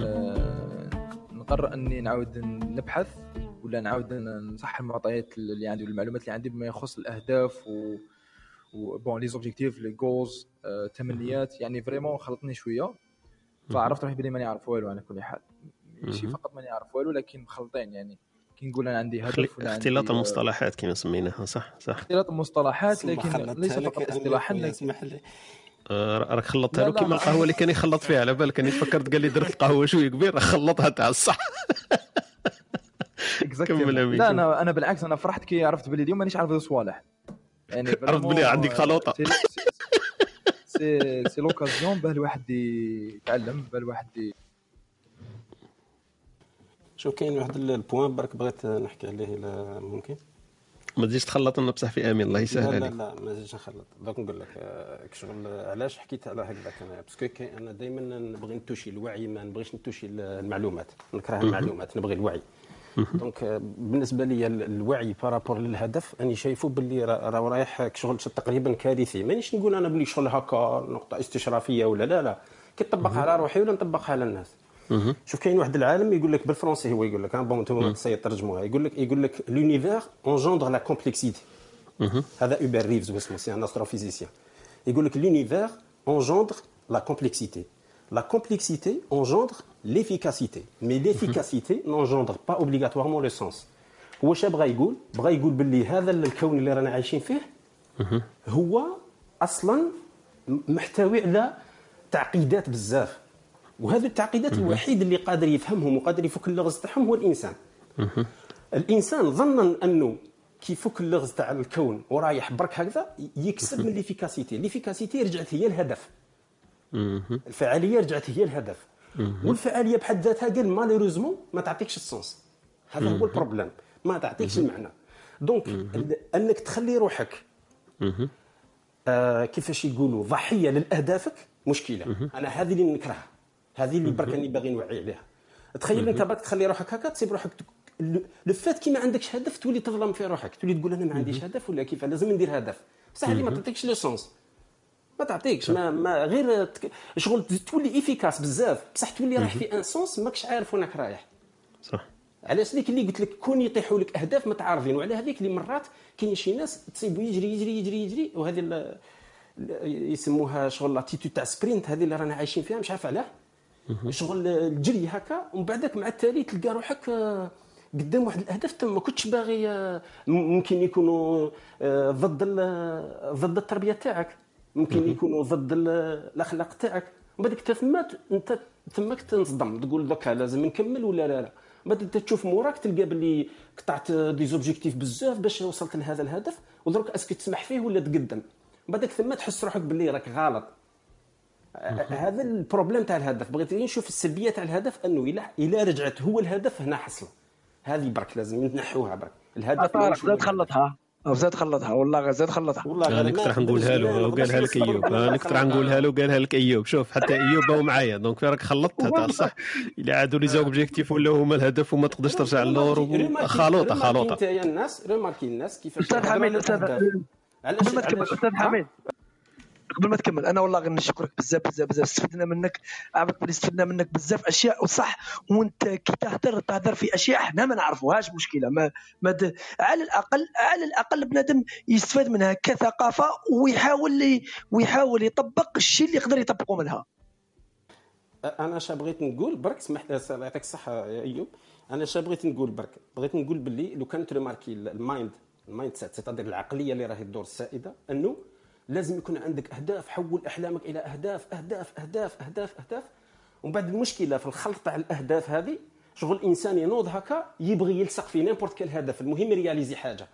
آه، نقرر أني نعاود نبحث. ولا نعاود نصحح المعطيات اللي عندي والمعلومات اللي عندي بما يخص الأهداف و bon les objectifs les goals تمنيات. يعني vraiment خلطني شوية. فعرفت روحي بلي ماني عارف والو على كل حال. ماشي. فقط ماني عارف والو لكن مخلطين يعني. كي نقول أنا عندي هدف ولا اختلاط عندي، آه، المصطلحات كما سميناها صح صح. اختلاط المصطلحات لكن ليس فقط اصطلاحا اسمح لي. آه، راك خلطتها له كيما ما- القهوة اللي كان يخلط فيها على بالك. كان يتفكرت قال لي درت القهوه شوية كبيرة خلطها تاع الصح. كمل لا. أنا أنا بالعكس أنا فرحت كي عرفت بلي اليوم مانيش عارف صوالح. يعني عرفت بلي عندك خلوطة. c'est c'est l'occasion باه الواحد يتعلم باه الواحد شوف كاين واحد ال point برك بغيت نحكي عليه إلا ممكن؟ ما تجيش تخلط لنا بصح في آمين الله لا يسهل لا عليك. لا ما نجيش نخلط. دوك نقول لك آه، شغل علاش حكيت على هكذاك أنا parce que كاين- أنا دائما نبغي نـ toucher الوعي ما نبغيش نـ toucher المعلومات. نكره. المعلومات نبغي الوعي. donc بالنسبة لي ال- الوعي par rapport للهدف أني شايفه باللي راه رايح شغل تقريبا كارثي. مانيش نقول أنا بلي شغل هكا نقطة استشرافية ولا لا لا. كي نطبقها على روحي ولا نطبقها على الناس. شوف كاين واحد العالم يقول لك بالفرنسي هو يقول لك bon أنتم ترجموها. يقول لك يقول لك l'univers engendre la complexité هذا Hubert Reeves واسمه c'est un astrophysicien يقول لك l'univers engendre la complexité la complexité engendre l'efficacité. Mais l'efficacité n'engendre pas obligatoirement le sens. واش بغى يقول بغى يقول باللي هذا الكون اللي رانا عايشين فيه هو أصلا محتوي على تعقيدات بزاف وهذه التعقيدات الوحيد اللي قادر يفهمهم وقادر يفك اللغز تاعهم هو الانسان الانسان ظنا انه كي يفك اللغز تاع الكون ورايح برك هكذا يكسب من l'efficacité l'efficacité رجعت هي الهدف الفعاليه رجعت هي الهدف والفعالية بحد ذاتها قال malheureusement ما تعطيكش ال sens. هذا هو ال problème. ما تعطيكش المعنى. donc أنك تخلي روحك آه كيفاش يقولوا ضحية لاهدافك مشكلة. أنا هذه اللي نكرهها. هذه اللي برك راني باغي نوعي عليها. تخيل أنت برك تخلي روحك هكا تسيب روحك لو فات كي ما عندكش هدف تولي تظلم في روحك. تولي تقول أنا ما عنديش هدف ولا كيف لازم ندير هدف. بصح هذه ما تعطيكش le sens. ما تعطيكش ما, ما غير تك... شغل تولي efficace بزاف بصح تولي رايح في un sens ماكش عارف وينك رايح. صح. علاش؟ ديك اللي قلت لك كون يطيحوا لك أهداف متعارضين وعلى هذيك اللي مرات كاين شي ناس تصيبوا يجري يجري يجري يجري وهذه يسموها شغل l'attitude تاع sprint هذه اللي رانا عايشين فيها مش عارف علاه. شغل الجري هكا ومن بعدك مع التالي تلقى روحك آه، قدام واحد الأهداف تم ما كنتش باغي آه، ممكن يكونوا آه، ضد ضد التربية تاعك. ممكن يكونوا ضد ال- الأخلاق تاعك. ومن بعدك انت ثم انت تماك تنصدم تقول دوكا لازم نكمل ولا لا لا. من بعد انت تشوف موراك تلقى باللي قطعت des objectifs بزاف باش وصلت لهذا الهدف ودروك est-ce que تسمح فيه ولا تقدم. من بعدك ثم تحس روحك باللي راك غلط. هذا البروبليم تاع الهدف. بغيت نشوف السلبية تاع الهدف أنه إلى إلى رجعت هو الهدف هنا حصله هذه برك لازم نحوها برك. الهدف ماهوش هو زاد الهدف. خلطها أو زاد خلطها والله غير زاد خلطها. والله أنا كنت راح نقولها له وقالها لك إيوب. أنا كنت راح نقولها له وقالها لك إيوب. شوف حتى إيوب هو معايا دونك راك خلطتها تاع صح؟ إلا عادوا لي زوبجيكتيف ولا هما الهدف وما تقدرش ترجع للور خلوطة خلوطة. أنت يا الناس ريماركي الناس كيفاش أستاذ حميد أستاذ علاش- أستاذ؟ حميد. قبل ما تكمل أنا والله نشكرك بزاف بزاف بزاف. استفدنا منك عرفت بلي استفدنا منك بزاف أشياء وصح وأنت كي تهدر تهدر في أشياء إحنا ما نعرفوهاش مشكلة. ما, ما د... على الأقل على الأقل بنادم يستفاد منها كثقافة ويحاول. ويحاول يطبق الشيء اللي يقدر يطبقه منها. أنا اش بغيت نقول برك سمح يعطيك الصحة يا إيوب. أنا اش بغيت نقول برك بغيت نقول باللي لو كانت remarquer ال mind ال mindset العقلية اللي راهي الدور السائدة أنه لازم يكون عندك أهداف حول أحلامك إلى أهداف أهداف أهداف أهداف أهداف. ومن بعد المشكلة في الخلط تاع الأهداف هذه شغل الإنسان ينوض هكا يبغي يلصق في n'importe quel هدف المهم ي réaliser حاجة.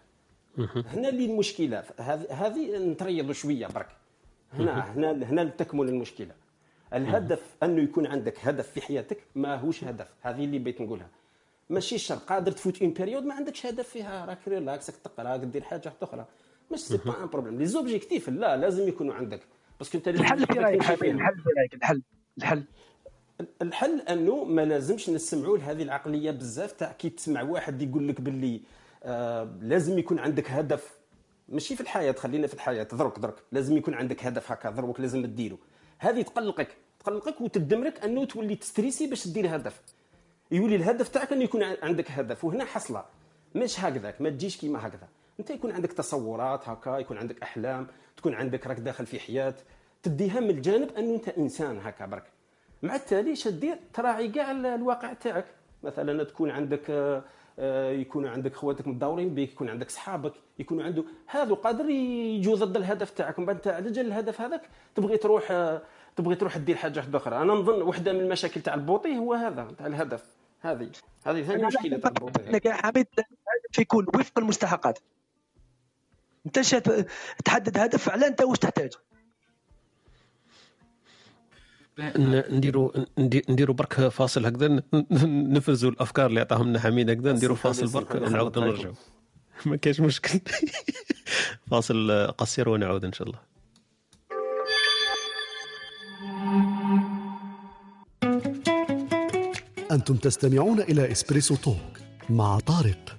هنا اللي المشكلة هذه نتريضوا شوية برك. هنا هنا هنا تكمن المشكلة. الهدف أنه يكون عندك هدف في حياتك ما هوش هدف. هذه اللي بغيت نقولها. ماشي شرط. قادر تفوت une période ما عندكش هدف فيها. راك relax تقرأ دير حاجة أخرى. مش c'est pas un problème les objectifs لا لازم يكونوا عندك. parce que انت الحل في رأيك الحل في رأيك الحل الحل. الحل أنه ما لازمش نسمعوا لهذه العقلية بزاف تاع كي تسمع واحد يقول لك باللي آه لازم يكون عندك هدف. ماشي في الحياة خلينا في الحياة. درك درك لازم يكون عندك هدف هكا دروك لازم تديرو هذه تقلقك. تقلقك وتدمرك أنه تولي ت stresser باش دير هدف. يولي الهدف تاعك انه يكون عندك هدف. وهنا حصلة. مش هكذاك. ما تجيش كيما هكذا. انت يكون عندك تصورات هكا يكون عندك أحلام تكون عندك راك داخل في حياة تديها من الجانب أنه أنت إنسان هكا برك. مع التالي دير تراعي كاع الواقع تاعك. مثلا تكون عندك آه، آه، يكون عندك خواتك متداورين بك يكون عندك صحابك يكون عنده هذا قادر يجوا ضد الهدف تاعك. من بعد انت على جال الهدف هذاك تبغي تروح آه، تبغي تروح دير حاجة واحدة أخرى. أنا نظن واحدة من المشاكل تاع البوطي هو هذا تاع الهدف. هذه هذه ثاني مشكلة تاع البوطي. لك يا حميد في يكون وفق المستحقات. انت تحدد هدف على انت واش تحتاج نديروا نديروا برك فاصل هكذا نفرزوا الأفكار اللي عطاهم لنا حميد هكذا نديروا فاصل برك نعاودوا نرجعوا ما كاينش مشكل. فاصل قصير ونعود إن شاء الله. أنتم تستمعون إلى إسبريسو توك مع طارق.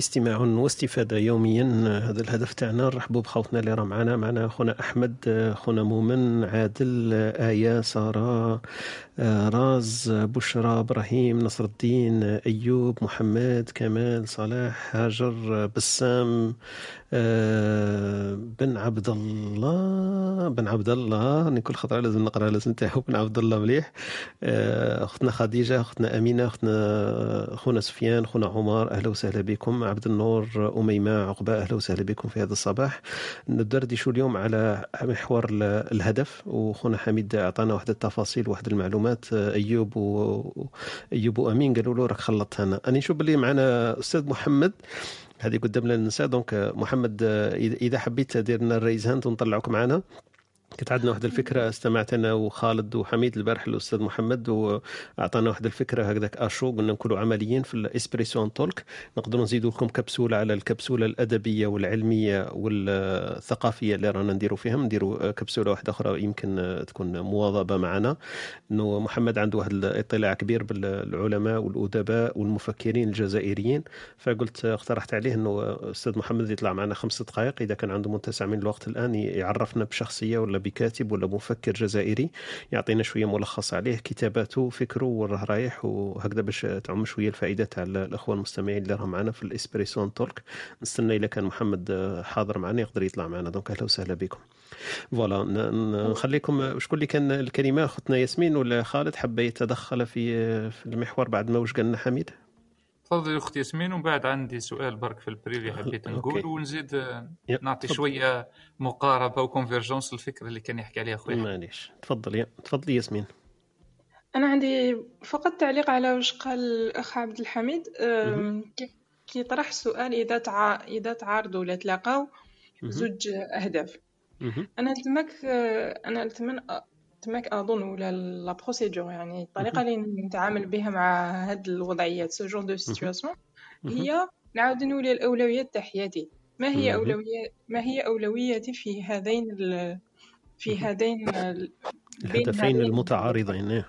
استماع واستفادة يوميا. هذا الهدف تاعنا. نرحبوا بخوتنا اللي راه معنا. معنا خونا أحمد خونا مؤمن عادل آية سارة راز بشرى إبراهيم نصر الدين أيوب محمد كمال صلاح هاجر بسام بن عبد الله بن عبد الله راني كل خطره لازم نقرأ لازم تاعو بن عبد الله مليح. آه، أختنا خديجة أختنا أمينة أختنا خونا سفيان خونا عمر أهلا وسهلا بكم. عبد النور أميمة عقبة أهلا وسهلا بكم في هذا الصباح. ندردشوا اليوم على محور الهدف وخونا حميد أعطانا واحد التفاصيل واحد المعلومات. أيوب و... أيوب وأمين قالوا له راك خلطتها أنا أنا نشوف باللي معنا أستاذ محمد. هذه قدام لنا النساء. donc محمد اذا حبيت دير لنا ال raise hand ونطلعوك معنا. كانت عندنا واحد الفكرة استمعت أنا وخالد وحميد البارح الأستاذ محمد وأعطانا واحد الفكرة هكذاك أشو قلنا نكونوا عمليين في الإسبريسو talk. نقدروا نزيدوا لكم كبسولة على الكبسولة الأدبية والعلمية والثقافية اللي رانا نديروا فيها. نديروا كبسولة واحدة أخرى يمكن تكون مواظبة معنا. انه محمد عنده واحد الاطلاع كبير بالعلماء والأدباء والمفكرين الجزائريين. فقلت اقترحت عليه إنه أستاذ محمد يطلع معنا خمس دقائق. إذا كان عنده متسع من الوقت الآن يعرفنا بشخصية ولا بكاتب ولا مفكر جزائري يعطينا شوية ملخص عليه كتاباته فكره وراه رايح وهكذا باش تعم شوية الفائدة تاع الإخوة المستمعين اللي راهم معنا في الإسبريسو تولك. نستنى اذا كان محمد حاضر معنا يقدر يطلع معنا. donc أهلا وسهلا بكم. voilà نخليكم شكون اللي كان الكلمة؟ اختنا ياسمين ولا خالد حب يتدخل في في المحور بعد ما وش قالنا حميد؟ تفضلي أختي ياسمين ومن بعد عندي سؤال برك في ال privé حبيت نقول ونزيد نعطي شوية مقاربة و convergence للفكرة اللي كان يحكي عليها خويا معليش. تفضلي تفضلي ياسمين. أنا عندي فقط تعليق على واش قال الأخ عبد الحميد. كي طرح السؤال إذا تع... إذا تعارضوا ولا تلاقاو زوج أهداف. أنا نتمك أنا تماك أظن ولا لا بروسيدور يعني الطريقة اللي نتعامل بها مع هاد الوضعيات سو جور دو سيتوياسيون هي نعاود نولي الأولويات تاع حياتي ما هي اولويات ما هي أولوياتي في هذين ال... في هذين الهدفين المتعارضين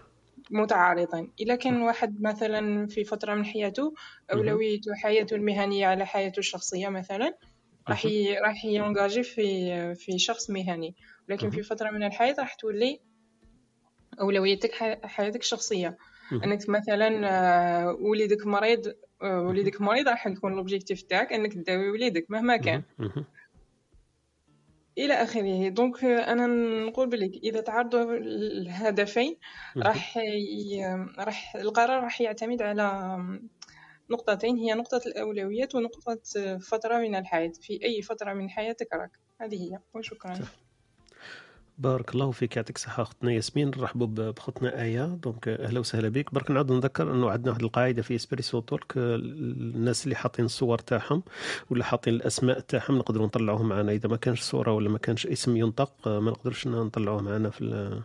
متعارضين. اذا كان واحد مثلا في فترة من حياته اولويته حياته المهنية على حياته الشخصية مثلا راح راح ينجاجي في في شخص مهني. ولكن في فترة من الحياة راح تولي أولويتك حياتك الشخصية. أنك مثلا آه، وليدك مريض آه، وليدك مريض راح يكون l'objectif تاعك أنك تداوي وليدك مهما كان. إلى آخره. donc آه، أنا نقول بلك إذا تعرضوا الهدفين. راح ي... راح القرار راح يعتمد على نقطتين. هي نقطة الأولويات ونقطة فترة من الحياة. في أي فترة من حياتك راك. هذه هي. وشكرا. بارك الله فيك يعطيك الصحة أختنا ياسمين نرحبوا ب- بأختنا آية. donc أهلا وسهلا بك. برك نعاود نذكر أنه عندنا واحد القاعدة في Espresso Talk آه، الناس اللي حاطين الصور تاعهم ولا حاطين الأسماء تاعهم نقدروا نطلعوهم معنا. إذا ما كانش صورة ولا ما كانش اسم ينطق آه، ما نقدرش نطلعوه معنا في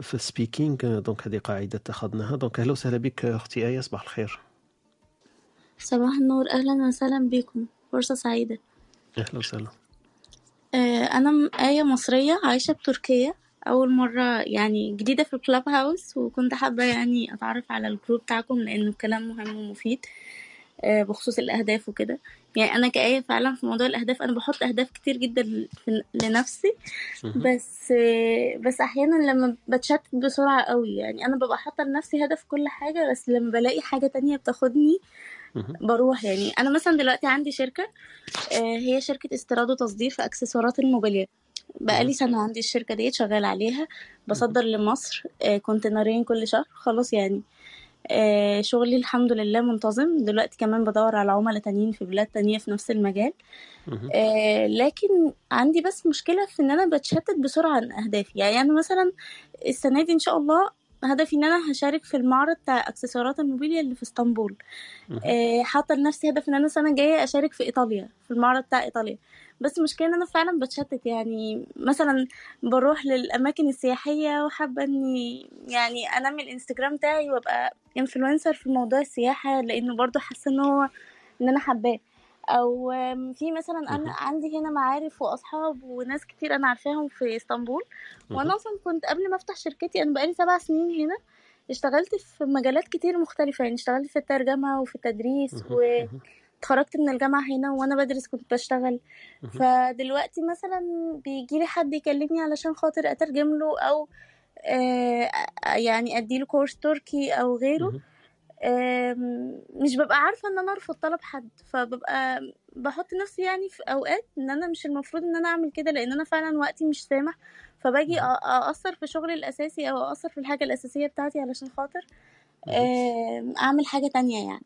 في ال speaking آه، donc هذه قاعدة اتخذناها donc أهلا وسهلا بك أختي آية صباح الخير. صباح النور أهلا وسهلا بكم. فرصة سعيدة. أهلا وسهلا. آه، أنا م- آية مصرية عايشة بتركيا أول مرة يعني جديدة في ال Clubhouse وكنت حابة يعني أتعرف على ال group بتاعكم لأنه الكلام مهم ومفيد آه، بخصوص الأهداف وكده. يعني أنا كآية فعلا في موضوع الأهداف أنا بحط أهداف كتير جدا ل- في- لنفسي. بس آه، بس أحيانا لما بتشتت بسرعة قوي يعني أنا ببقى حاطة لنفسي هدف كل حاجة بس لما بلاقي حاجة تانية بتاخدني بروح يعني. أنا مثلا دلوقتي عندي شركة آه، هي شركة استيراد وتصدير في أكسسوارات الموبيليا بقالي سنة عندي الشركة ديت شغاله عليها. بصدر لمصر آه، كونتينرين كل شهر خلاص يعني. آه، شغلي الحمد لله منتظم. دلوقتي كمان بدور على عملاء تانيين في بلاد تانية في نفس المجال. لكن عندي بس مشكلة في إن أنا بتشتت بسرعة عن أهدافي. يعني أنا مثلا السنة دي إن شاء الله هدفي إن أنا هشارك في المعرض بتاع إكسسوارات الموبيليا اللي في إسطنبول. آه، حاطة لنفسي هدف إن أنا السنة الجاية أشارك في إيطاليا في المعرض بتاع إيطاليا. بس المشكلة إن أنا فعلا بتشتت يعني مثلا بروح للأماكن السياحية وحابة إني يعني أنمي الإنستجرام بتاعي وأبقى انفلونسر في موضوع السياحة لأنه برضو حاسة إن هو إن أنا حباه. أو في مثلا أنا عندي هنا معارف وأصحاب وناس كتير أنا عارفاهم في إسطنبول. وأنا أصلا كنت قبل ما أفتح شركتي أنا بقالي سبع سنين هنا اشتغلت في مجالات كتير مختلفة. يعني اشتغلت في الترجمة وفي التدريس واتخرجت من الجامعة هنا وأنا بدرس كنت بشتغل. فدلوقتي مثلا بيجيلي حد يكلمني علشان خاطر أترجم له أو آه يعني أديله كورس تركي أو غيره. مش ببقى عارفة إن أنا أرفض طلب حد فببقى بحط نفسي يعني في أوقات إن أنا مش المفروض إن أنا أعمل كده لأن أنا فعلا وقتي مش سامح فباجي اقصر في شغلي الأساسي أو اقصر في الحاجة الأساسية بتاعتي علشان خاطر أعمل حاجة تانية يعني.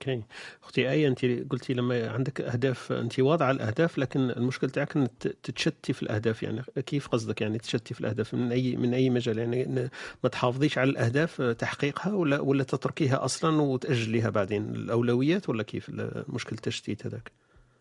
أوكي. أختي إيه انت قلتي لما عندك أهداف انت واضعة الأهداف لكن المشكلة تاعك ان تتشتي في الأهداف. يعني كيف قصدك يعني تشتي في الأهداف؟ من أي من أي مجال؟ يعني ما تحافظيش على الأهداف تحقيقها ولا ولا تتركيها أصلا وتأجليها بعدين؟ الأولويات ولا كيف مشكلة التشتيت هذاك؟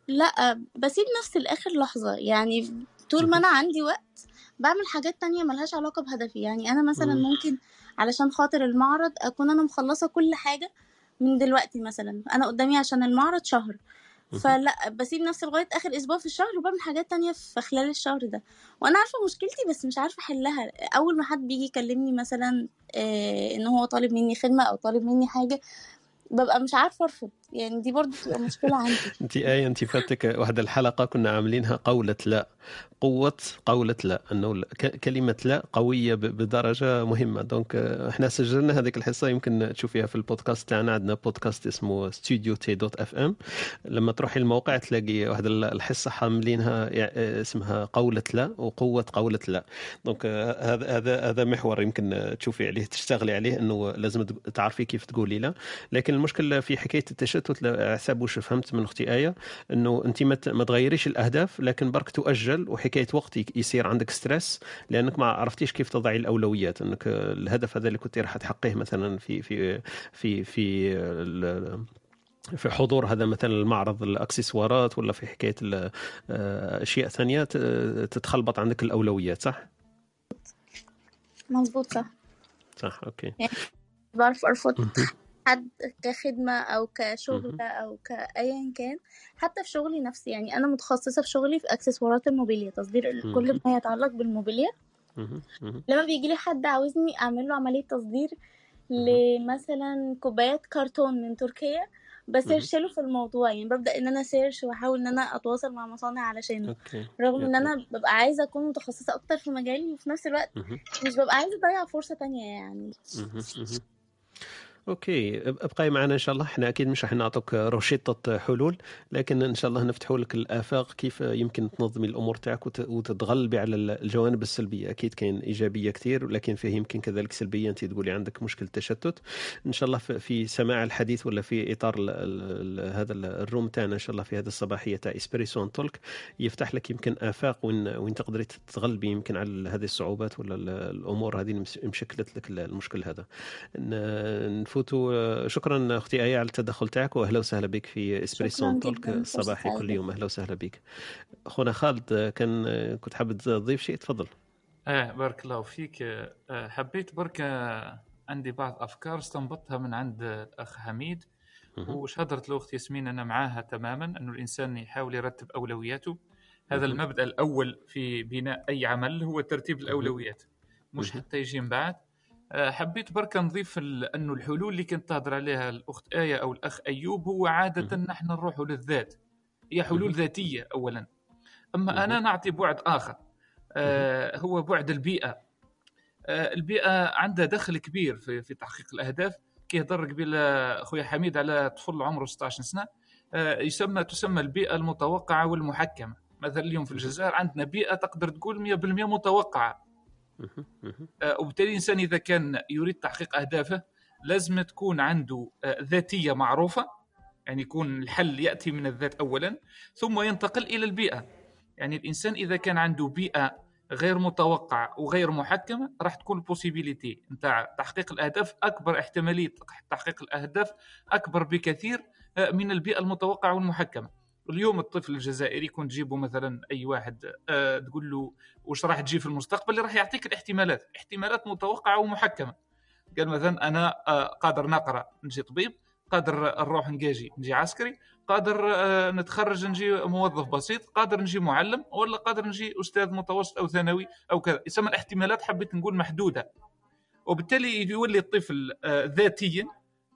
لا بسيب نفسي لآخر لحظة. يعني طول ما أنا عندي وقت بعمل حاجات تانية ملهاش علاقة بهدفي. يعني أنا مثلا مم. ممكن علشان خاطر المعرض أكون أنا مخلصة كل حاجة من دلوقتي مثلا. أنا قدامي عشان المعرض شهر. فلا بسيب نفسي لغاية آخر أسبوع في الشهر وبعمل حاجات تانية في خلال الشهر ده. وأنا عارفة مشكلتي بس مش عارفة أحلها. أول ما حد بيجي يكلمني مثلا آه إن هو طالب مني خدمة أو طالب مني حاجة ببقى مش عارفة أرفض. يعني دي برضو بتبقى مشكلة عندي. انت آية انت فاتك واحد الحلقة كنا عاملينها قولة لا. قوة قولة لا أنه كلمة لا قوية بدرجة مهمة. donc آه، إحنا سجلنا هذيك الحصة يمكن تشوفيها في البودكاست تاعنا. عندنا بودكاست اسمه Studio T dot FM لما تروحي الموقع تلاقي واحد ال- الحصة حاملينها آه، اسمها قولة لا وقوة قولة لا. donc آه، هذا هذا هذا محور يمكن تشوفي عليه تشتغلي عليه إنه لازم تعرفي كيف تقولي لا. لكن المشكلة في حكاية التشتت على حسب واش فهمت من أختي آية إنه انت ما تغيريش الأهداف لكن برك تؤجل وحكاية وقت يصير عندك stress لأنك ما عرفتيش كيف تضعي الأولويات أنك الهدف هذا اللي كنت راح تحققه مثلا في في في في في حضور هذا مثلا المعرض الأكسسوارات ولا في حكاية آه، أشياء ثانية تتخلبط عندك الأولويات صح؟ مظبوط صح صح أوكي يعني بعرف مهم. حد كخدمة أو كشغل أو كأيا كان حتى في شغلي نفسي. يعني أنا متخصصة في شغلي في أكسسوارات الموبيليا تصدير كل. ما يتعلق بالموبيليا. لما بيجي لي حد عاوزني أعمل له عملية تصدير لمثلا كوبايات كرتون من تركيا ب search له في الموضوع. يعني ببدأ إن أنا search وأحاول إن أنا أتواصل مع مصانع علشانه. رغم يب- أنا ببقى عايزة أكون متخصصة أكتر في مجالي وفي نفس الوقت. مش ببقى عايزة أضيع فرصة تانية يعني. OK ابقاي معنا إن شاء الله. إحنا أكيد مش راح نعطوك روشيطه حلول لكن إن شاء الله نفتحوا لك الآفاق كيف يمكن تنظمي الأمور تاعك وت- وتتغلبي على الجوانب السلبية. أكيد كاين إيجابية كثير ولكن فيه يمكن كذلك سلبية. أنت تقولي عندك مشكل تشتت. إن شاء الله في- سماع الحديث ولا في إطار ال ال هذا ال- الروم تاعنا إن شاء الله في هذه الصباحية تاع إسبريسو تولك يفتح لك يمكن آفاق وين وين تقدري تتغلبي يمكن على هذه الصعوبات ولا ال- الأمور هذه اللي مشكلت لك المشكل هذا. ن- نفوتوا شكرا أختي آية على التدخل تاعك واهلا وسهلا بك في اسبريسو تولك الصباحي كل. يوم. أهلا وسهلا بك. اخونا خالد كان كنت حابب تضيف شيء؟ تفضل. آه بارك الله فيك. آه، حبيت برك آه، عندي بعض أفكار استنبطتها من عند الأخ حميد. وش هدرت له أختي ياسمين؟ أنا معاها تماما انه الإنسان يحاول يرتب أولوياته. هذا. المبدأ الأول في بناء أي عمل هو ترتيب الأولويات مش. حتى يجي من بعد. آه، حبيت برك نضيف أنه الحلول اللي كنت تهضر عليها الأخت آية أو الأخ أيوب هو عادة نحن نروح للذات. هي حلول. ذاتية اولا. أما. أنا نعطي بعد آخر. آه، هو بعد البيئة. آه، البيئة عندها دخل كبير في في تحقيق الأهداف. كي هضر قبيل آه، خويا حميد على طفل عمره 16 سنة آه، يسمى تسمى البيئة المتوقعة والمحكمة. مثلا اليوم في الجزائر عندنا بيئة تقدر تقول 100% متوقعة. آه، وبالتالي الإنسان إذا كان يريد تحقيق أهدافه لازم تكون عنده آه، ذاتية معروفة يعني يكون الحل يأتي من الذات اولا ثم ينتقل إلى البيئة. يعني الإنسان إذا كان عنده بيئة غير متوقعة وغير محكمة راح تكون البوسيبيليتي نتاع تحقيق الأهداف أكبر احتمالية تحقيق الأهداف أكبر بكثير آه، من البيئة المتوقعة والمحكمة. اليوم الطفل الجزائري كون تجيبه مثلا أي واحد آه، تقول له واش راح تجي في المستقبل راح يعطيك الاحتمالات احتمالات متوقعة ومحكمة. قال مثلا أنا آه، قادر نقرأ نجي طبيب قادر نروح نجاجي نجي عسكري قادر آه، نتخرج نجي موظف بسيط قادر نجي معلم ولا قادر نجي أستاذ متوسط أو ثانوي أو كذا. يسمى الاحتمالات حبيت نقول محدودة. وبالتالي يولي الطفل آه، ذاتيا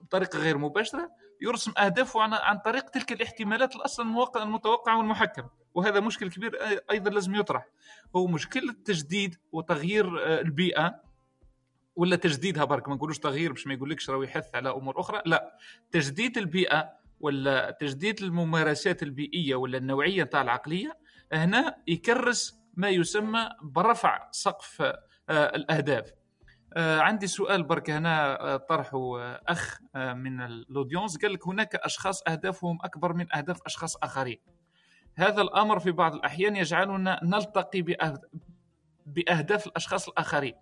بطريقة غير مباشرة يرسم اهدافه عن, عن طريق تلك الاحتمالات الاصلا المتوقعه والمحكمه وهذا مشكل كبير أيضا لازم يطرح. هو مشكله التجديد وتغيير آه، البيئة. ولا تجديدها برك ما نقولوش تغيير باش ما يقولكش راهو يحث على أمور أخرى. لا تجديد البيئة ولا تجديد الممارسات البيئية ولا النوعية تاع العقلية هنا يكرس ما يسمى برفع سقف آه، الأهداف. آه، عندي سؤال برك هنا آه، طرحه أخ آه، من الأودينس. قال لك هناك أشخاص أهدافهم أكبر من أهداف أشخاص آخرين. هذا الأمر في بعض الأحيان يجعلنا نلتقي بأهداف الأشخاص الآخرين.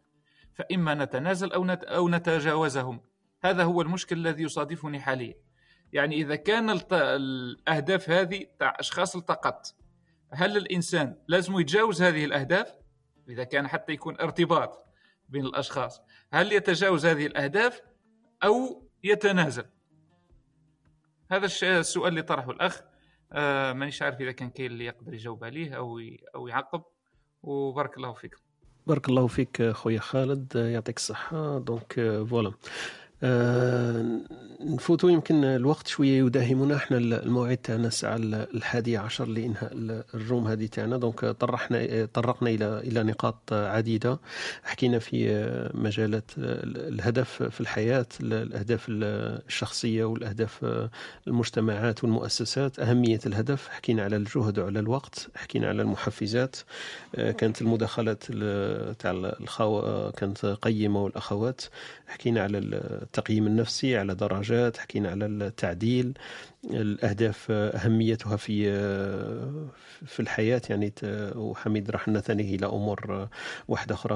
فإما نتنازل أو أو نتجاوزهم. هذا هو المشكل الذي يصادفني حاليا. يعني إذا كان. الأهداف هذه تاع أشخاص التقط هل الإنسان لازم يتجاوز هذه الأهداف؟ إذا كان حتى يكون ارتباط. بين الأشخاص. هل يتجاوز هذه الأهداف أو يتنازل؟ هذا السؤال اللي طرحه الأخ. آه مانيش عارف إذا كان كاين اللي يقدر يجاوب عليه ي... أو يعقب. وبارك الله فيكم. بارك الله فيك خويا خالد. يعطيك الصحة. donc voilà آه، نفوتوا يمكن الوقت شوية يداهمنا. إحنا الموعد تاعنا الساعة الحادية عشر لإنهاء ال room هذه تاعنا. donc طرحنا طرقنا إلى إلى نقاط عديدة. حكينا في مجالات الهدف في الحياة الأهداف الشخصية والأهداف المجتمعات والمؤسسات. أهمية الهدف حكينا على الجهد وعلى الوقت حكينا على المحفزات. كانت المداخلات تاع الخو كانت قيمة والأخوات. حكينا على التقييم النفسي على درجات حكينا على التعديل الأهداف أهميتها في في الحياة. يعني وحميد راح نثنيه إلى أمور واحدة أخرى.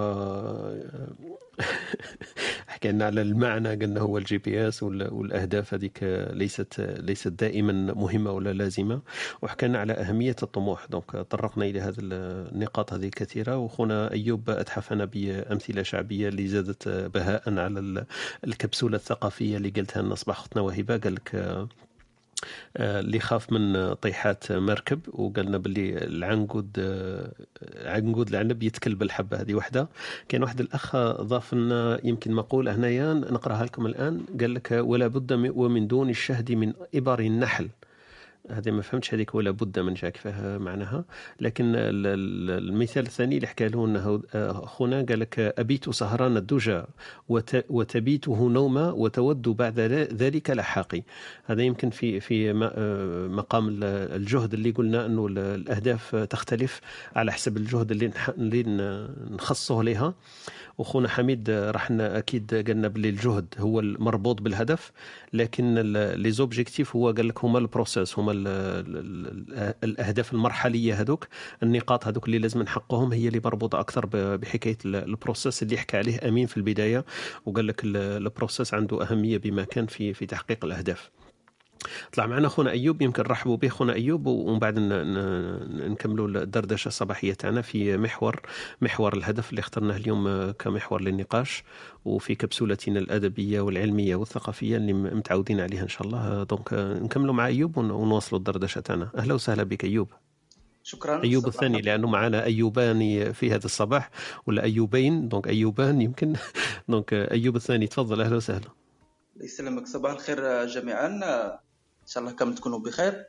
حكى لنا على المعنى قلنا هو ال GPS والأهداف هذيك ليست ليست دائما مهمة ولا لازمة. وحكينا على أهمية الطموح. دونك طرقنا إلى هذه النقاط هذه كثيره وخونا أيوب أتحفنا بأمثلة شعبية اللي زادت بهاء على الكبسولة الثقافية اللي قلتها لنا صباح أختنا وهبة قال لك اللي خاف من طيحات مركب وقالنا باللي العنقود عنقود العنب يتكل بالحبة هذه وحدة. كان واحد الأخ ضاف لنا يمكن مقولة هنايا نقراها لكم الآن. قال لك ولا بد ومن دون الشهد من إبر النحل. هذه ما فهمتش هذيك ولا بد من جاك فيها معناها. لكن ال- ال- المثال الثاني اللي حكى له إنه آه، أخونا قال لك أبيت سهران الدجى وت- وتبيته نوما وتود بعد ذلك لحاقي هذا يمكن في في آه، مقام ال- الجهد اللي قلنا إنه ال- الأهداف تختلف على حسب الجهد اللي اللي نخصه لها. واخونا حميد آه، راح أكيد قالنا باللي الجهد هو المربوط بالهدف لكن les objectifs هو قال لك هما ال process هما ال ال الأهداف المرحلية هذوك النقاط هذوك اللي لازم نحققهم هي اللي مربوطة أكثر بحكاية ال- ال process اللي حكى عليه أمين في البداية وقال لك ال- ال process عنده أهمية بما كان في في تحقيق الأهداف. طلع معنا خونا أيوب يمكن نرحبوا به خونا أيوب ومن بعد نكملوا الدردشة الصباحية تاعنا في محور محور الهدف اللي اخترناه اليوم آه، كمحور للنقاش وفي كبسولتنا الأدبية والعلمية والثقافية اللي متعودين عليها إن شاء الله. آه، donc آه، نكملوا مع أيوب ون- ونواصلوا الدردشة تاعنا. أهلا وسهلا بك أيوب. شكرا. أيوب الثاني لأنه معنا أيوبان في هذا الصباح ولا أيوبين donc أيوبان يمكن. donc أيوب الثاني تفضل. أهلا وسهلا. الله يسلمك. صباح الخير جميعا. إن شاء الله كامل تكونوا بخير.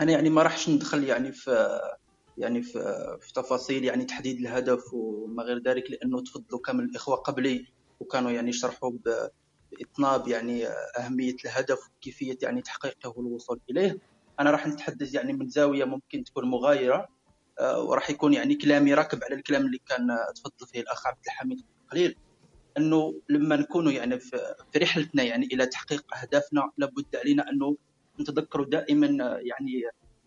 أنا يعني ما راحش ندخل يعني في يعني في, في تفاصيل يعني تحديد الهدف وما غير ذلك لأنه تفضلوا كامل الإخوة قبلي وكانوا يعني يشرحوا ب- بإطناب يعني أهمية الهدف وكيفية يعني تحقيقه والوصول إليه. أنا راح نتحدث يعني من زاوية ممكن تكون مغايرة آه، وراح يكون يعني كلامي راكب على الكلام اللي كان تفضل فيه الأخ عبد الحميد قليل. أنه لما نكونوا يعني في رحلتنا يعني إلى تحقيق أهدافنا لابد علينا أنه نتذكروا دائما يعني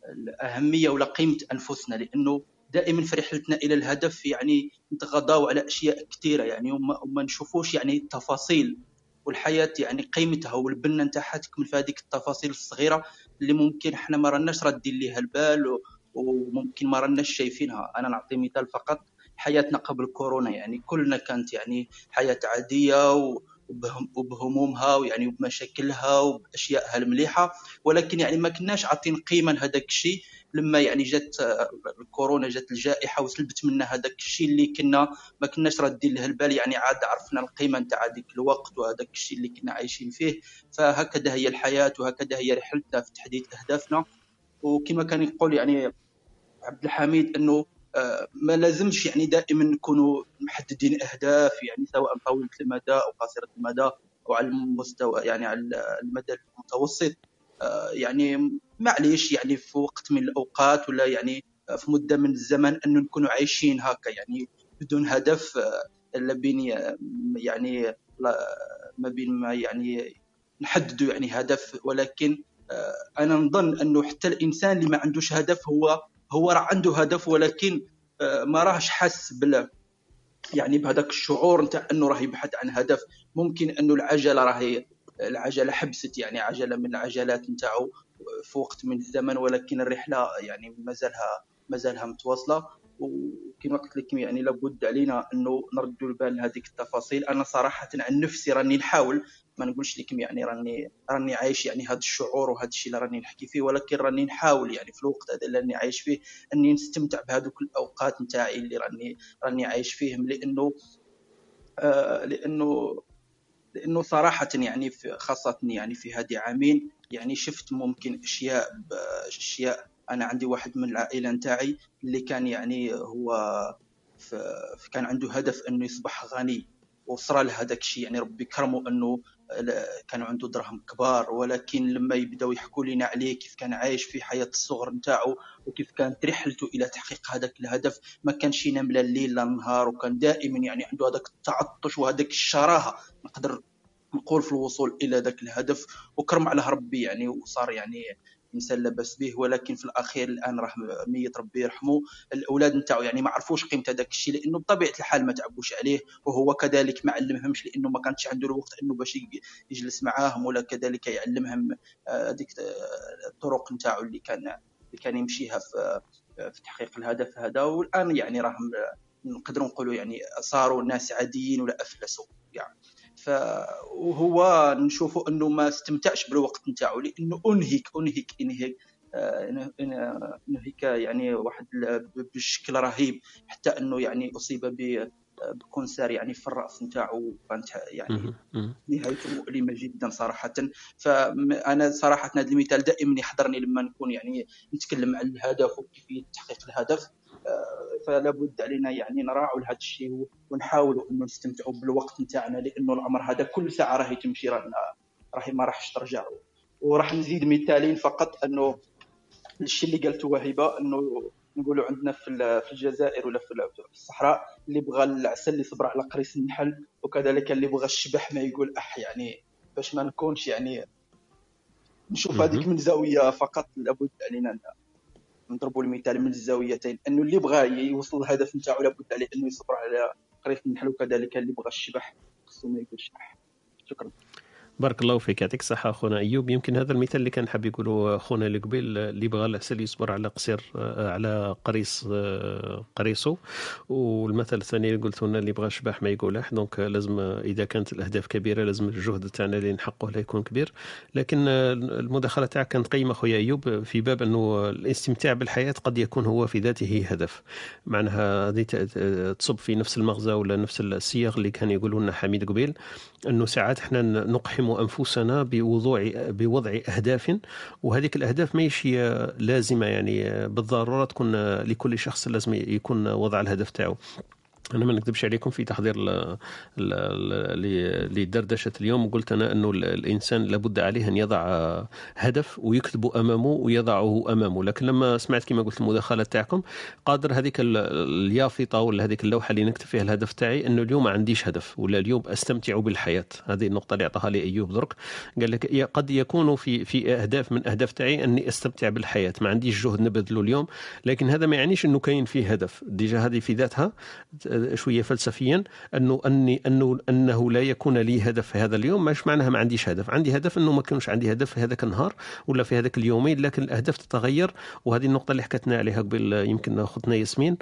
الأهمية ولا قيمة أنفسنا لأنه دائما في رحلتنا إلى الهدف يعني نتغاضاو على أشياء كثيرة يعني وما, نشوفوش يعني التفاصيل والحياة يعني قيمتها والبنه نتاعها تكمن في هذيك التفاصيل الصغيرة اللي ممكن إحنا ما رناش رادين ليها البال وممكن ما رناش شايفينها. أنا نعطي مثال فقط. حياتنا قبل كورونا يعني كلنا كانت يعني حياة عادية و- وبهم- وبهمومها ويعني وبمشاكلها وبأشيائها المليحة ولكن يعني ما كناش عاطين قيمة لهذاك الشيء. لما يعني جات آه، الكورونا جات الجائحة وسلبت منا هذاك الشيء اللي كنا ما كناش رادين له البال يعني عاد عرفنا القيمة نتاع هذاك الوقت وهذاك الشيء اللي كنا عايشين فيه. فهكذا هي الحياة وهكذا هي رحلتنا في تحديد أهدافنا. وكما كان يقول يعني عبد الحميد إنه ما لازمش يعني دائما نكونوا محددين أهداف يعني سواء طويله المدى أو قصيره المدى أو على المستوى يعني على المدى المتوسط. آه، يعني معليش يعني في وقت من الأوقات ولا يعني في مدة من الزمن انه نكونوا عايشين هكا يعني بدون هدف آه، لا بين يعني لا- ما بين ما يعني نحددوا يعني هدف. ولكن آه، أنا نظن أنه حتى الإنسان اللي ما عندوش هدف هو هو راه عنده هدف ولكن آه، ما راهش حاس بال يعني بهذاك الشعور نتاع أنه راه يبحث عن هدف. ممكن أنه العجلة راهي العجلة حبست يعني عجلة من العجلات نتاعو في وقت من الزمن ولكن الرحلة يعني مازالها مازالها متواصلة. وكما قلت لكم يعني لابد علينا أنه نردوا البال لهذيك التفاصيل. أنا صراحة عن نفسي راني نحاول ما نقولش لكم يعني راني راني عايش يعني هذا الشعور وهذا الشيء اللي راني نحكي فيه ولكن راني نحاول يعني في الوقت هذا اللي راني عايش فيه أني نستمتع بهذوك الأوقات نتاعي اللي راني راني عايش فيهم لأنه آه لأنه لأنه صراحة يعني خاصة يعني في هذه عامين يعني شفت ممكن أشياء أشياء أنا عندي واحد من العائلة نتاعي اللي كان يعني هو كان عنده هدف أنه يصبح غني وصرا له هذاك الشيء يعني ربي كرمه أنه كان عنده دراهم كبار ولكن لما يبداو يحكوا لنا عليه كيف كان عايش في حياة الصغر نتاعو وكيف كانت رحلته إلى تحقيق هذاك الهدف ما كانش ينام لا الليل لا النهار وكان دائما يعني عنده هذاك التعطش وهذاك الشراهة نقدر نقول في الوصول إلى ذاك الهدف وكرم عليه ربي يعني وصار يعني انسان لا باس به ولكن في الأخير الآن راه ميت ربي يرحمه. الأولاد نتاعو يعني ما عرفوش قيمة هذاك الشيء لأنه بطبيعة الحال ما تعبوش عليه وهو كذلك ما علمهمش لأنه ما كانش عنده الوقت إنه باش يج- يجلس معاهم ولا كذلك يعلمهم آه، هذيك آه، الطرق نتاعو اللي كان اللي كان يمشيها في في تحقيق الهدف هذا. والآن يعني راهم نقدروا نقولوا يعني صاروا ناس عاديين ولا أفلسوا كاع ف وهو نشوفوا أنه ما استمتعش بالوقت نتاعو لأنه أنهك أنهك أنهك آه، انهك يعني واحد بشكل رهيب حتى أنه يعني أصيب ب بكونسير يعني في الرأس نتاعو كانت يعني. نهايته مؤلمة جدا صراحة فانا صراحة هذا المثال دائما يحضرني لما نكون يعني نتكلم عن الهدف وكيفية تحقيق الهدف فلا بد علينا يعني نراعوا لهذا الشيء ونحاولوا انه نستمتعوا بالوقت نتاعنا لأنه العمر هذا كل ساعة راهي تمشي راهي راهي ما راحش ترجع. وراح نزيد مثالين فقط أنه الشيء اللي قالته وهبه أنه نقولوا عندنا في ال- في الجزائر ولا في ال- في الصحراء اللي بغى العسل اللي صبر على قريص النحل وكذلك اللي بغى الشبح ما يقول أح يعني باش ما نكونش يعني نشوف هذيك من زاوية فقط لابد علينا نضربوا المثال من الزاويتين. أنه اللي بغى يوصل الهدف نتاعو لابد عليه أنه يصبر على قريص النحل وكذلك اللي بغى الشبح خصو ما يقولش اح شكرا. بارك الله فيك. يعطيك الصحة أخونا أيوب. يمكن هذا المثال اللي كان حاب يقوله أخونا اللي قبيل اللي بغى العسل يصبر على قصير على قريص قريصه والمثل الثاني اللي قلت لنا اللي بغى شبح ما يقولح. دونك لازم إذا كانت الأهداف كبيرة لازم الجهد تاعنا اللي نحققه لا يكون كبير. لكن المداخلة تاعك كانت قيمة أخويا أيوب في باب أنه الاستمتاع بالحياة قد يكون هو في ذاته هدف. معناها هذه تصب في نفس المغزى ولا نفس الصيغ اللي كان يقولوا لنا حميد قبيل. أنه ساعات إحنا نقحم أنفسنا بوضوع بوضع أهداف وهذيك الأهداف ماهيش هي لازمة يعني بالضرورة تكون لكل شخص لازم يكون وضع الهدف تاعو. أنا ما نكذبش عليكم في تحضير لدردشة اليوم. قلت أنا أنه ال- الإنسان لابد عليه أن يضع هدف ويكتبه أمامه ويضعه أمامه. لكن لما سمعت كما قلت المداخلة تاعكم قادر هذيك ال- اليافطة ولا هذيك اللوحة اللي نكتب فيها الهدف تاعي أنه اليوم ما عنديش هدف ولا اليوم أستمتع بالحياة. هذه النقطة اللي أعطاها لي أيوب درك. قال لك قد يكون في في أهداف من أهداف تاعي أني أستمتع بالحياة. ما عنديش جهد نبذله اليوم. لكن هذا ما يعنيش أنه كاين فيه هدف. ديجا هذه في ذاتها شوية فلسفيا أنه أني أنه أنه لا يكون لي هدف في هذا اليوم. مش معناها ما عنديش هدف. عندي هدف أنه ما كانش عندي هدف في هذاك النهار ولا في هذاك اليومين لكن الأهداف تتغير. وهذه النقطة اللي حكتنا عليها قبل يمكن اختنا ياسمين.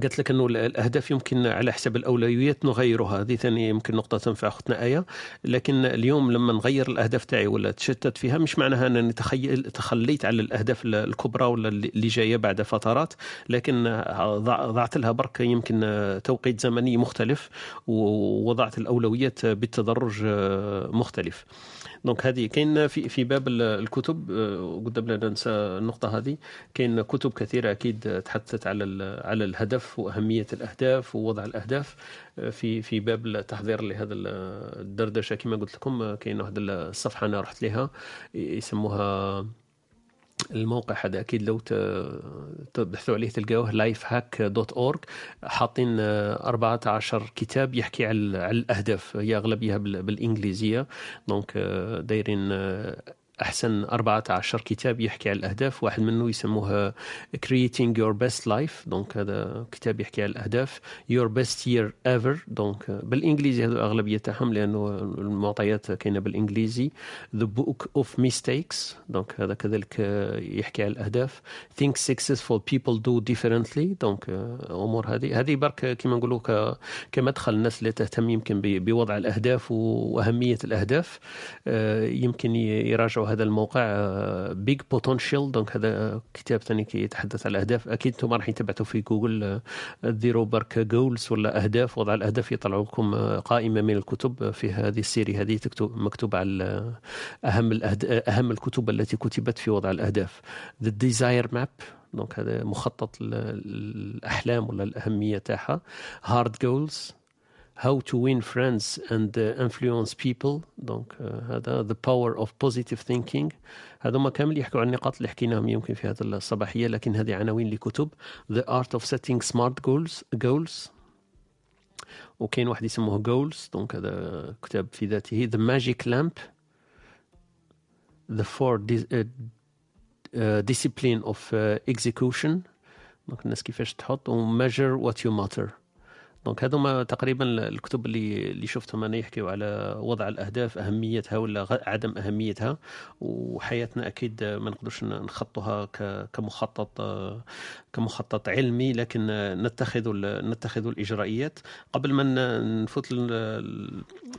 قالت لك أنه الأهداف يمكن على حسب الأولويات نغيرها. هذه ثاني يمكن نقطة تنفع أختنا آية. لكن اليوم لما نغير الأهداف تاعي ولا تشتت فيها مش معناها أنني تخيل تخليت على الأهداف الكبرى ولا اللي جاية بعد فترات. لكن ضع- ضعت لها برك يمكن توقيت زمني مختلف ووضعت الأولويات بالتدرج مختلف. دونك هذه كاين في في باب ال- الكتب آه، قدام لا ننسى النقطة هذه كاين كتب كثيرة أكيد تحدثت على على الهدف وأهمية الأهداف ووضع الأهداف آه، في في باب التحضير لهذا ال- الدردشة. كما قلت لكم آه، كاين واحد الصفحة أنا رحت لها يسموها الموقع هذا أكيد لو تبحثوا عليه تلقاوه lifehack.org حاطين آه، 14 كتاب يحكي على الأهداف. هي اغلبيه بال- بالإنجليزية. دونك آه، دايرين آه، أحسن 14 كتاب يحكي على الأهداف. واحد منه يسموه creating your best life. donc هذا كتاب يحكي على الأهداف. Your best year ever. donc بالإنجليزي هذو أغلبية تاعهم لأنه المعطيات كاينة بالإنجليزي. The book of mistakes. donc هذا كذلك يحكي على الأهداف. Things successful people do differently. donc أمور هذه. هذه برك كما نقولوا كمدخل الناس اللي تهتم يمكن بوضع الأهداف وأهمية الأهداف. آه، يمكن ي- يراجعوا هذا الموقع Big Potential donc هذا كتاب ثاني يتحدث على الأهداف. أكيد أنتم راح تبعثوا في جوجل آه، ديروا برك goals ولا أهداف. وضع الأهداف يطلعوا لكم آه، قائمة من الكتب في هذه ال série. هذه تكتب مكتوب على أهم الأهد... أهم الكتب التي كتبت في وضع الأهداف. The Desire Map. donc هذا مخطط ال- الاحلام ولا الأهمية تاعها. Hard Goals. How to win friends and uh, influence people دونك uh, هذا the power of positive thinking هذوما كامل يحكوا عن النقاط اللي حكيناهم يمكن في هذه الصباحيه لكن هذه عناوين لكتب The art of setting smart goals goals وكاين واحد يسموه goals دونك هذا كتاب في ذاته The Magic Lamp The Four Dis- uh, uh, Discipline of uh, Execution دونك الناس كيفاش تحط و Measure What You Matter donc هذوما تقريبا الكتب اللي اللي شفتهم أنا يحكيوا على وضع الأهداف أهميتها ولا عدم أهميتها وحياتنا أكيد ما نقدرش نخطوها كمخطط كمخطط علمي لكن نتخذ نتخذ الاجراءات قبل ما نفوت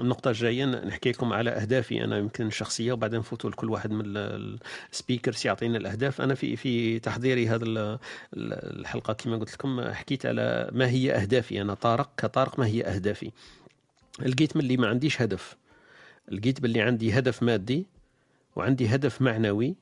النقطة الجاية نحكي لكم على أهدافي أنا يمكن الشخصيه وبعدين نفوتوا لكل واحد من ال- السبيكرز يعطينا الأهداف. أنا في في تحضيري هذا ال- ال- الحلقة كما قلت لكم حكيت على ما هي أهدافي أنا طارق كطارق ما هي أهدافي. لقيت من اللي ما عنديش هدف. لقيت باللي عندي هدف مادي وعندي هدف معنوي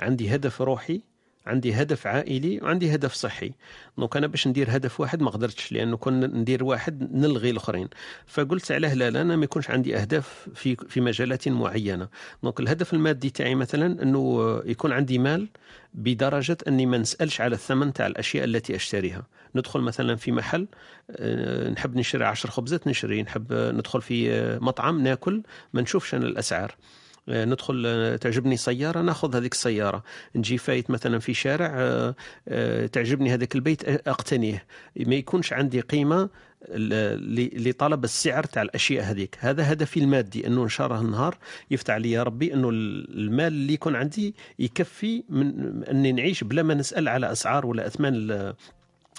عندي هدف روحي عندي هدف عائلي وعندي هدف صحي. donc أنا باش ندير هدف واحد ما قدرتش لأنه كنا ندير واحد نلغي الأخرين. فقلت علاه لا لا أنا ما يكونش عندي أهداف في في مجالات معينة. donc الهدف المادي تاعي مثلا أنه يكون عندي مال بدرجة أني ما نسألش على الثمن تاع الأشياء التي أشتريها. ندخل مثلا في محل آه، نحب نشري عشر خبزات نشري. نحب ندخل في آه، مطعم ناكل ما نشوفش أنا الأسعار. آه، ندخل آه، تعجبني سيارة ناخذ هذيك السيارة. نجي فايت مثلا في شارع آه، آه، تعجبني هذاك البيت أقتنيه. ما يكونش عندي قيمة لطلب السعر تاع الأشياء هذيك. هذا هدفي المادي إنه إن شاء الله النهار يفتح لي يا ربي إنه المال اللي يكون عندي يكفي من إني نعيش بلا ما نسأل على أسعار ولا أثمان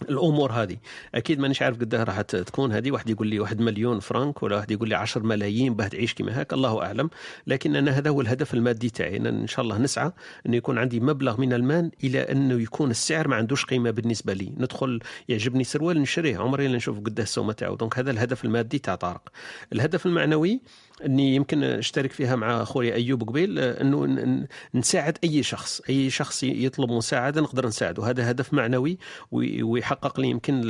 الأمور هذه. أكيد مانيش عارف قدها راح تكون هذه. واحد يقول لي واحد مليون فرنك ولا واحد يقول لي 10 ملايين باه تعيش كما هاك. الله أعلم. لكن أنا هذا هو الهدف المادي تاعي أنا إن شاء الله نسعى انه يكون عندي مبلغ من المال إلى أنه يكون السعر ما عندوش قيمة بالنسبة لي. ندخل يعجبني سروال نشريه. عمري لا نشوف قداه السومة تاعو. donc هذا الهدف المادي تاع طارق. الهدف المعنوي إني يمكن أشترك فيها مع خويا أيوب قبيل آه، إنه نساعد أي شخص أي شخص يطلب مساعدة نقدر نساعده. هذا هدف معنوي وي- ويحقق لي يمكن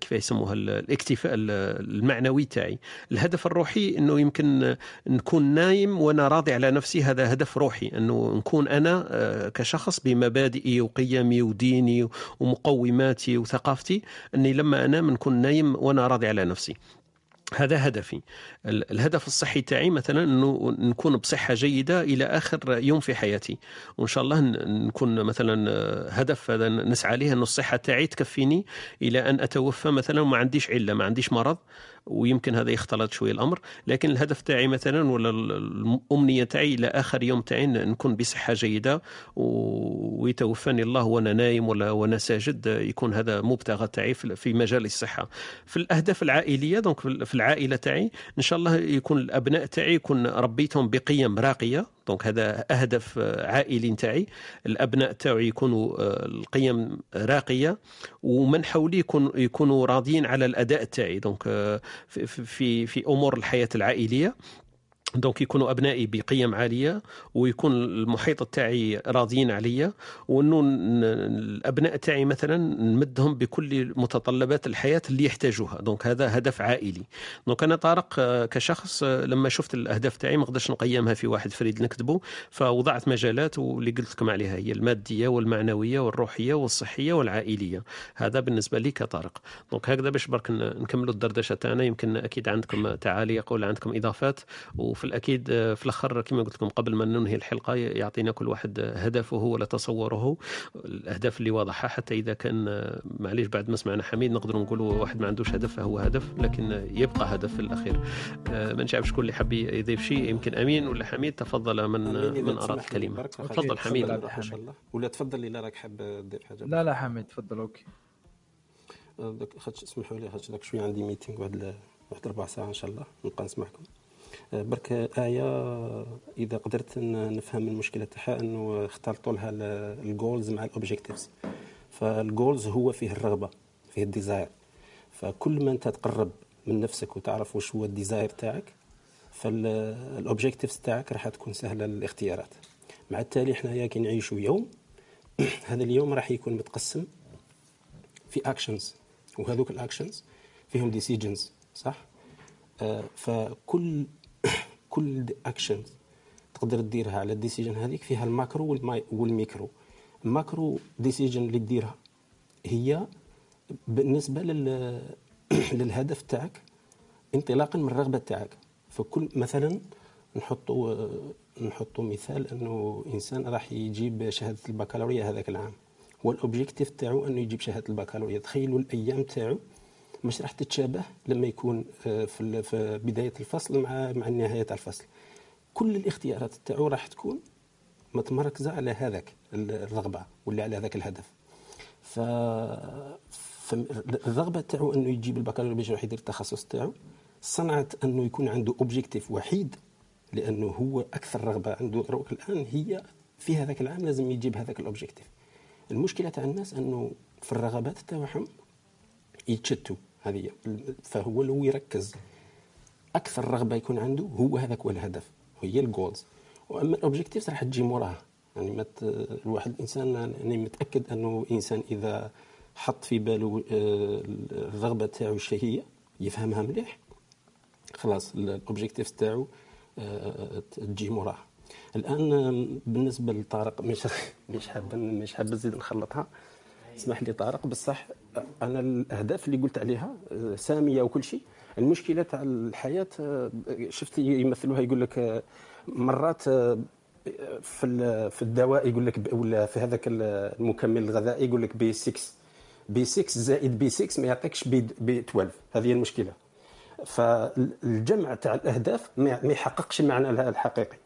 كيف يسموها ال- الاكتفاء ال- المعنوي تاعي. الهدف الروحي إنه يمكن نكون نايم وأنا راضي على نفسي هذا هدف روحي. إنه نكون أنا آه، كشخص بمبادئي وقيمي وديني ومقوماتي وثقافتي إني لما أنام نكون نايم وأنا راضي على نفسي. هذا هدفي. ال- الهدف الصحي تاعي مثلا إنه نكون بصحة جيدة إلى آخر يوم في حياتي. وإن شاء الله نكون مثلا آه، هدف هذا نسعى ليه إنه الصحة تاعي تكفيني إلى أن أتوفى مثلا وما عنديش علة ما عنديش مرض. ويمكن هذا يختلط شوي الأمر. لكن الهدف تاعي مثلا ولا ال- الأمنية تاعي إلى آخر يوم تاعي نكون بصحة جيدة ويتوفاني الله وأنا نايم ولا وأنا ساجد يكون هذا مبتغى تاعي في مجال الصحة. في الأهداف العائلية donc في العائلة تاعي إن شاء الله يكون الأبناء تاعي يكون ربيتهم بقيم راقية. donc هذا أهدف آه، عائلي تاعي الأبناء تاعي يكونوا آه، القيم راقية ومن حولي يكون يكونوا راضيين على الأداء تاعي. donc آه، في في أمور الحياة العائلية. donc يكونوا أبنائي بقيم عالية ويكون المحيط تاعي راضيين عليا وإنه الأبناء تاعي مثلا نمدهم بكل متطلبات الحياة اللي يحتاجوها. donc هذا هدف عائلي. donc أنا طارق آه، كشخص آه، لما شفت الأهداف تاعي ما قدرتش نقيمها في واحد فريد نكتبه فوضعت مجالات واللي قلت لكم عليها هي المادية والمعنوية والروحية والصحية والعائلية. هذا بالنسبة لي كطارق. دونك هكذا باش برك نكملوا الدردشة تاعنا. يمكن أكيد عندكم تعاليق ولا عندكم إضافات وفي الأكيد آه، في الأخر كما قلت لكم قبل ما ننهي الحلقة يعطينا كل واحد آه، هدفه ولا تصوره. الأهداف اللي واضحة حتى إذا كان آه، معليش بعد ما سمعنا حميد نقدر نقولوا واحد ما عندوش هدف فهو هدف لكن يبقى هدف في الأخير. ما نعرف شكون اللي حب يضيف شيء يمكن أمين ولا حميد تفضل من من أراد الكلمة. تفضل حميد. إن شاء الله. ولا تفضل إلا راك حاب تضيف حاجة. لا لا حميد تفضل okay. داك خاطش اسمحوا لي خاطش داك شوية عندي meeting واحد واحد ربع ساعة إن شاء الله. نبقى نسمعكم. برك آية إذا قدرت نفهم المشكلة تاعها أنه اختلطوا لها ال goals مع ال objectives فال goals هو فيه الرغبة فيه ال desire. فكل ما أنت تقرب من نفسك وتعرف وش هو ال desire تاعك فال objectives تاعك راح تكون سهلة الاختيارات مع التالي حنايا كي نعيشوا يوم. هذا اليوم راح يكون متقسم في actions وهذوك ال actions فيهم decisions صح؟ آه، فكل كل اكشن تقدر تديرها على ال decision هذيك فيها ال macro وال micro. ال macro decision اللي تديرها هي بالنسبة لل للهدف تاعك انطلاقا من الرغبة تاعك. فكل مثلا نحطوا نحطوا مثال أنه إنسان راح يجيب شهادة البكالوريا هذاك العام. وال objective تاعو أنه يجيب شهادة البكالوريا. تخيلوا الأيام تاعو مش راح تتشابه لما يكون آه، في بداية الفصل مع مع نهاية الفصل. كل الاختيارات تاعو راح تكون متمركزة على هذاك الرغبة ولا على هذاك الهدف. ف فالرغبه تاعو أنه يجيب البكالوريا باش يدير التخصص تاعو صنعت أنه يكون عنده objective وحيد لأنه هو أكثر رغبة عنده الآن هي في هذاك العام لازم يجيب هذاك ال objective المشكلة تاع الناس أنه في الرغبات تاعهم يتشتوا. هذه. فهو لو يركز أكثر رغبة يكون عنده هو هذاك هو الهدف هي ال goals وأما ال objectives راح تجي موراها يعني ما ت- الواحد الانسان أنا متأكد أنه إنسان إذا حط في باله آه، الرغبة تاعو الشهيه يفهمها مليح خلاص ال objective تاعو آه، تجي موراها الآن آه، بالنسبة لطارق مش مش حاب مش حاب نزيد نخلطها. اسمح لي طارق بصح أنا الأهداف اللي قلت عليها آه، سامية وكل شيء. المشكلة تاع الحياة آه، شفت يمثلوها يقول لك آه، مرات في في الدواء يقول لك ولا في هذاك المكمل الغذائي يقول لك B 6 B 6 زائد B 6 ما يعطيكش B B 12 هذه هي المشكلة. فالجمع تاع الأهداف ما يحققش المعنى الحقيقي.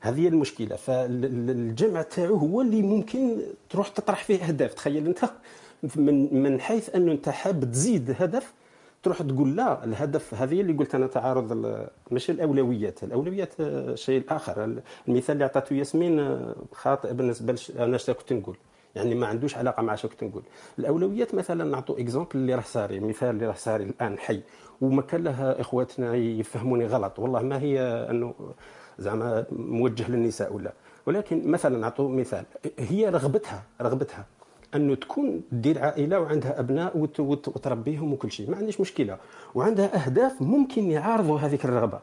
هذه المشكلة. فالجمع تاعو هو اللي ممكن تروح تطرح فيه أهداف. تخيل أنت من من حيث انه أنت حاب تزيد هدف تروح تقول لا الهدف هذه اللي قلت أنا تعارض ماشي الأولويات الأولويات شيء آخر. المثال اللي عطاته ياسمين آه، خاطئ بالنسبة. أنا اش كنت نقول؟ يعني ما عندوش علاقة مع اش كنت نقول. الأولويات مثلا نعطوا اكزومبل اللي راه صاري مثال اللي راه صاري الآن حي. وما كان له إخواتنا يفهموني غلط. والله ما هي أنه زعما موجه للنساء ولا. ولكن مثلا نعطوا مثال هي رغبتها رغبتها. أنه تكون دير عائلة وعندها أبناء وت- وت- وتربيهم وكل شيء. ما عنديش مشكلة. وعندها أهداف ممكن يعارضوا هذيك الرغبة.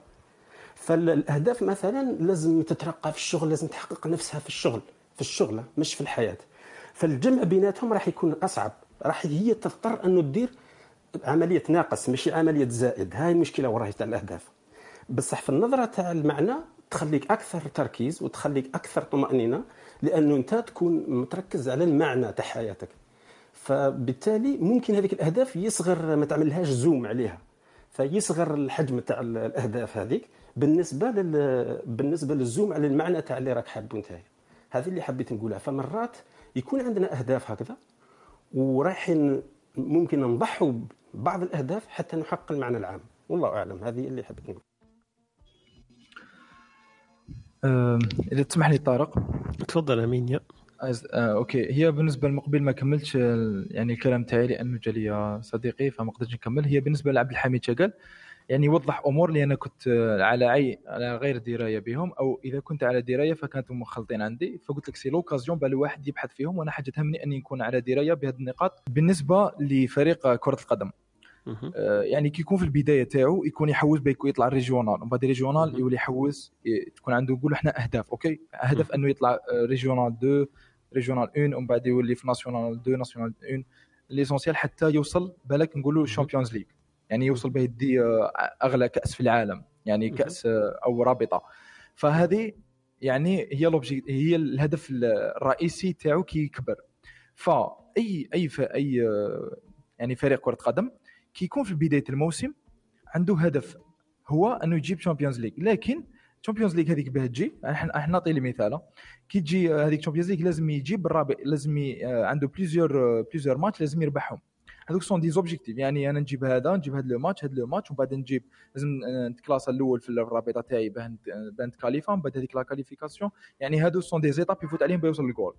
فالأهداف مثلا لازم تترقى في الشغل لازم تحقق نفسها في الشغل في الشغل مش في الحياة. فالجمع بيناتهم راح يكون أصعب. راح هي تضطر أنه تدير عملية ناقص ماشي عملية زائد. هاي المشكلة وراها تاع الأهداف. بصح في النظرة تاع المعنى تخليك أكثر تركيز وتخليك أكثر طمأنينة. لأنه أنت تكون متركز على المعنى تاع حياتك. فبالتالي ممكن هذيك الأهداف يصغر ما تعملهاش زوم عليها. فيصغر الحجم تاع ال- الأهداف هذيك بالنسبة لل بالنسبة للزوم على المعنى تاع اللي راك حابه أنت. هذه اللي حبيت نقولها. فمرات يكون عندنا أهداف هكذا ورايحين ممكن نضحوا ببعض الأهداف حتى نحقق المعنى العام. والله أعلم. هذه اللي حبيت نقول. إذا تسمح لي طارق. تفضل أمين يا. أز... آه، okay. هي بالنسبة للمقبل ما كملتش يعني الكلام تاعي لأنه جا لي صديقي فما قدرتش نكمل. هي بالنسبة لعبد الحميد شقال يعني وضح أمور اللي أنا كنت آه، على عي على غير دراية بهم أو إذا كنت على دراية فكانت مخلطين عندي. فقلت لك c'est l'occasion بقى الواحد يبحث فيهم وأنا حاجة تهمني أني نكون على دراية بهذه النقاط. بالنسبة لفريق كرة القدم يعني كي يكون في البداية تاعو يكون يحوس بيكو يطلع régional. ومن بعد régional يولي يحوس تكون عنده نقول إحنا أهداف أوكي؟ هدف أنه يطلع آه، régional 2 régional 1 ومن بعد يولي في national 2 national 1 l'essentiel حتى يوصل بالك نقولوا ال Champions League يعني يوصل به يدي آه، أغلى كأس في العالم. يعني كأس آه، أو رابطة. فهذه يعني هي l'objet هي الهدف الرئيسي تاعو كي يكبر. فاي أي أي آه، يعني فريق كرة قدم كي يكون في بداية الموسم عنده هدف هو أنه يجيب Champions League لكن Champions League هذيك باه تجي إحنا نعطي لي مثال كي تجي هذيك Champions League لازم يجيب الرابع لازم ي- آه، عنده plusieurs plusieurs matchs لازم يربحهم. هذوك sont des objectifs يعني أنا نجيب هذا نجيب هذا le match هذا le match ومن بعد نجيب لازم آه، نت classe الأول في الرابطة تاعي باه نت- باه نت qualifie من بعد هذيك la qualification يعني هادو sont des étapes يفوت عليهم بيوصل للجول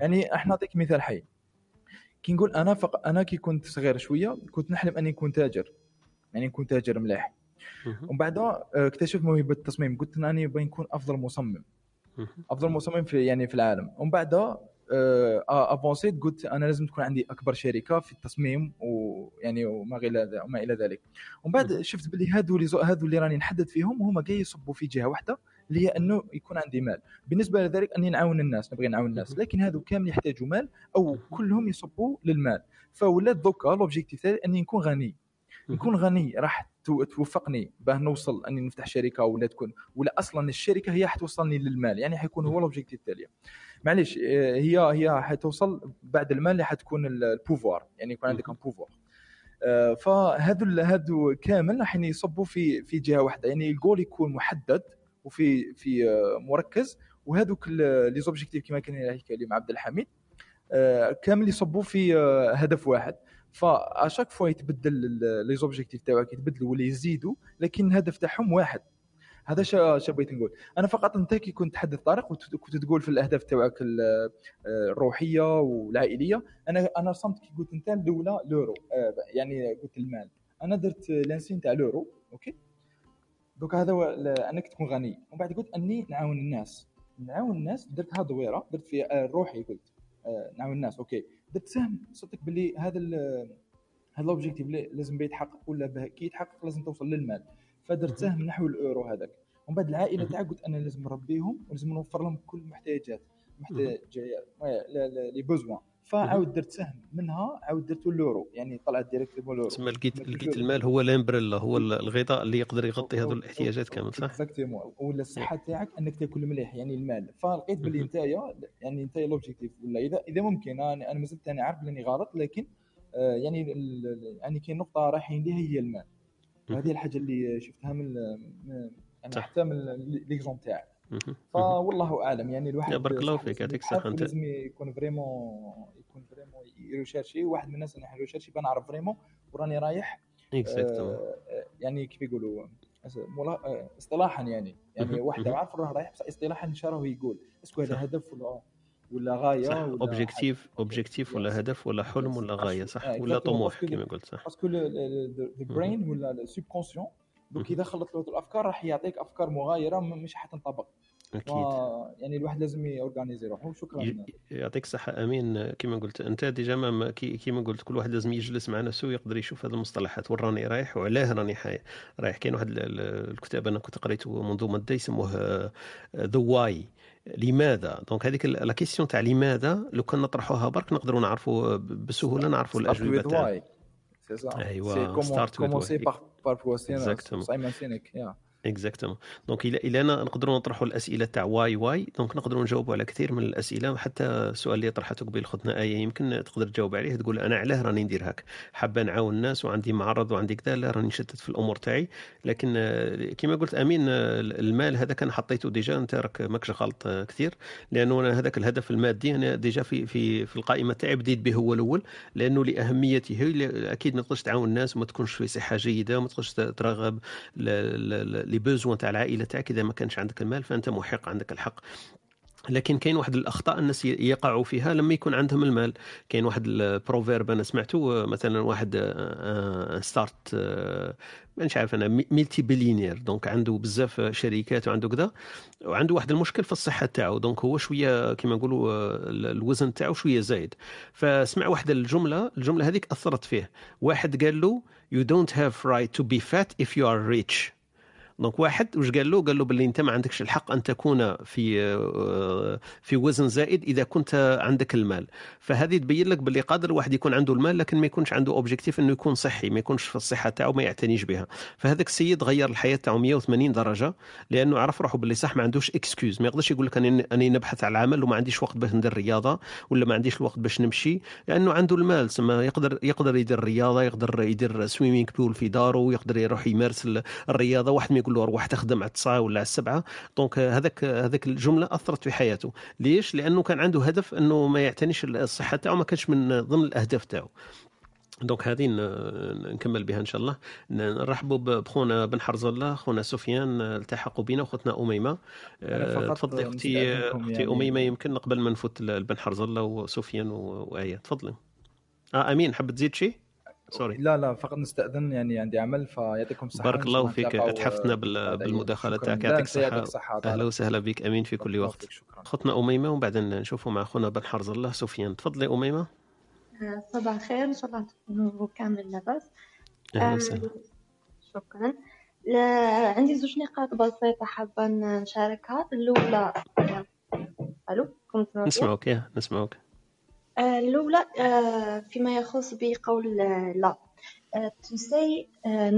يعني إحنا نعطيك مثال حي. كي نقول أنا فق... أنا كي كنت صغير شوية كنت نحلم أني نكون تاجر يعني نكون تاجر مليح ومن بعد آه، اكتشفت موهبة التصميم قلت انني بغي نكون أفضل مصمم. أفضل مصمم في يعني في العالم. ومن بعد avancé يت قلت أنا لازم تكون عندي أكبر شركة في التصميم ويعني وما إلى ذ- وما إلى ذلك. ومن بعد شفت باللي هادو اللي هادو اللي راني نحدد فيهم هما كاع يصبوا في جهة واحدة اللي هي انه يكون عندي مال. بالنسبة لذلك أني نعاون الناس نبغي نعاون الناس. لكن هادو كامل يحتاجوا مال أو كلهم يصبوا للمال. فولات دوكا l'objectif تاعي أني نكون غني. نكون غني راح تو- توفقني باه نوصل أني نفتح شركة ولا تكون. ولا أصلا الشركة هي حتوصلني للمال يعني حيكون هو l'objectif تاعي معليش آه، هي هي حتوصل بعد المال اللي حتكون ال- ال pouvoir يعني يكون عندك un pouvoir آه، فهذو هذو كامل راح يصبوا في في جهة واحدة. يعني الجول يكون محدد وفي في آه، مركز. وهذوك les objectifs كما كان يحكي لي مع عبد الحميد آه، كامل يصبوا في آه، هدف واحد. ف à chaque fois يتبدل les objectifs تاعك يتبدلوا ولا يزيدوا لكن الهدف تاعهم واحد. هذا شا بغيت نقول. أنا فقط أنت كي كنت تحدث طارق وت- كنت تقول في الأهداف تاعك ال- الروحية والعائلية أنا أنا رسمت كي قلت أنت الأولى l'euro يعني قلت المال. أنا درت l'enseigne تاع l'euro أوكي؟ دوك هذا هو أنك تكون غني. ومن بعد قلت أني نعاون الناس. نعاون الناس درتها دويرة درت في آه، روحي قلت. آه، نعاون الناس أوكي. درت سهم صدق باللي هذا هذا ال objectif اللي لازم يتحقق ولا كي يتحقق لازم توصل للمال. فدرت سهم نحو الاورو هذاك. ومن بعد العائلة تاعك قلت أنا لازم نربيهم ولازم نوفر لهم كل المحتاجات محتاجات les besoins فعاود درت سهم منها عاود درت l'euro يعني طلعت directement l'euro. تسمى لقيت لقيت المال هو l'umbrella هو الغطاء اللي يقدر يغطي هذو الاحتياجات كامل صح؟ exactement ولا الصحة تاعك إنك تاكل مليح يعني المال. فلقيت باللي نتايا يعني نتايا l'objectif ولا اذا إذا ممكن أنا مازلت أنا عارف أني غلط لكن آه، يعني يعني كاين نقطة رايحين ليها هي المال. وهذه الحاجة اللي شفتها من يعني. حتى من ليكزوم تاعك. فوالله أعلم. يعني الواحد بارك الله فيك، لازم يعطيك يبحث الصحة أنت. ولازم يكون vraiment يكون vraiment ي rechercher واحد من الناس اللي ي rechercher بنعرف vraiment وراني رايح. exactement آه، آه، يعني كيف يقولوا؟ آه، اصطلاحا يعني. يعني. واحد. عارف راه رايح بصح اصطلاحا إيش راه يقول. est-ce que هذا هدف ولا ولا غاية صح. ولا objectif objectif ولا هدف ولا حلم ولا غاية صح. ولا طموح كما قلت صح. parce que ال brain ولا ال subconscient دوك إذا خلط له الأفكار راح يعطيك أفكار مغايرة مش حتنطبق أكيد. يعني الواحد لازم ي organiser روحه وشكرا. ي- يعطيك الصحة. أمين كما قلت أنت déjà ما كيما قلت كل واحد لازم يجلس مع نفسه ويقدر يشوف هذه المصطلحات. وين راني رايح وعلاه راني حي- رايح. كاين واحد ال- ال- الكتاب أنا كنت قريته منذ مدة يسموه the why لماذا؟ donc هذيك la question تاع لماذا لو كان نطرحوها برك نقدروا نعرفوا ب- بسهولة نعرفوا Start الأجوبة with تاعنا why. C'est puissant, Exactement. Simon Sinek. Yeah. exactement donc إلى إلى نقدروا نطرحوا الأسئلة تاع why why. donc نقدروا نجاوبوا على كثير من الأسئلة. حتى السؤال اللي طرحته قبيل ختنا آية يمكن تقدر تجاوب عليه. تقول أنا علاه راني ندير هاك. حابة نعاون الناس وعندي معرض وعندي كذا. لا راني نشتت في الأمور تاعي. لكن آه، كما قلت أمين آه، المال هذا كان حطيته déjà. أنت راك ماكش غلط آه، كثير. لأنه أنا هذاك الهدف المادي. أنا déjà في في في القائمة تاعي بديت به هو الأول. لأنه لأهميته أكيد ما تقدرش تعاون الناس. وما تكونش في صحه جيدة. وما تقدرش ترغب les besoins تاع العائله تاعك إذا ما كانش عندك المال فأنت محق عندك الحق. لكن كاين واحد الأخطاء الناس يقعوا فيها لما يكون عندهم المال. كاين واحد ال proverbe أنا سمعته آه، مثلا واحد آه، start آه، مانيش عارف أنا multi billionaire donc عنده بزاف شركات وعنده كذا وعنده واحد المشكل في الصحة تاعو. donc هو شوية كما نقولوا آه، الوزن تاعو شوية زايد. فسمع واحد الجملة الجملة هذيك أثرت فيه. واحد قال له you don't have right to be fat if you are rich. donc واحد واش قال له؟ قال له باللي انت ما عندكش الحق أن تكون في آه، في وزن زائد إذا كنت عندك المال. فهذه تبين لك باللي قادر الواحد يكون عنده المال لكن ما يكونش عنده objectif إنه يكون صحي ما يكونش في الصحة تاعو ما يعتنيش بها. فهذاك السيد غير الحياة تاعو 180 درجة لأنه عرف روحه باللي صح ما عندوش excuse ما يقدرش يقول لك أني نبحث على عمل وما عنديش وقت باش ندير رياضة ولا ما عنديش الوقت باش نمشي لأنه عنده المال. سما يقدر يقدر يدير رياضة يقدر يدير swimming pool في داره يقدر يروح يمارس ال- الرياضة. واحد ما يقول له روح تخدم على التسعة ولا على السبعة. donc هذاك هذاك الجملة أثرت في حياته. ليش؟ لأنه كان عنده هدف إنه ما يعتنيش الصحة تاعو ما كانش من ضمن الأهداف تاعو donc هذه نكمل بها إن شاء الله. نرحبوا بخونا بن حرز الله خونا سفيان التحقوا بنا وختنا أميمة. آه، تفضلي أختي أختي يعني- أميمة يمكن قبل ما نفوت بن حرز الله وسفيان وايه تفضلي. آه أمين حاب تزيد شيء سوري لا لا فقط نستأذن يعني عندي عمل فيعطيكم الصحة بارك الله فيك. اتحفتنا آه، بال- بعد بالمداخلة. تاعك يعطيك الصحه أهلا. وسهلا بك. أمين في كل وقت. خطنا أميمة وبعدين نشوفوا مع خونا بن حرز الله سفيان. تفضلي أميمة. صباح الخير. إن شاء الله تكونوا كامل لاباس أهلا آه، وسهلا. شكرا. لا عندي زوج نقاط بسيطة حابة نشاركها. الأولى ألو كنت؟ نسمعوك يا نسمعوك آه، الأولى آه، فيما يخص بقول آه، لا. to say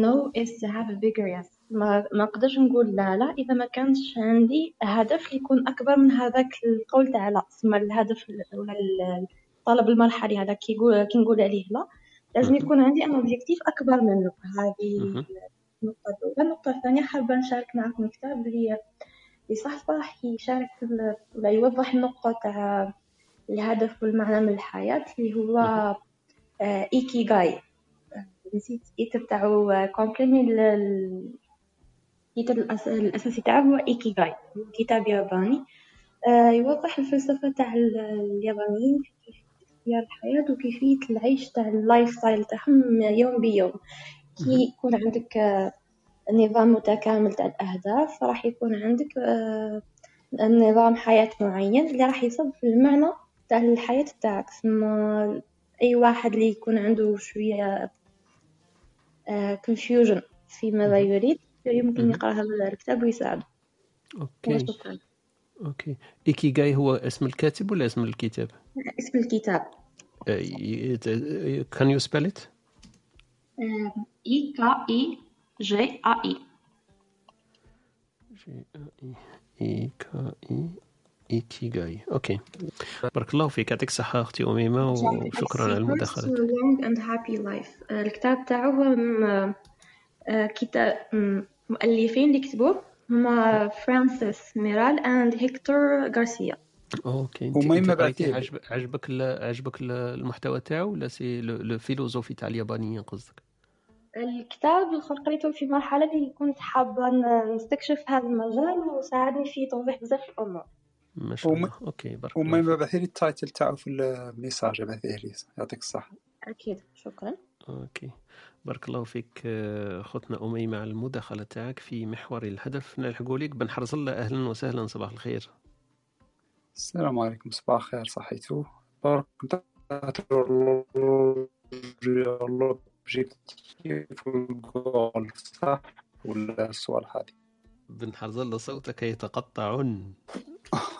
no is to have a bigger yes. ما ما نقدرش نقول لا لا إذا ما كانش عندي هدف يكون أكبر من هذاك القول تاع لا. تسمى الهدف ال- ولا ال- الطلب المرحلي هذا كي يقول كي نقول عليه لا لازم يكون عندي أنا objectif أكبر منه. هذه النقطة الأولى. النقطة الثانية حابة نشارك معكم كتاب اللي يصحصح يشارك ولا يوضح النقطة تاع الهدف والمعنى من الحياة اللي هو آه، إيكيجاي نسيت ال titre تاعو complètement ال titre الأس- الأساسي تاعو هو إيكيجاي كتاب ياباني. آه، يوضح الفلسفة تاع ال- اليابانيين في كيفية اختيار الحياة وكيفية العيش تاع ال lifestyle تاعهم يوم بيوم. كي يكون عندك آه، نظام متكامل تاع الأهداف راح يكون عندك آه، نظام حياة معين اللي راح يصب في المعنى تاع الحياة تاعك ثم أي واحد اللي يكون عنده شوية confusion في ماذا يريد يمكن يقرأ هذا الكتاب ويساعده. OK. وشكرا OK. إيكيغاي هو اسم الكاتب ولا اسم الكتاب؟ اسم الكتاب. Can you spell it I K I. G A I. I K I إيكيغاي. OK. بارك الله فيك. يعطيك الصحة أختي أميمة وشكرا على المداخلة. Secrets to a Long and Happy Life. آه، الكتاب تاعو هو آه، كتاب مؤلفين اللي كتبوه هما فرانسيس ميرال and هيكتور غارسيا. OK. أنت ومهم كده. عجبك عجبك ال- عجبك ال- المحتوى تاعو ولا c'est le le philosophie تاع اليابانيين قصدك؟ الكتاب الآخر قريته في مرحلة اللي كنت حابة نستكشف هذا المجال وساعدني في توضيح بزاف الأمور. ما شاء وم- الله. OK بارك الله وما فيك. بعثي لي ال title تاعو في ال message بعثيه لي يعطيك الصحة. أكيد. شكرا. OK. بارك الله فيك آه، أختنا أميمة على المداخلة تاعك في محور الهدف. نلحقوا ليك بن حرز الله. أهلا وسهلا. صباح الخير. السلام عليكم. صباح الخير صحيتو. برك l'objectif و ال goal صح؟ ولا السؤال هذه؟ بن حرز الله صوتك يتقطع.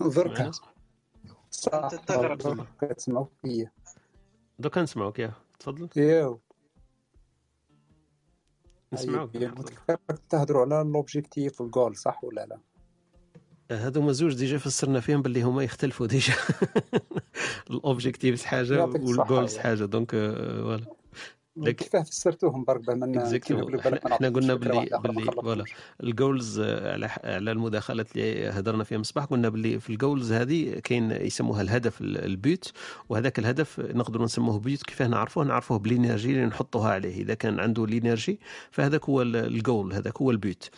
دركا صح. تستغرب. دركا تسمعوا فيا دوكا نسمعوك يا. تفضل. ياو. نسمعوك. متذكر تهضروا على l'objectif و ال goal صح ولا لا؟ هذوما زوج déjà فسرنا فيهم باللي هما يختلفوا déjà. ال objectives حاجة و ال goals. حاجة donc آه، فوالا. لكن كيفاه فسرتوهم برك لك بالك إحنا قلنا باللي باللي voilà. ال goals على على المداخلات اللي هدرنا فيها مصباح قلنا باللي في ال goals هذه كاين يسموها الهدف ال- ال but وهذاك الهدف نقدروا نسموه but. كيفاه نعرفوه؟ نعرفوه ب ال energy اللي نحطوها عليه. إذا كان عنده ال energy فهذاك هو ال- الجول هذاك هو ال but.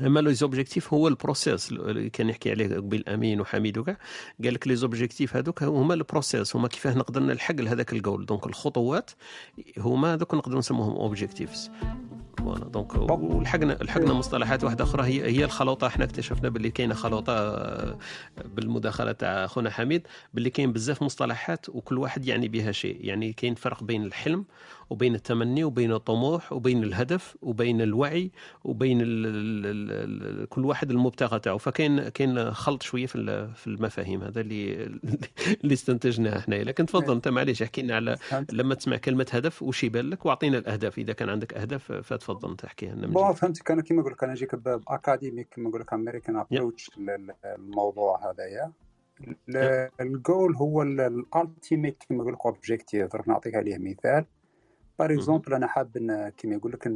اما les objectifs هو ال process اللي كان يحكي عليه قبيل أمين وحميد وكاع قال لك les objectifs هذوك هما ال process هما كيفاه نقدر نلحق لهذاك ال goal donc الخطوات هما هذوك نقدروا نسموهم objectives voilà donc ولحقنا لحقنا مصطلحات واحدة أخرى هي هي الخلوطة. إحنا اكتشفنا باللي كاينة خلوطة آه، بالمداخلة تاع خونا حميد باللي كاين بزاف مصطلحات وكل واحد يعني بها شيء. يعني كاين فرق بين الحلم وبين التمني وبين الطموح وبين الهدف وبين الوعي وبين ال ال ال ال كل واحد المبتغى تاعو. فكاين كاين خلط شوية في في المفاهيم هذا اللي اللي استنتجناه إحنا لكن تفضل أنت معليش احكي لنا على لما تسمع كلمة هدف وش يبان لك؟ واعطينا الأهداف. إذا كان عندك أهداف فتفضل انت احكيها لنا bon. فهمتك. أنا كيما نقول لك أنا نجيك ب academic كيما نقول لك American approach للموضوع هذايا ال- الجول هو ال ultimate كيما نقول لك objective راح نعطيك عليه مثال. par exemple أنا حاب إن كيما يقول لك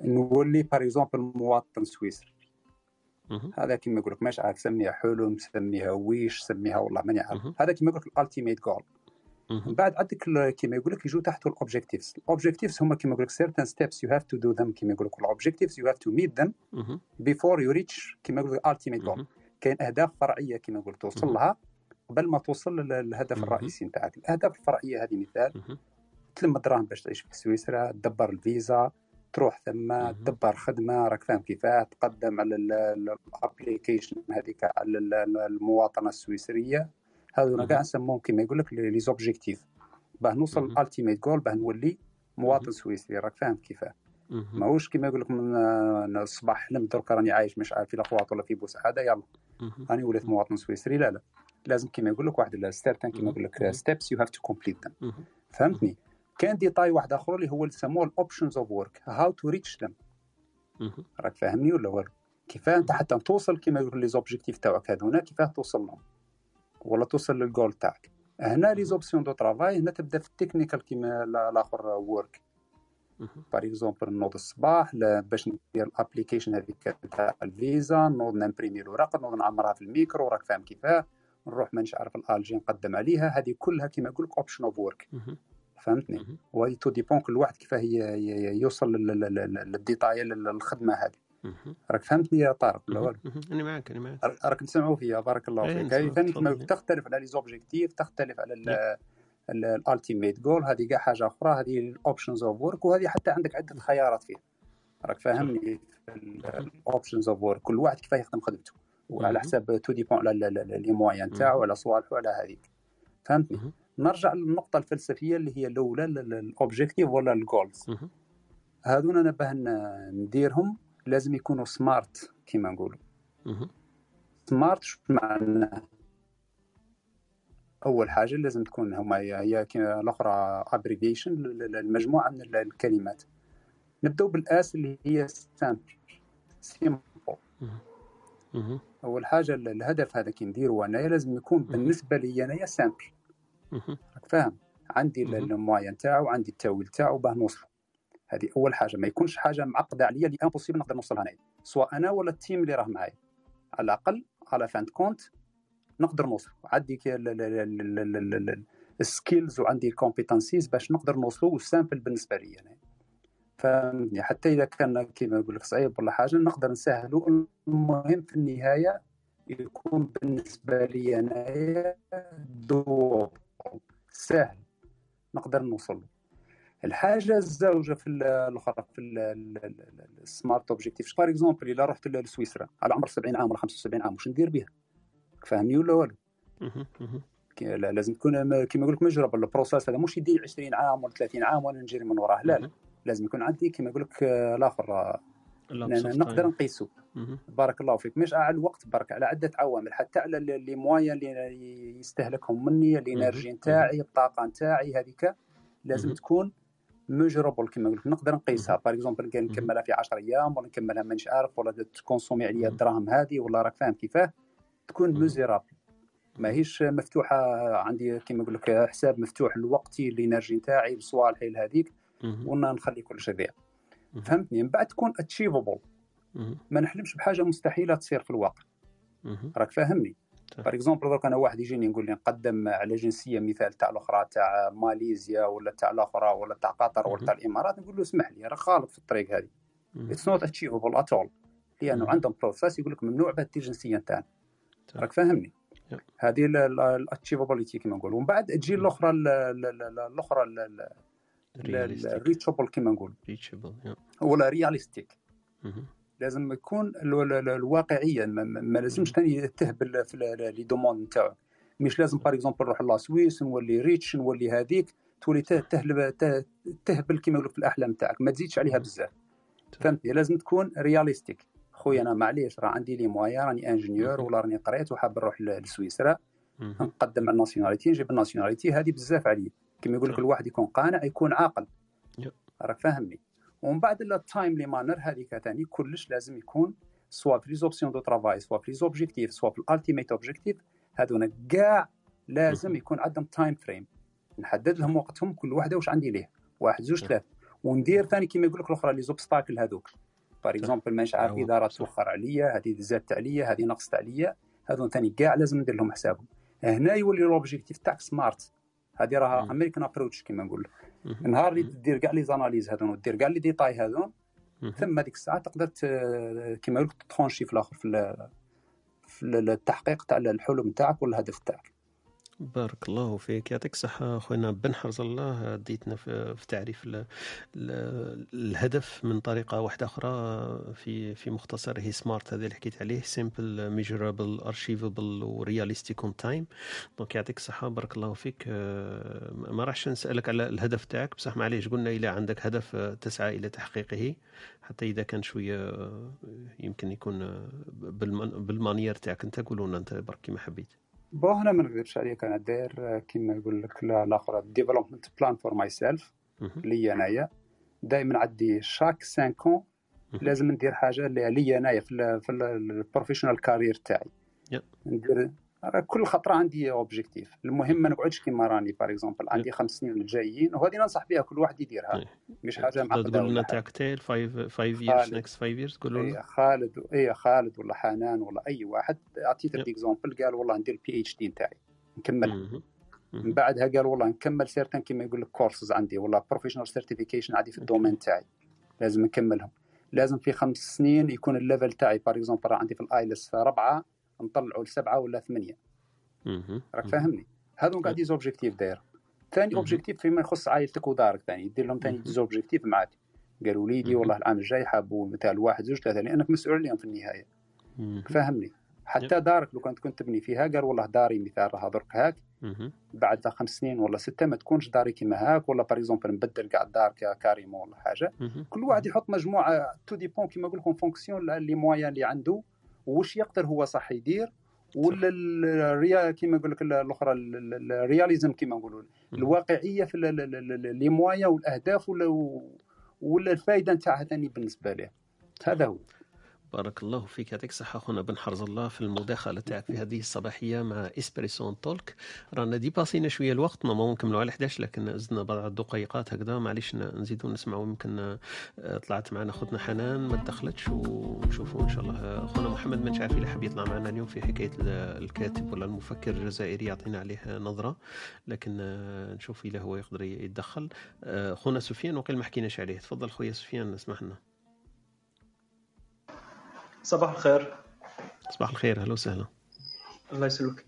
نولي par exemple مواطن سويسري هذا كيما يقول لك مش عارف سميها حلم سميها ويش سميها والله ماني عارف. هذا كيما يقول لك ال ultimate goal من بعد عندك كيما يقول لك يجوا تحته ال objectives ال objectives هما كيما يقول لك certain steps you have to do them كيما يقول لك ال objectives have to meet them مهم. before you reach كيما يقول لك ultimate goal. كاين أهداف فرعية كيما يقول توصل لها قبل ما توصل لل- للهدف الرئيسي نتاعك. الأهداف الفرعية هذه مثال تلم الدراهم باش تعيش في سويسرا تدبر الفيزا تروح ثم تدبر خدمة راك فاهم كيفاه تقدم على ال application هذيك على ال- ال- المواطنة السويسرية. هذونا كاع نسموهم كيما يقول لك les objectifs باه نوصل ال ultimate goal باه نولي مواطن سويسري راك فاهم كيفاه ماهوش كيما يقول لك من الصباح حلمت درك راني عايش مش عارف في الاغواط ولا في بوسعادة يلا. راني وليت مواطن سويسري لا لا. لازم كيما يقول لك واحد ال certain كيما يقول لك steps you have to complete them فهمتني؟ كان détail واحد آخر اللي هو اللي يسموه ال options of work how to reach them راك فاهمني ولا والو؟ كيفاه أنت حتى توصل كيما يقول les objectifs تاعك هذونا كيفاه توصل لهم؟ ولا توصل للجول تاعك. هنا les options de travail هنا تبدا في ال technical كيما لا- الآخر work par exemple نوض الصباح باش ندير ال application هذيك تاع الفيزا نوض نمبريمي الورق نوض نعمرها في الميكرو راك فاهم كيفاه. نروح مانيش عارف الألجي نقدم عليها. هذه كلها كيما يقول لك option of work فهمتني؟ وهذه tout dépend كل واحد كيفاه يوصل لل- لل- لل- للديتاي للخدمة هذه. راك فهمتني يا طارق ولا والو؟ أنا معك أنا معك راك تسمعوا فيا بارك الله إيه، فيك. هذه ثاني تختلف على les objectifs تختلف على ال- ال ultimate goal هذه كاع حاجة أخرى هذه ال options of work وهذه حتى عندك عدة خيارات فيه راك فاهمني ال options of work كل واحد كيفاه يخدم خدمته. وعلى حساب tout dépend على les moyens تاعو على صوالحو على هذيك. فهمتني؟ نرجع للنقطة الفلسفية اللي هي الأولى ال objective ولا ال goals هذونا نبه نديرهم لازم يكونوا smart كيما نقولوا. smart شو معناه؟ أول حاجة لازم تكون هما هي الأخرى abbreviation المجموعة من ال- الكلمات. نبداو بال S اللي هي simple simple أول حاجة ال- الهدف هذا كي نديرو انايا لازم يكون بالنسبة لي انايا simple راك فاهم؟ عندي ال- ال moyens تاعو عندي التأويل تاعو باه نوصل هذه أول حاجة. ما يكونش حاجة معقدة عليا اللي impossible نقدر نوصلها انايا سواء أنا ولا ال team اللي راه معايا. على الأقل على فان كونت نقدر نوصل. عندي السكيلز وعندي الكومبيتنسيز باش نقدر نوصلوا والسامبل بالنسبة لي أنا فهمتني حتى إذا كان كيما نقول لك صعيب ولا حاجة نقدر نسهلوا المهم في النهاية يكون بالنسبة لي انايا دو سهل. نقدر نوصل له. الحاجة الزوجة في ال- الأخرى في ال smart objective par exemple إلا رحت لسويسرا على عمر 70 عام ولا 75 عام واش ندير بها فاهمني ولا والو؟ لازم تكون كيما يقول لك measurable ال process هذا مش يدي 20 عام ولا 30 عام وأنا نجري من وراه لا لا. لازم يكون عندي كيما يقول لك آه، الآخر آه، اوف نقدر. نقيسه. بارك الله فيك. مش على الوقت برك على عدة عوامل حتى على les moyens اللي يستهلكهم مني ال energy نتاعي الطاقة نتاعي هذيك لازم تكون measurable كما قلت نقدر نقيسها. par exemple نكملها في 10 أيام ولا نكملها مانيش عارف ولا تكونسومي عليا الدراهم هذه ولا راك فاهم كيفاه. تكون measurable ماهيش مفتوحة عندي كما نقول لك حساب مفتوح لوقتي ال energy نتاعي بصوالحي لهذيك وأنا نخلي كل شيء ذي فهمتني؟ من بعد تكون achievable ما نحلمش بحاجة مستحيلة تصير في الواقع. راك فاهمني؟ par exemple درك أنا واحد يجيني يقول لي نقدم على جنسية مثال تاع الأخرى تاع ماليزيا ولا تاع الأخرى ولا تاع قطر ولا تاع الإمارات نقول له اسمح لي راه خالط في الطريق هذه. it's not achievable at all لأنه عندهم process يقول لك ممنوع بهذه الجنسية نتاعنا راك فاهمني؟ هذه ال achievability كما نقول ومن بعد تجي الأخرى ال- ال- ال- الأخرى ال reachable كما نقول. reachable ولا realistic لازم يكون ال- ال- ال- الواقعية ما, لازمش ثاني تهبل في les demandes نتاعو. مش لازم par exemple نروح la Suisse نولي rich نولي هذيك تولي ته- تهلب ته- تهبل كما يقولوا في الأحلام تاعك ما تزيدش عليها بزاف. فهمتني؟ لازم تكون realistic خويا أنا معليش راه عندي les moyens راني ingénieur ولا راني قريت وحاب نروح لسويسرا نقدم على ال nationalité نجيب ال nationalité هذه بزاف علي كما يقول لك الواحد يكون قانع يكون عاقل. راك فاهمني ومن بعد ال timely manner هذيك ثاني كلش لازم يكون soit في les options de travail soit في les objectifs soit في ال ultimate objective هذونا كاع لازم يكون عندهم time frame نحدد لهم وقتهم كل واحدة واش عندي ليه واحد زوج ثلاث. وندير ثاني كيما يقول لك الأخرى les obstacles هذوك par exemple مانيش عارف إذا راه توخر عليا هذه زادت عليا هذه نقصت عليا. هذو ثاني كاع لازم ندير لهم حسابهم. هنا يولي l'objectif تاعك smart هذه راها American approach كيما نقول. نهار اللي دير كاع les analyses هذون ودير كاع les détails هذون ثم هذيك الساعة تقدر كيما يقول لك ترونشي في الآخر في في ال- التحقيق تاع الحلم تاعك ولا الهدف تاعك. بارك الله فيك. يعطيك الصحة خوينا بن حرز الله. ديتنا في تعريف ال ال الهدف من طريقة واحدة أخرى في في مختصر. هي smart هذا اللي حكيت عليه. simple measurable achievable و realistic on time donc يعطيك الصحة. بارك الله فيك. ما راحش نسألك على الهدف تاعك. بصح معليش قلنا إلى عندك هدف تسعى إلى تحقيقه. حتى إذا كان شوية يمكن يكون بال manière تاعك. أنت قولوا لنا أنت برك كيما حبيت. bon هنا ما نكذبش عليك أنا داير كيما يقول لك لا- الآخر development plan for myself لي أنايا. دائما عندي chaque 5 ans لازم ندير حاجة اللي لي أنايا في ال professional career تاعي. ندير راه كل خطرة عندي objectif المهم ما نقعدش كيما راني par exemple عندي خمس سنين الجايين وهذه ننصح بها كل واحد يديرها. مش حاجة معقده تقول لنا. تاع كتيل 5 5 years خالد. next 5 years تقولوا اي لنا. خالد اي خالد ولا حنان ولا أي واحد اعطيته exemple قال والله ندير ال PhD نتاعي نكمل. من بعدها قال والله نكمل certain كيما يقول لك كورسز عندي ولا professional certification عندي في ال domaine تاعي لازم نكملهم. لازم في خمس سنين يكون ال level تاعي par exemple عندي في ال IELTS ربعة نطلعوا لسبعة ولا ثمانية. راك فاهمني؟ هذو كاع des objectifs داير. ثاني objectif فيما يخص عائلتك ودارك ثاني. دير لهم ثاني objectifs معك قال وليدي والله العام الجاي حابوا مثال واحد زوج ثلاثة. لأنك مسؤول عليهم في النهاية. فهمني حتى دارك لو كنت كنت تبني فيها قال والله داري مثال راها درك هاك. بعد خمس سنين ولا ستة ما تكونش داري كيما هاك ولا par exemple نبدل كاع الدار carrément ولا حاجة. كل واحد يحط مجموعة tout dépend كيما نقول لكم fonction les moyens اللي عنده. وش يقدر هو صح يدير؟ ولا الريا كيما نقول لك الأخرى الرياليزم كيما نقولوا الواقعية في لي مويا والأهداف ولا ولا الفائده نتاعها ثاني بالنسبة له هذا هو. بارك الله فيك. يعطيك الصحة أخونا بن حرز الله في المداخلة تاعك في هذه الصباحية مع إسبريسون تولك. رانا ديباسينا شوية الوقت ما نكملوا على 11 لكن زدنا بعض الدقيقات هكذا. معليش نزيدوا نسمعوا يمكن آه، طلعت معنا خوتنا حنان ما دخلتش ونشوفوا إن شاء الله. أخونا محمد ما عارف إذا حاب يطلع معنا اليوم في حكاية الكاتب ولا المفكر الجزائري يعطينا عليه نظرة. لكن آه، نشوف إذا هو يقدر يتدخل آه، أخونا سفيان وقيل ما حكيناش عليه. تفضل خويا سفيان اسمح لنا. صباح الخير. صباح الخير أهلا وسهلا. الله يسلمك.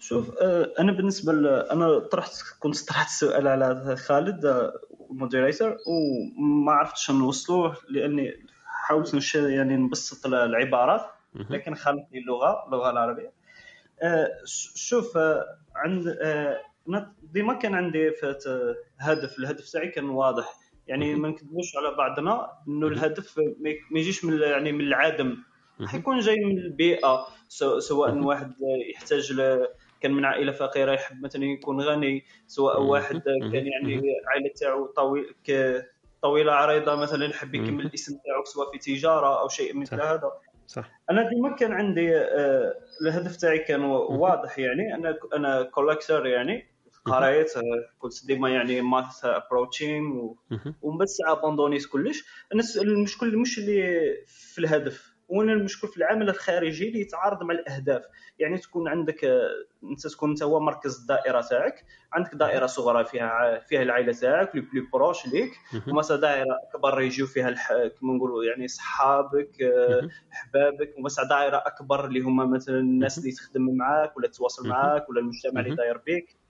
شوف آه، أنا بالنسبة ل... أنا طرحت كنت طرحت السؤال على خالد المودريتور آه، وما عرفتش نوصلوه لأني حاولت نش... يعني نبسط العبارات لكن خالتني اللغة اللغة العربية. آه، شوف عند ديما كان عندي هدف الهدف تاعي كان واضح. يعني ما نكذبوش على بعضنا إنه الهدف ما يجيش من يعني من العدم. حيكون جاي من البيئة سواء واحد يحتاج ل... كان من عائلة فقيرة يحب مثلا يكون غني سواء واحد كان يعني العائله تاعو طويل طويلة عريضة مثلا يحب يكمل الاسم تاعو سواء في تجارة أو شيء مثل هذا. صح. أنا ديما كان عندي آه، الهدف تاعي كان واضح يعني أنا أنا كولكتر يعني. قريت كنت ديما يعني ماث ابروتشين ومن بعد ساعة ابوندونيت كلش. المشكل مش اللي في الهدف وين المشكل في العمل الخارجي اللي يتعارض مع الأهداف. يعني تكون عندك أنت تكون أنت هو مركز الدائرة تاعك عندك دائرة صغرى فيها فيها العائلة تاعك لي بلي بروش ليك. ومثلا دائرة أكبر يجيو فيها الح... كما نقولوا يعني صحابك احبابك ومثلا دائرة أكبر اللي هما مثلا الناس اللي تخدم معاك ولا تتواصل معاك ولا المجتمع اللي داير بك آه، آه،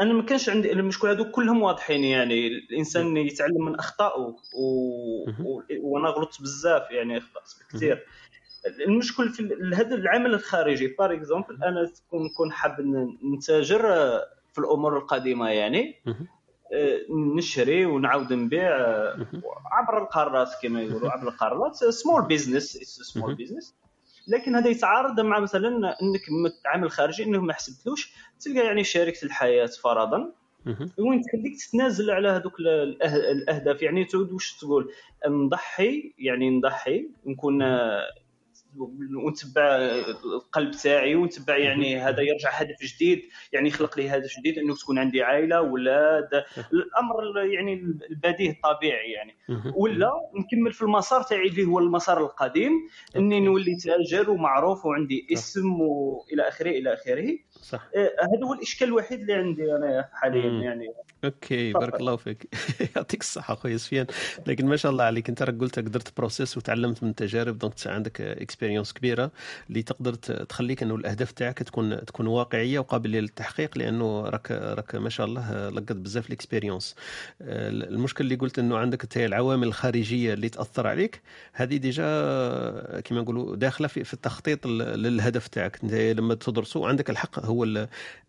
أنا ما كانش عندي المشكل هذو كلهم واضحين يعني. الإنسان يتعلم من اخطائه و... و... وأنا غلطت بزاف يعني اخطات كثير المشكل في هذا العمل الخارجي par exemple أنا تكون نكون حاب نتاجر في الأمور القديمة يعني. آه، نشري ونعاود نبيع عبر القارات كما يقولوا عبر القارات small business small business لكن هذا يتعارض مع مثلا إنك عامل خارجي إنه ما حسبتلوش تلقى يعني شريكة الحياة فرضا. وين تخليك تتنازل على هذوك الأهداف؟ يعني تعود واش تقول؟ نضحي يعني نضحي نكون ونتبع القلب تاعي ونتبع يعني هذا يرجع هدف جديد يعني يخلق لي هدف جديد إنه تكون عندي عائلة ولاد الأمر يعني البديهي الطبيعي يعني. ولا نكمل في المسار تاعي اللي هو المسار القديم إني نولي تاجر ومعروف وعندي اسم والى آخره إلى آخره. صح. آه، هذا هو الإشكال الوحيد اللي عندي أنا حاليا يعني. OK بارك الله فيك. يعطيك الصحة خويا سفيان لكن ما شاء الله عليك أنت راك قلت درت process وتعلمت من التجارب donc عندك expérience كبيرة اللي تقدر تخليك إنه الأهداف تاعك تكون تكون واقعية وقابلة للتحقيق لأنه راك راك ما شاء الله لقيت بزاف ال expérience المشكل اللي قلت إنه عندك انت العوامل الخارجية اللي تأثر عليك هذه déjà كما نقولوا داخلة في, في التخطيط للهدف تاعك. أنت لما تدرسه عندك الحق هو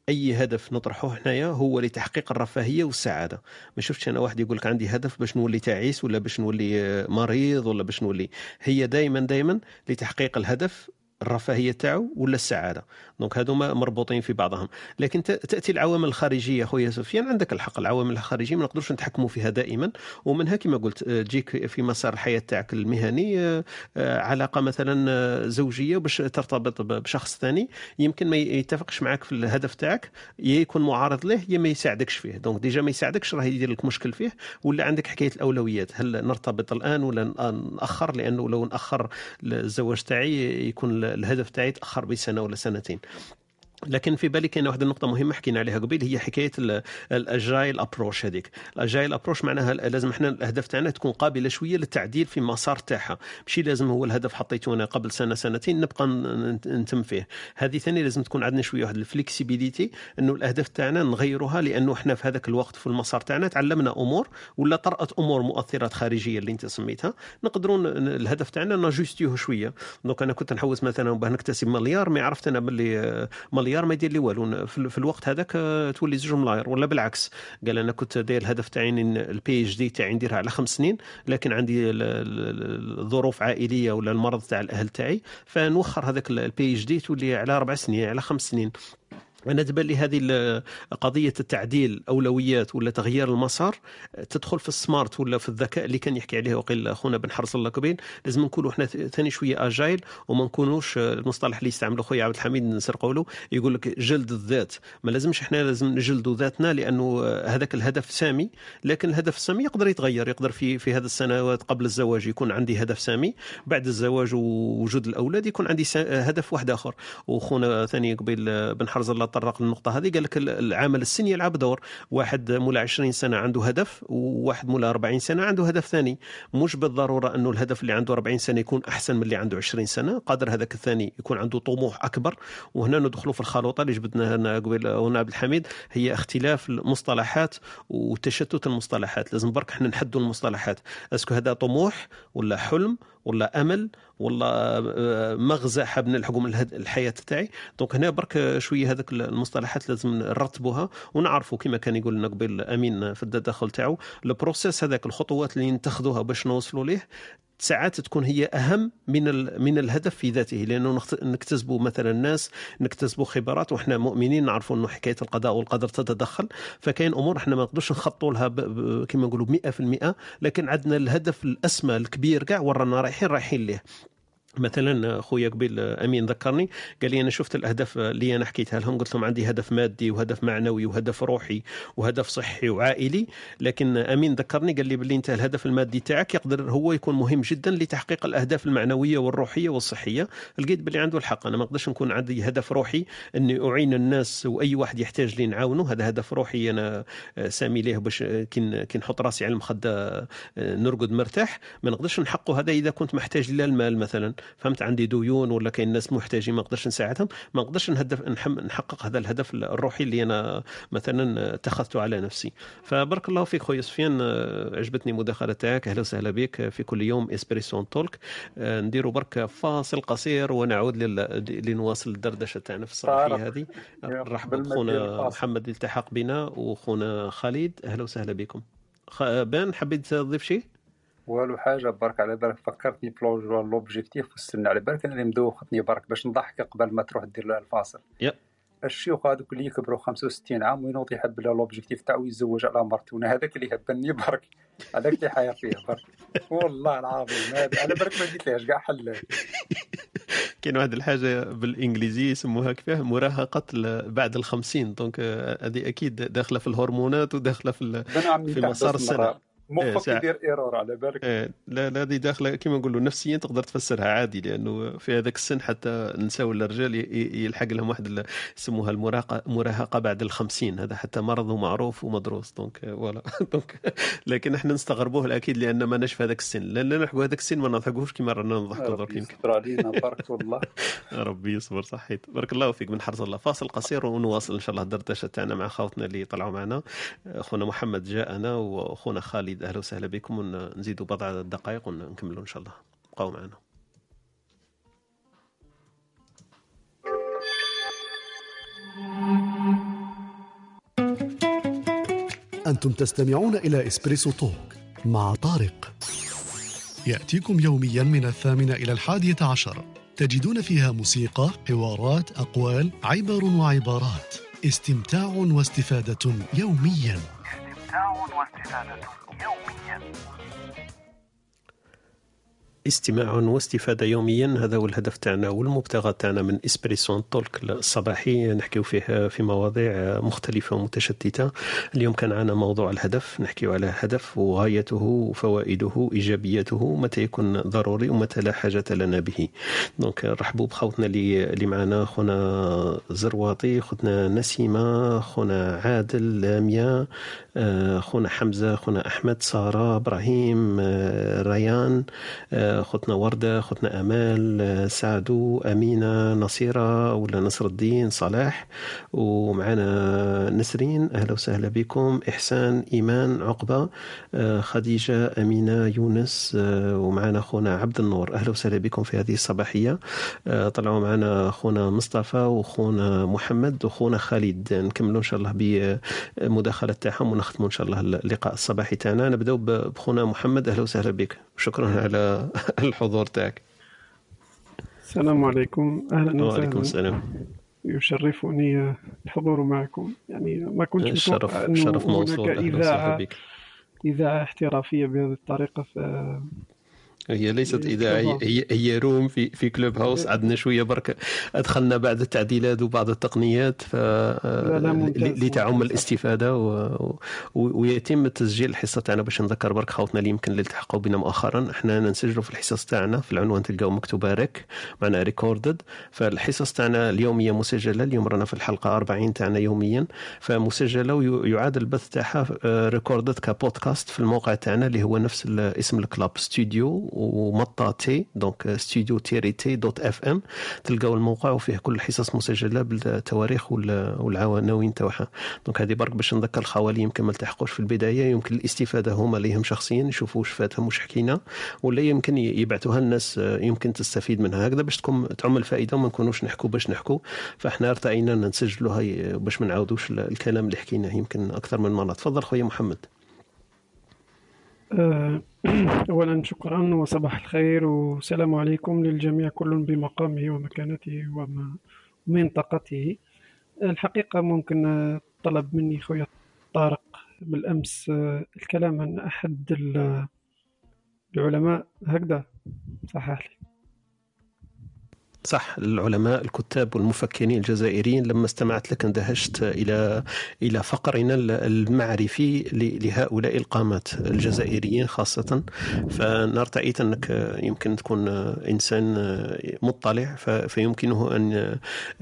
أي هدف نطرحه هنايا هو لتحقيق الرفاهية والسعادة. ما شفتش أنا واحد يقول لك عندي هدف باش نولي تعيس ولا باش نولي مريض ولا باش نولي. هي دائما دائما لتحقيق الهدف الرفاهية تاعو ولا السعادة. دونك هذوما مربوطين في بعضهم. لكن تأتي العوامل الخارجية خويا سفيان عندك الحق العوامل الخارجية ما نقدرش نتحكموا فيها دائما. ومنها كما قلت آه، تجيك في مسار الحياة تاعك المهني آه، آه، علاقة مثلا زوجية باش ترتبط بشخص ثاني. يمكن ما يتفقش معك في الهدف تاعك. يا يكون معارض له يا ما يساعدكش فيه. donc déjà ما يساعدكش راه يدير لك مشكل فيه. ولا عندك حكاية الأولويات. هل نرتبط الآن ولا نأخر؟ لأنه لو نأخر الزواج تاعي يكون الهدف تاعي تأخر بسنة ولا سنتين. لكن في بالي كاينة واحد النقطة مهمة حكينا عليها قبيل هي حكاية ال agile approach هذيك. ال agile approach معناها لازم إحنا الاهداف تاعنا تكون قابلة شوية للتعديل في مسار تاعها. ماشي لازم هو الهدف حطيته أنا قبل سنة سنتين نبقى نتم فيه. هذه ثاني لازم تكون عندنا شوية واحد ال flexibilité إنه الأهداف تاعنا نغيروها لأنه إحنا في هذاك الوقت في المسار تاعنا تعلمنا أمور ولا طرأت أمور مؤثرات خارجية اللي أنت سميتها. نقدروا الهدف تاعنا نجوستيوه شوية. donc أنا كنت نحوس مثلا باه نكتسب مليار mais عرفت أنا باللي مليار مليار ما يدير لي والو. في الوقت هذاك آه، تولي زوج ملاير ولا بالعكس. قال أنا كنت داير الهدف تاعي ال PhD تاعي نديرها على خمس سنين لكن عندي الظروف عائلية ولا المرض تاع الأهل تاعي فنوخر هذاك ال PhD تولي على أربع سنين على خمس سنين. أنا تبان لي هذه قضية التعديل أولويات ولا تغيير المسار تدخل في ال SMART ولا في الذكاء اللي كان يحكي عليه وقيل أخونا بن حرص الله كبين لازم نكونوا إحنا ثاني شوية agile وما نكونوش المصطلح اللي يستعمله خويا عبد الحميد نسر قوله يقول لك جلد الذات. ما لازمش إحنا لازم نجلدوا ذاتنا لأنه هذاك الهدف سامي لكن الهدف السامي يقدر يتغير يقدر في في هذه السنوات قبل الزواج يكون عندي هدف سامي بعد الزواج ووجود الأولاد يكون عندي هدف واحد آخر. وخونا ثاني قبيل بن حرز الله تطرق للنقطة هذه. قال لك العامل السن يلعب دور. واحد مولا 20 سنة عنده هدف وواحد مولا 40 سنة عنده هدف ثاني. مش بالضرورة أنه الهدف اللي عنده 40 سنة يكون أحسن من اللي عنده 20 سنة. قادر هذاك الثاني يكون عنده طموح أكبر. وهنا ندخلوا في الخلوطة اللي جبدناها هنا قبل هنا عبد الحميد. هي اختلاف المصطلحات وتشتت المصطلحات. لازم برك إحنا نحدوا المصطلحات. est-ce que هذا طموح ولا حلم؟ ولا أمل ولا آه، مغزى حاب نلحقوا من الحياة تاعي donc هنا برك شوية هذاك المصطلحات لازم نرتبوها ونعرفوا كما كان يقول لنا قبل أمين في التدخل تاعو. ال process هذاك الخطوات اللي نتخذوها باش نوصلوا ليه ساعات تكون هي أهم من من الهدف في ذاته لأنه نكتسبوا مثلا ناس نكتسبوا خبرات وحنا مؤمنين نعرفوا إنه حكاية القضاء والقدر تتدخل. فكاين أمور إحنا ما نقدرش نخطوا لها كما نقولوا 100% لكن عندنا الهدف الأسمى الكبير كاع ورانا رايحين رايحين ليه. مثلا خويا قبيل أمين ذكرني قال لي أنا شفت الأهداف اللي أنا حكيتها لهم قلت لهم عندي هدف مادي وهدف معنوي وهدف روحي وهدف صحي وعائلي لكن أمين ذكرني قال لي باللي أنت الهدف المادي تاعك يقدر هو يكون مهم جدا لتحقيق الأهداف المعنوية والروحية والصحية. لقيت باللي عنده الحق أنا ما نقدرش نكون عندي هدف روحي أني أعين الناس وأي واحد يحتاج لي نعاونه هذا هدف روحي أنا سامي ليه باش كي نحط راسي على المخدة نرقد مرتاح. ما نقدرش نحقه هذا إذا كنت محتاج للمال مثلا. فهمت عندي ديون ولا كاين ناس محتاجين ما نقدرش نساعدهم ما نقدرش نهدف نحقق هذا الهدف الروحي اللي أنا مثلا اتخذته على نفسي. فبارك الله فيك خويا سفيان عجبتني المداخله تاعك أهلا وسهلا بك في كل يوم اسبريسون تولك نديروا برك فاصل قصير ونعود لنواصل الدردشة تاعنا في الصباحية هذه. نرحب بخونا محمد التحق بنا وخونا خالد أهلا وسهلا بكم. بان حبيت تضيف شيء؟ والو حاجة برك على بالك فكرتني بلوجو l'objectif وستنى على بالك أنا اللي مدوختني برك باش نضحك قبل ما تروح دير الفاصل. yep. الشيوخ هذوك اللي يكبروا 65 عام وينوض يحب l'objectif تاعو يتزوج على مرته وأنا هذاك اللي يهبني برك. هذاك اللي حاير فيه برك. والله العظيم على بالك ما قلتلهاش كاع حل. كاين واحد الحاجة بالإنجليزي يسموها كيفاه؟ مراهقة بعد الخمسين. donc هذه أكيد داخلة في الهرمونات وداخلة في في مسار السنة. مخك إيه يدير error على بالك. إيه لا لا هذه داخلة كما نقولوا نفسيا تقدر تفسرها عادي لأنه في هذاك السن حتى النساء ولا الرجال يلحق لهم واحد يسموها المراهقه مراهقة بعد الخمسين. هذا حتى مرض معروف ومدروس donc voilà. donc لكن إحنا نستغربوه أكيد لأن ما في هذاك السن. لأن نلحقوا هذاك السن ما نضحكوش كما رانا نضحكوا درك يمكن يستر علينا بارك الله. ربي يصبر صحيت. بارك الله فيك من حرص الله. فاصل قصير ونواصل إن شاء الله الدردشه تاعنا مع خوتنا اللي طلعوا معنا. أخونا محمد جاءنا وأخونا خالد أهلا وسهلا بكم ونزيدوا بضع دقائق ونكملوا إن شاء الله. بقوا معنا. أنتم تستمعون إلى إسبريسو توك مع طارق. يأتيكم يوميا من الثامنة إلى الحادية عشر. تجدون فيها موسيقى، حوارات، أقوال، عبر وعبارات. استمتاع واستفادة يوميا. استمتاع واستفادة يوميا استماع واستفادة يوميا. هذا هو الهدف تاعنا والمبتغى تاعنا من اسبريسون تولك الصباحي. نحكيو فيه في مواضيع مختلفة ومتشتتة. اليوم كان عنا موضوع الهدف. نحكيو على هدف وغايته وفوائده إيجابيته. متى يكون ضروري ومتى لا حاجة لنا به. دونك رحبوا بخوتنا اللي اللي معنا. خونا زرواطي خوتنا نسيمة خونا عادل لاميا آه، خونا حمزة خونا أحمد سارة إبراهيم آه، ريان آه، خوتنا وردة خوتنا أمال سعدو أمينة نصيرة ولا نصر الدين صلاح ومعنا نسرين أهلا وسهلا بكم. إحسان إيمان عقبة آه، خديجة أمينة يونس آه، ومعنا خونا عبد النور. أهلا وسهلا بكم في هذه الصباحية. آه، طلعوا معنا خونا مصطفى وخونا محمد وخونا خالد. نكملوا إن شاء الله بمداخلة تاعهم ونختموا إن شاء الله اللقاء الصباحي تاعنا. نبداو بخونا محمد. أهلا وسهلا بك. شكرا على الحضور تاعك. السلام عليكم. أهلا وعليكم وسهلا السلام. يشرفني الحضور معكم. يعني ما كنتش الشرف متوقع أنه شرف هناك اذاعه بك. إذاعة احترافية بهذه الطريقة هي ليست إذاعة هي, هي- روم في في كلوب هاوس عندنا شوية برك أدخلنا بعض التعديلات وبعض التقنيات ف لتعم الاستفادة و... و... ويتم تسجيل الحصة تاعنا باش نذكر برك خوتنا اللي يمكن اللي التحقوا بنا مؤخرا. إحنا نسجلوا في الحصص تاعنا في العنوان تلقاو مكتوبة ريك معنا recorded فالحصص تاعنا اليومية مسجلة اليوم رانا في الحلقة 40 تاعنا يوميا. فمسجلة ويعاد البث تاعها recorded ك podcast في الموقع تاعنا اللي هو نفس اسم ال club studio. ومطا تي donc studio تيري تي dot FM تلقاو الموقع وفيه كل الحصص مسجلة بالتواريخ وال- والعناوين تاعها. donc هذه برك باش نذكر الخوا اللي يمكن ما التحقوش في البداية. يمكن الاستفادة هما ليهم شخصيا يشوفوا واش فاتهم واش حكينا ولا يمكن يبعثوها للناس آه، يمكن تستفيد منها. هكذا باش تكون تعم الفائدة وما نكونوش نحكوا باش نحكوا فاحنا ارتئينا ان نسجلوا هاي باش ما نعاودوش ال- الكلام اللي حكيناه يمكن أكثر من مرة. تفضل خويا محمد. اولا شكرا وصباح الخير والسلام عليكم للجميع كل بمقامه ومكانته وم- ومنطقته. الحقيقة ممكن طلب مني خويا طارق بالأمس آه، الكلام عن ال- العلماء. هكذا صحح لي صح العلماء الكتاب والمفكرين الجزائريين لما استمعت لك اندهشت إلى إلى فقرنا المعرفي لهؤلاء القامات الجزائريين خاصة. فانا ارتأيت أنك يمكن تكون إنسان مطلع فيمكنه أن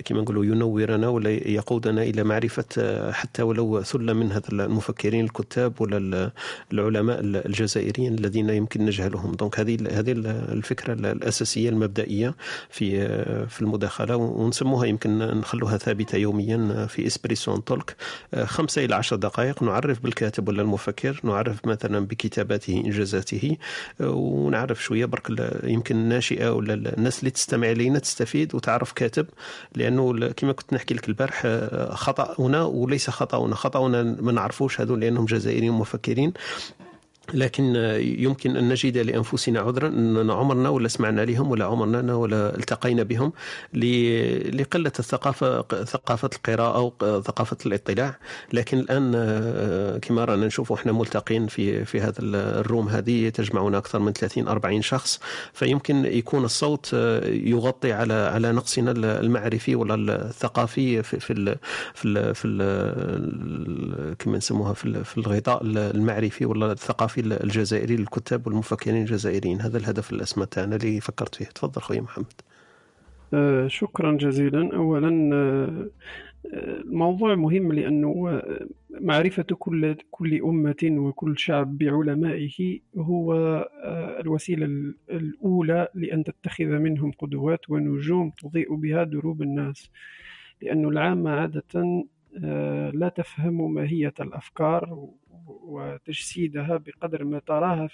كما نقولوا ينورنا ولا يقودنا إلى معرفة حتى ولو ثلة من هذا المفكرين الكتاب ولا ال- العلماء الجزائريين الذين يمكن نجهلهم. دونك هذه هذه الفكرة الأساسية المبدئية في في المداخلة ونسموها يمكن نخلوها ثابتة يوميا في اسبريسون تولك. خمسة إلى عشر دقائق نعرف بالكاتب ولا المفكر نعرف مثلا بكتاباته إنجازاته ونعرف شوية برك يمكن الناشئه ولا الناس اللي تستمع إلينا تستفيد وتعرف كاتب لأنه كما كنت نحكي لك البارح خطأنا وليس خطأنا خطأنا ما نعرفوش هذول لأنهم جزائريين مفكرين. لكن يمكن أن نجد لأنفسنا عذرا أن عمرنا ولا سمعنا لهم ولا عمرنا ولا التقينا بهم ل- لقلة الثقافة ثقافة القراءة وثقافه الاطلاع. لكن الآن آه، كما رانا نشوف إحنا ملتقين في في هذا الروم هذه تجمعنا أكثر من 30 40 شخص. فيمكن يكون الصوت آه، يغطي على على نقصنا المعرفي ولا الثقافي في في في في كما نسموها في الغطاء المعرفي ولا الثقافي الجزائري للكتاب والمفكرين الجزائريين. هذا الهدف الأسمى تاعنا اللي فكرت فيه. تفضل خويا محمد. آه، شكرا جزيلا. أولا آه، الموضوع مهم لأنه آه، معرفة كل كل أمة وكل شعب بعلمائه هو الوسيلة ال- الأولى لأن تتخذ منهم قدوات ونجوم تضيء بها دروب الناس. لأن العامة عادة لا تفهم ماهية الأفكار وتجسيدها بقدر ما تراها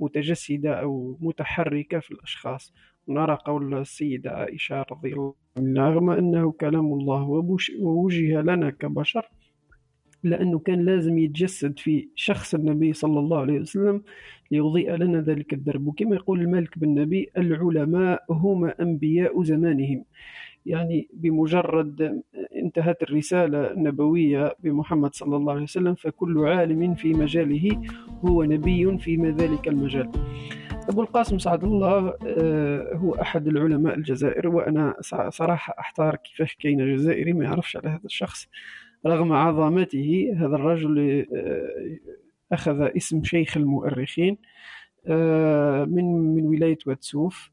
متجسدة أو متحركة في الأشخاص. نرى قول السيدة عائشة رضي الله عنها رغم أنه كلام الله ووجه لنا كبشر لأنه كان لازم يتجسد في شخص النبي صلى الله عليه وسلم ليضيء لنا ذلك الدرب. وكما يقول الملك بن نبي العلماء هم أنبياء زمانهم. يعني بمجرد انتهت الرسالة النبوية بمحمد صلى الله عليه وسلم فكل عالم في مجاله هو نبي في ذلك المجال. أبو القاسم سعد الله آه، هو أحد العلماء الجزائر وأنا صراحة أحتار كيفاش كاين جزائري ما يعرفش على هذا الشخص. رغم عظمته هذا الرجل آه، أخذ اسم شيخ المؤرخين آه، من من ولاية واتسوف.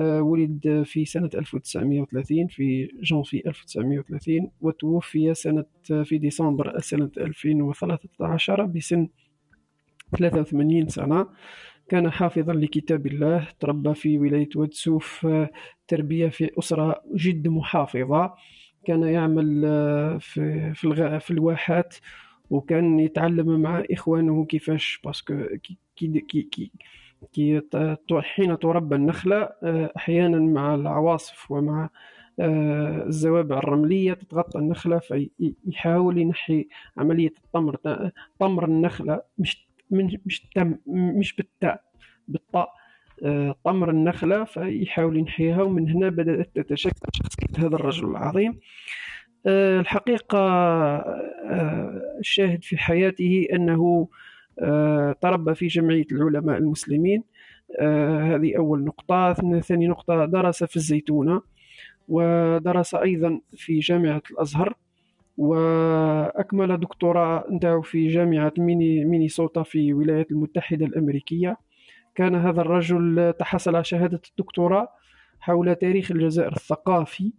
ولد في سنة 1930 في جانفي 1930 وتوفي سنة في ديسمبر سنة 2013 بسن 83 سنة كان حافظا لكتاب الله تربى في ولاية ودسوف آه، تربية في أسرة جد محافظة كان يعمل آه، في في. في الواحات وكان يتعلم مع إخوانه كيفاش باسكو كي كي كي, كي كي حين تربى النخلة آه، أحيانا مع العواصف ومع آه، الزوابع الرملية تتغطى النخلة فيحاول ينحي عملية الطمر طمر النخلة مش مش تم مش بالتاء بالطاء. آه، طمر النخلة فيحاول ينحيها ومن هنا بدأت تتشكل شخصية هذا الرجل العظيم. آه، الحقيقة آه، الشاهد في حياته أنه آه، تربى في جمعية العلماء المسلمين. آه، هذه أول نقطة. ثاني نقطة درس في الزيتونة ودرس أيضا في جامعة الأزهر وأكمل دكتوراه نتاعو في جامعة ميني مينيسوتا في الولايات المتحدة الأمريكية. كان هذا الرجل تحصل على شهادة الدكتوراه حول تاريخ الجزائر الثقافي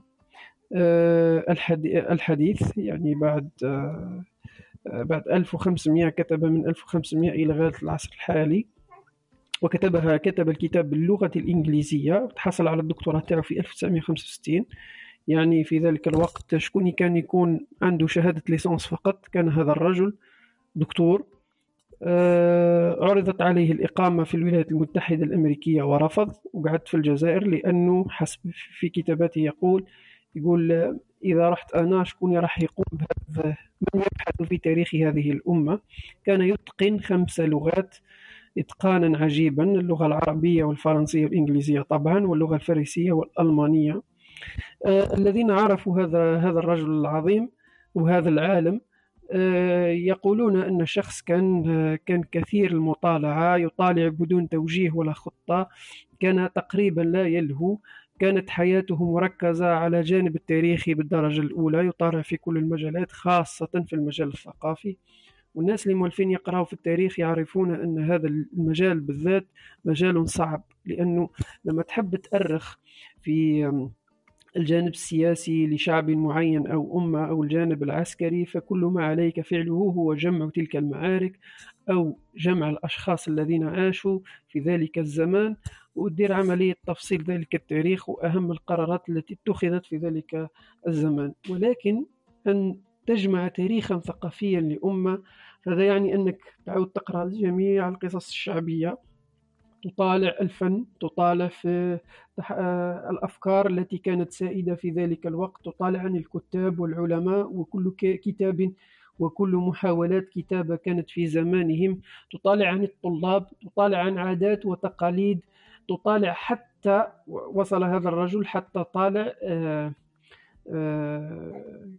آه، الحدي- الحديث يعني بعد آه، آه، بعد 1500 كتب من 1500 إلى غاية العصر الحالي. وكتبها كتب الكتاب باللغة الإنجليزية. تحصل على الدكتوراه تاعو في 1965 يعني في ذلك الوقت شكون كان يكون عنده شهادة ليسانس فقط؟ كان هذا الرجل دكتور. آه، عرضت عليه الإقامة في الولايات المتحدة الأمريكية ورفض وقعد في الجزائر لأنه حسب في كتاباته يقول يقول إذا رحت أنا شكون راح يقوم بهذا؟ من يبحث في تاريخ هذه الأمة؟ كان يتقن خمس لغات إتقانا عجيبا اللغة العربية والفرنسية والإنجليزية طبعا واللغة الفارسية والألمانية. آه، الذين عرفوا هذا هذا الرجل العظيم وهذا العالم آه، يقولون أن الشخص كان كان كثير المطالعة يطالع بدون توجيه ولا خطة كان تقريبا لا يلهو. كانت حياته مركزة على جانب التاريخي بالدرجة الأولى يطالع في كل المجالات خاصة في المجال الثقافي. والناس اللي مولفين يقرأوا في التاريخ يعرفون أن هذا المجال بالذات مجال صعب لأنه لما تحب تأرخ في الجانب السياسي لشعب معين أو أمة أو الجانب العسكري فكل ما عليك فعله هو جمع تلك المعارك أو جمع الأشخاص الذين عاشوا في ذلك الزمان. ودير عملية تفصيل ذلك التاريخ وأهم القرارات التي اتخذت في ذلك الزمان. ولكن أن تجمع تاريخا ثقافيا لأمة هذا يعني أنك تعود تقرأ جميع القصص الشعبية. تطالع الفن تطالع في الأفكار التي كانت سائدة في ذلك الوقت. تطالع عن الكتاب والعلماء وكل كتاب وكل محاولات كتابة كانت في زمانهم. تطالع عن الطلاب تطالع عن عادات وتقاليد تطالع حتى وصل هذا الرجل حتى طالع آه، آه،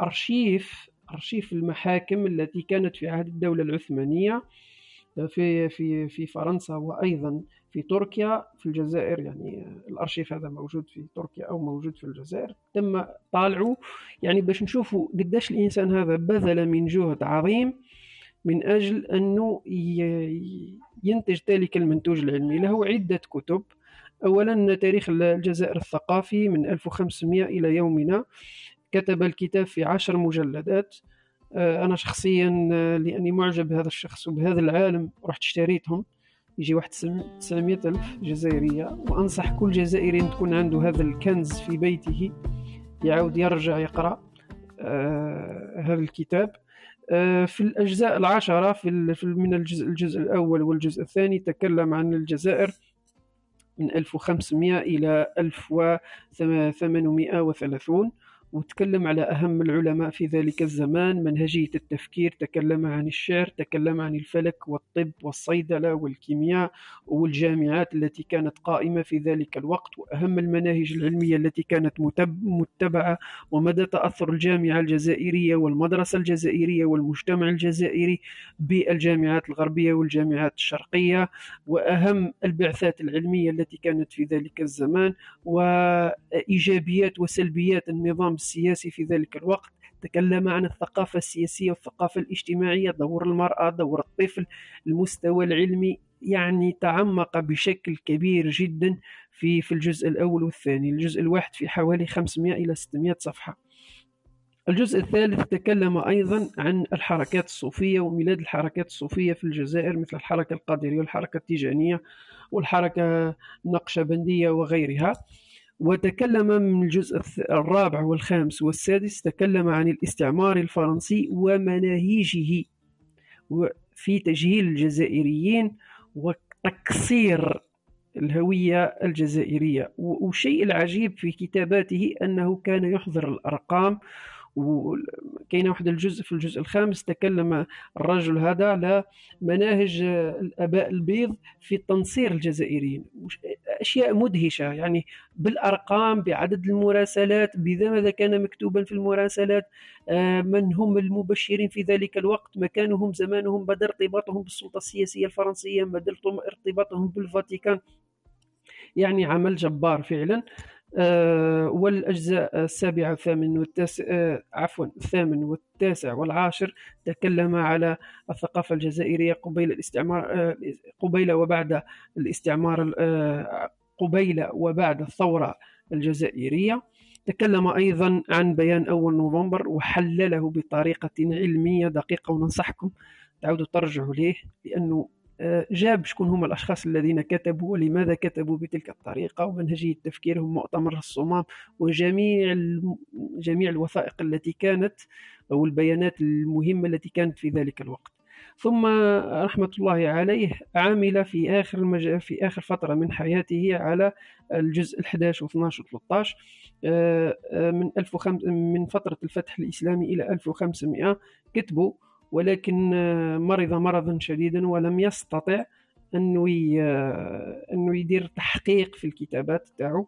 أرشيف أرشيف المحاكم التي كانت في عهد الدولة العثمانية في في في فرنسا وأيضا في تركيا في الجزائر يعني الأرشيف هذا موجود في تركيا أو موجود في الجزائر. تم طالعه يعني باش نشوفوا قداش الإنسان هذا بذل من جهد عظيم. من أجل أنه ي- ينتج ذلك المنتوج العلمي. له عدة كتب. اولا تاريخ الجزائر الثقافي من 1500 إلى يومنا. كتب الكتاب في عشر مجلدات. آه، أنا شخصيا آه، لأني معجب بهذا الشخص وبهذا العالم رحت اشتريتهم. يجي واحد 900 ألف جزائرية. وأنصح كل جزائري أن تكون عنده هذا الكنز في بيته. يعود يرجع يقرأ آه، هذا الكتاب. في الأجزاء العشرة في من الجزء, الجزء الأول والجزء الثاني تكلم عن الجزائر من 1500 إلى 1830 وتكلم على أهم العلماء في ذلك الزمان منهجية التفكير تكلم عن الشعر تكلم عن الفلك والطب والصيدلة والكيمياء والجامعات التي كانت قائمة في ذلك الوقت وأهم المناهج العلمية التي كانت متب- متبعة ومدى تأثر الجامعة الجزائرية والمدرسة الجزائرية والمجتمع الجزائري بالجامعات الغربية والجامعات الشرقية وأهم البعثات العلمية التي كانت في ذلك الزمان وإيجابيات وسلبيات النظام السياسي في ذلك الوقت تكلم عن الثقافة السياسية والثقافة الاجتماعية دور المرأة دور الطفل المستوى العلمي يعني تعمق بشكل كبير جدا في في الجزء الأول والثاني الجزء الواحد في حوالي 500 إلى 600 صفحة. الجزء الثالث تكلم أيضا عن الحركات الصوفية وميلاد الحركات الصوفية في الجزائر مثل الحركة القادرية والحركة التيجانية والحركة النقشبندية وغيرها. وتكلم من الجزء الرابع والخامس والسادس تكلم عن الاستعمار الفرنسي ومناهيجه في تجهيل الجزائريين وتكسير الهوية الجزائرية. والشيء العجيب في كتاباته أنه كان يحضر الأرقام وكاين واحد الجزء في الجزء الخامس تكلم الرجل هذا على مناهج الآباء البيض في تنصير الجزائريين. أشياء مدهشة يعني بالأرقام بعدد المراسلات بذا ماذا كان مكتوبا في المراسلات آه، من هم المبشرين في ذلك الوقت مكانهم زمانهم مدى ارتباطهم بالسلطة السياسية الفرنسية مدى ارتباطهم بالفاتيكان. يعني عمل جبار فعلا. والأجزاء السابعة والثامن والتاسع آه، عفوا الثامن والتاسع والعاشر تكلم على الثقافة الجزائرية قبيل الاستعمار آه، قبيل وبعد الاستعمار آه، قبيل وبعد الثورة الجزائرية. تكلم أيضا عن بيان أول نوفمبر وحلله بطريقة علمية دقيقة وننصحكم تعودوا ترجعوا ليه؟ لأنه آه، جاب شكون هم الأشخاص الذين كتبوا ولماذا كتبوا بتلك الطريقة ومنهجية تفكيرهم مؤتمر الصمام وجميع جميع الوثائق التي كانت أو البيانات المهمة التي كانت في ذلك الوقت. ثم رحمة الله عليه عمل في آخر المج... في آخر فترة من حياته على الجزء 11 و 12 و 13 آه، آه، من 1005 من فترة الفتح الإسلامي إلى 1500 كتبوا ولكن آه، مرض مرضا شديدا ولم يستطع أنه ي- آه، أنه يدير تحقيق في الكتابات تاعو.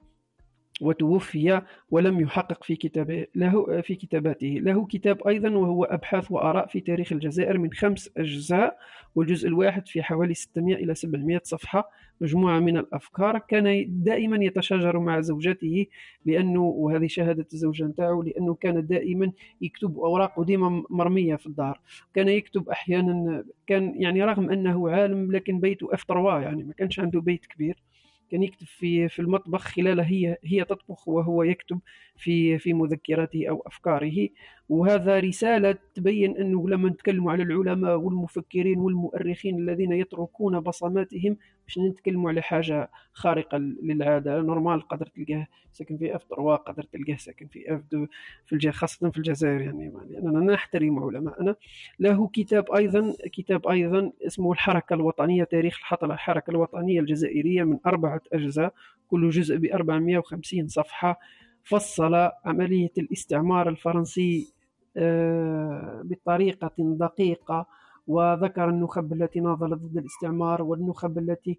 وتوفي ولم يحقق في كتابه له في كتاباته. له كتاب أيضا وهو أبحاث وآراء في تاريخ الجزائر من خمس أجزاء والجزء الواحد في حوالي 600 إلى 700 صفحة مجموعة من الأفكار. كان دائما يتشاجر مع زوجته لأنه وهذه شهادة الزوجة نتاعو لأنه كان دائما يكتب اوراقه ديما مرمية في الدار. كان يكتب أحيانا كان يعني رغم أنه عالم لكن بيته F 3 يعني ما كانش عنده بيت كبير. كان يكتب في في المطبخ خلال هي هي تطبخ وهو يكتب في في مذكراته أو أفكاره. وهذا رسالة تبين أنه لما نتكلموا على العلماء والمفكرين والمؤرخين الذين يتركون بصماتهم باش نتكلموا على حاجة خارقة للعادة. normal قدر تلقاه ساكن في F 3 قدر تلقاه ساكن في F 2 في الج... خاصة في الجزائر يعني. لاننا نحترم علماءنا له كتاب أيضا كتاب أيضا اسمه الحركة الوطنية تاريخ الحطله الحركة الوطنية الجزائرية من أربعة أجزاء. كل جزء ب 450 صفحة. فصل عملية الاستعمار الفرنسي آه، بطريقة دقيقة وذكر النخب التي ناضلت ضد الاستعمار والنخب التي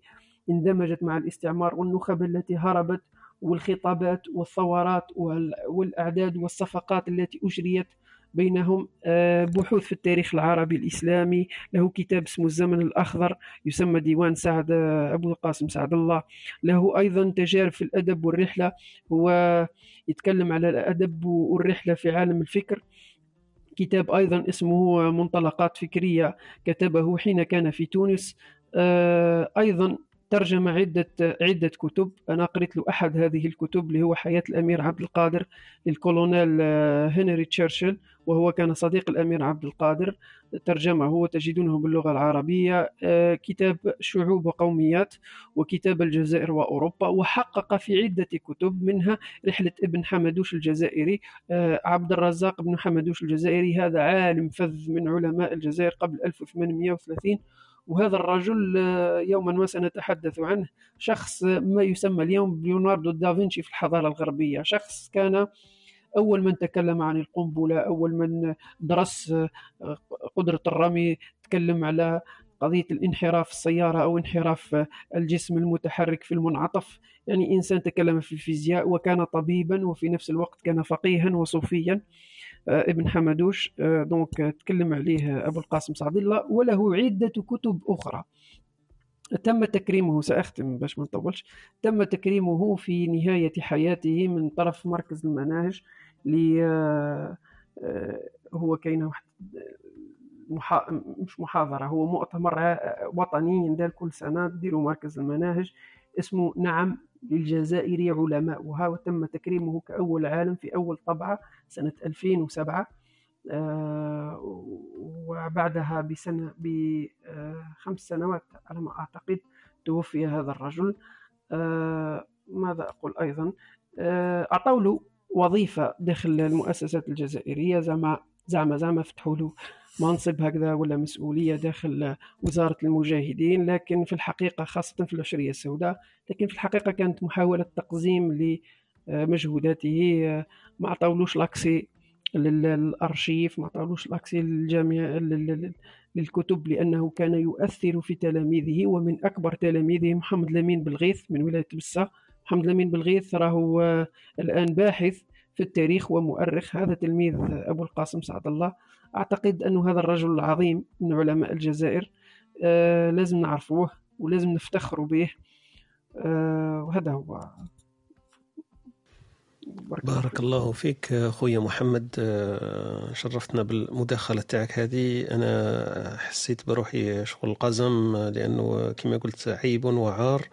اندمجت مع الاستعمار والنخب التي هربت والخطابات والثورات وال- والأعداد والصفقات التي أجريت بينهم. آه، بحوث في التاريخ العربي الإسلامي له كتاب اسمه الزمن الأخضر يسمى ديوان سعد آه، أبو القاسم سعد الله. له أيضا تجارب في الأدب والرحلة هو يتكلم على الأدب والرحلة في عالم الفكر. كتاب أيضا اسمه منطلقات فكرية كتبه حين كان في تونس. آه، أيضا ترجم عدة عدة كتب. أنا قرأت له أحد هذه الكتب اللي هو حياة الأمير عبد القادر للكولونيل آه، هنري تشرشل. وهو كان صديق الأمير عبد القادر ترجمه وتجدونه باللغة العربية آه، كتاب شعوب وقوميات وكتاب الجزائر وأوروبا وحقق في عدة كتب منها رحلة ابن حمدوش الجزائري آه، عبد الرزاق بن حمدوش الجزائري هذا عالم فذ من علماء الجزائر قبل 1830 وهذا الرجل آه، يوما ما سنتحدث عنه شخص ما يسمى اليوم بليوناردو دافنشي في الحضارة الغربية شخص كان أول من تكلم عن القنبلة أول من درس آه، قدرة الرمي تكلم على قضية الانحراف السيارة أو انحراف الجسم المتحرك في المنعطف. يعني إنسان تكلم في الفيزياء وكان طبيبا وفي نفس الوقت كان فقيها وصوفيا آه، ابن حمدوش آه، donc تكلم عليه أبو القاسم سعد الله وله عدة كتب أخرى. تم تكريمه سأختم باش ما نطولش. تم تكريمه في نهاية حياته من طرف مركز المناهج. ل آه، هو كاين واحد محا... مش محاضرة هو مؤتمر وطني يندار كل سنة ديروا مركز المناهج اسمه نعم للجزائر علماء وها تم تكريمه كأول عالم في أول طبعة سنة 2007 آه وبعدها بسنة بخمس سنوات على ما أعتقد توفي هذا الرجل. آه ماذا أقول أيضا؟ آه أعطوا له وظيفة داخل المؤسسات الجزائرية زعما زعما زعما فتحوا له منصب هكذا ولا مسؤولية داخل وزارة المجاهدين لكن في الحقيقة خاصة في العشرية السوداء لكن في الحقيقة كانت محاولة تقزيم لمجهوداته ما عطاولوش لاكسي للأرشيف ما عطاولوش لاكسي للجامعة للكتب لأنه كان يؤثر في تلاميذه ومن أكبر تلاميذه محمد لمين بالغيث من ولاية بسة. محمد لمين بالغيث راهو الآن باحث في التاريخ ومؤرخ. هذا تلميذ أبو القاسم سعد الله. أعتقد أن هذا الرجل العظيم من علماء الجزائر. آه لازم نعرفوه ولازم نفتخر به. آه وهذا هو. بارك, بارك الله فيك خويا محمد آه، شرفتنا بالمداخلة تاعك هذه. أنا حسيت بروحي شغل قزم لأنه كما قلت عيب وعار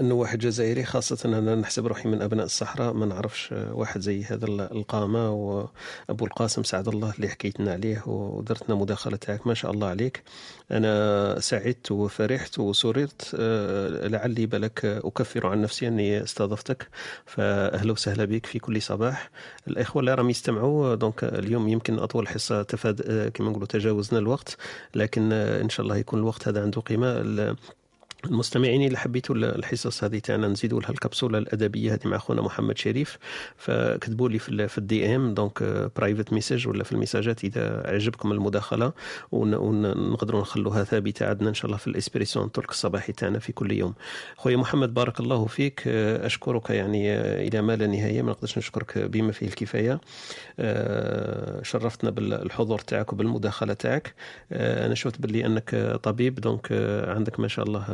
أنه واحد جزائري خاصة أنا نحسب روحي من أبناء الصحراء ما نعرفش واحد زي هذا القامة. وأبو القاسم سعد الله اللي حكيتنا عليه ودرتنا مداخلة تاعك ما شاء الله عليك. أنا سعدت وفرحت وسررت آه، لعلي بالك أكفر عن نفسي أني استضفتك. فأهلا وسهلا بك في كل صباح. الإخوة اللي راهم يستمعوا donc اليوم يمكن أطول حصة تفاد كما نقولوا تجاوزنا الوقت لكن إن شاء الله يكون الوقت هذا عنده قيمة. المستمعين اللي حبيتوا الحصص هذه تاعنا نزيدوا لها الكبسولة الأدبية هذه مع أخونا محمد شريف. فكتبوا لي في, في ال DM donc private message ولا في الميساجات إذا عجبكم المداخلة. ونقدروا نخلوها ثابتة عندنا إن شاء الله في ال Espresso Talk الصباحي تاعنا في كل يوم. خويا محمد بارك الله فيك. أشكرك يعني إلى ما لا نهاية. ما نقدرش نشكرك بما فيه الكفاية. شرفتنا بالحضور تاعك وبالمداخلة تاعك. أنا شفت باللي أنك طبيب donc عندك ما شاء الله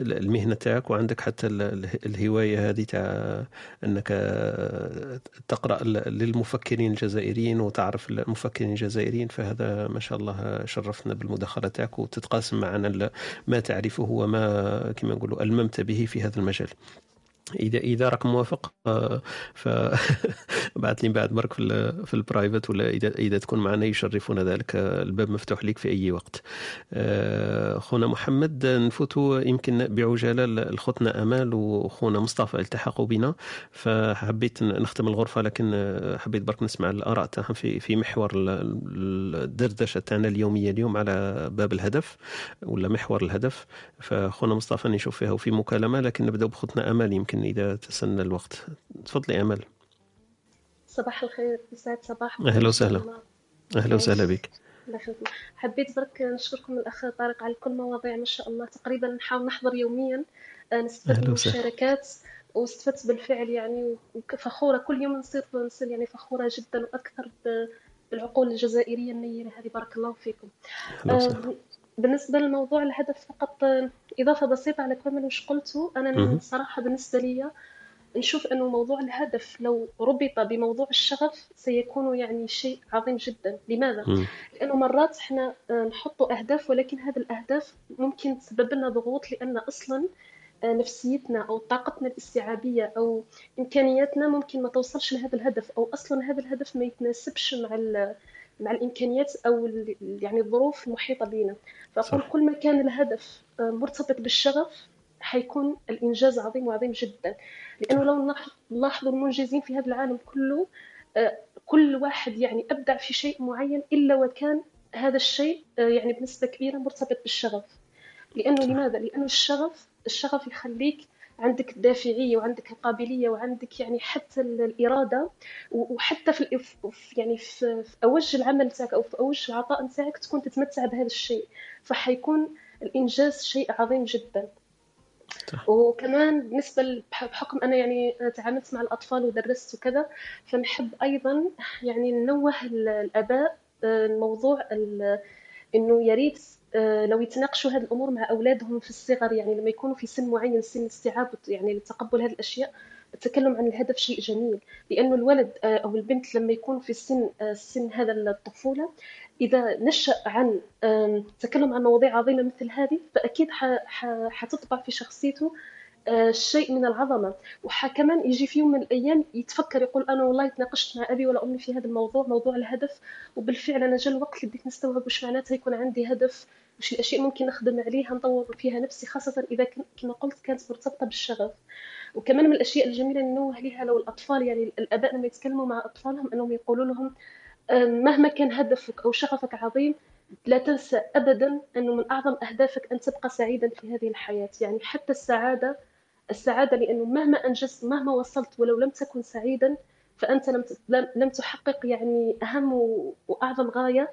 المهنة تاعك وعندك حتى الهواية هذه تاع إنك تقرأ للمفكرين الجزائريين وتعرف المفكرين الجزائريين فهذا ما شاء الله شرفنا بالمداخلة تاعك وتتقاسم معنا ما تعرفه وما كما نقولوا ألممت به في هذا المجال. إذا إذا راك موافق آه، ف بعث لي بعد برك في في البرايفت ولا إذا إذا تكون معنا يشرفنا ذلك الباب مفتوح لك في أي وقت. آه، خونا محمد نفوتوا يمكن بعجالة لخوتنا أمال وخونا مصطفى التحقوا بنا. فحبيت نختم الغرفة لكن حبيت برك نسمع الآراء تاعهم في في محور الدردشة تاعنا اليومية اليوم على باب الهدف ولا محور الهدف. فخونا مصطفى نشوف فيها في مكالمة لكن نبدأ بخوتنا أمال يمكن إذا تسنى الوقت. تفضلي أمل. صباح الخير يسعد صباح. أهلا وسهلا. أهلا وسهلا بك. حبيت برك نشكركم الأخ طارق على كل مواضيع ما شاء الله. تقريبا نحاول نحضر يوميا. آه، نستفد من المشاركات واستفدت بالفعل يعني وفخورة كل يوم نصير نصير يعني فخورة جدا وأكثر بالعقول الجزائرية النيرة هذه. بارك الله فيكم. بالنسبة للموضوع الهدف فقط إضافة بسيطة على كل وش قلته أنا صراحة بالنسبة لي نشوف أنه موضوع الهدف لو ربط بموضوع الشغف سيكون يعني شيء عظيم جدا لماذا؟ م. لأنه مرات إحنا نحط أهداف ولكن هذه الأهداف ممكن تسبب لنا ضغوط لأن أصلا آه، نفسيتنا أو طاقتنا الاستيعابية أو إمكانياتنا ممكن ما توصلش لهذا الهدف أو أصلا هذا الهدف ما يتناسبش مع مع الإمكانيات أو يعني الظروف المحيطة بنا فأقول كل ما كان الهدف آه، مرتبط بالشغف حيكون الإنجاز عظيم وعظيم جدا. لأنه لو نلاحظوا المنجزين في هذا العالم كله آه، كل واحد يعني أبدع في شيء معين إلا وكان هذا الشيء آه، يعني بنسبة كبيرة مرتبط بالشغف. لأنه لماذا؟ لأنه الشغف الشغف يخليك عندك الدافعية وعندك القابلية وعندك يعني حتى ال- الإرادة وحتى في يعني في أوج العمل نتاعك أو في أوج العطاء نتاعك تكون تتمتع بهذا الشيء. فحيكون الإنجاز شيء عظيم جدا. وكمان بالنسبة بحكم أنا يعني تعاملت مع الأطفال ودرست وكذا فنحب أيضا يعني ننوه ال- الآباء آه، إنه يا ريت آه، لو يتناقشوا هذه الأمور مع أولادهم في الصغر يعني لما يكونوا في سن معين سن استيعاب يعني لتقبل هذه الأشياء التكلم عن الهدف شيء جميل. لأنه الولد آه، أو البنت لما يكون في سن آه، سن هذا الطفولة إذا نشأ عن آم، التكلم عن مواضيع عظيمة مثل هذه ح- حتطبع في شخصيته شيء من العظمة. وكمان يجي في يوم من الأيام يتفكر يقول أنا والله تناقشت مع أبي ولا أمي في هذا الموضوع موضوع الهدف. وبالفعل أنا جا الوقت اللي بديت نستوعب وش معناتها يكون عندي هدف وش الأشياء ممكن نخدم عليها نطور فيها نفسي خاصة إذا كن- كما قلت كانت مرتبطة بالشغف. وكمان من الأشياء الجميلة اللي ننوه لها لو الأطفال يعني الآباء لما يتكلموا مع أطفالهم أنهم يقولوا لهم آم، مهما كان هدفك أو شغفك عظيم لا تنسى أبدا أنه من أعظم أهدافك أن تبقى سعيدا في هذه الحياة. يعني حتى السعادة السعادة لأنه مهما أنجزت مهما وصلت ولو لم تكن سعيدا فأنت لم لم تحقق يعني أهم وأعظم غاية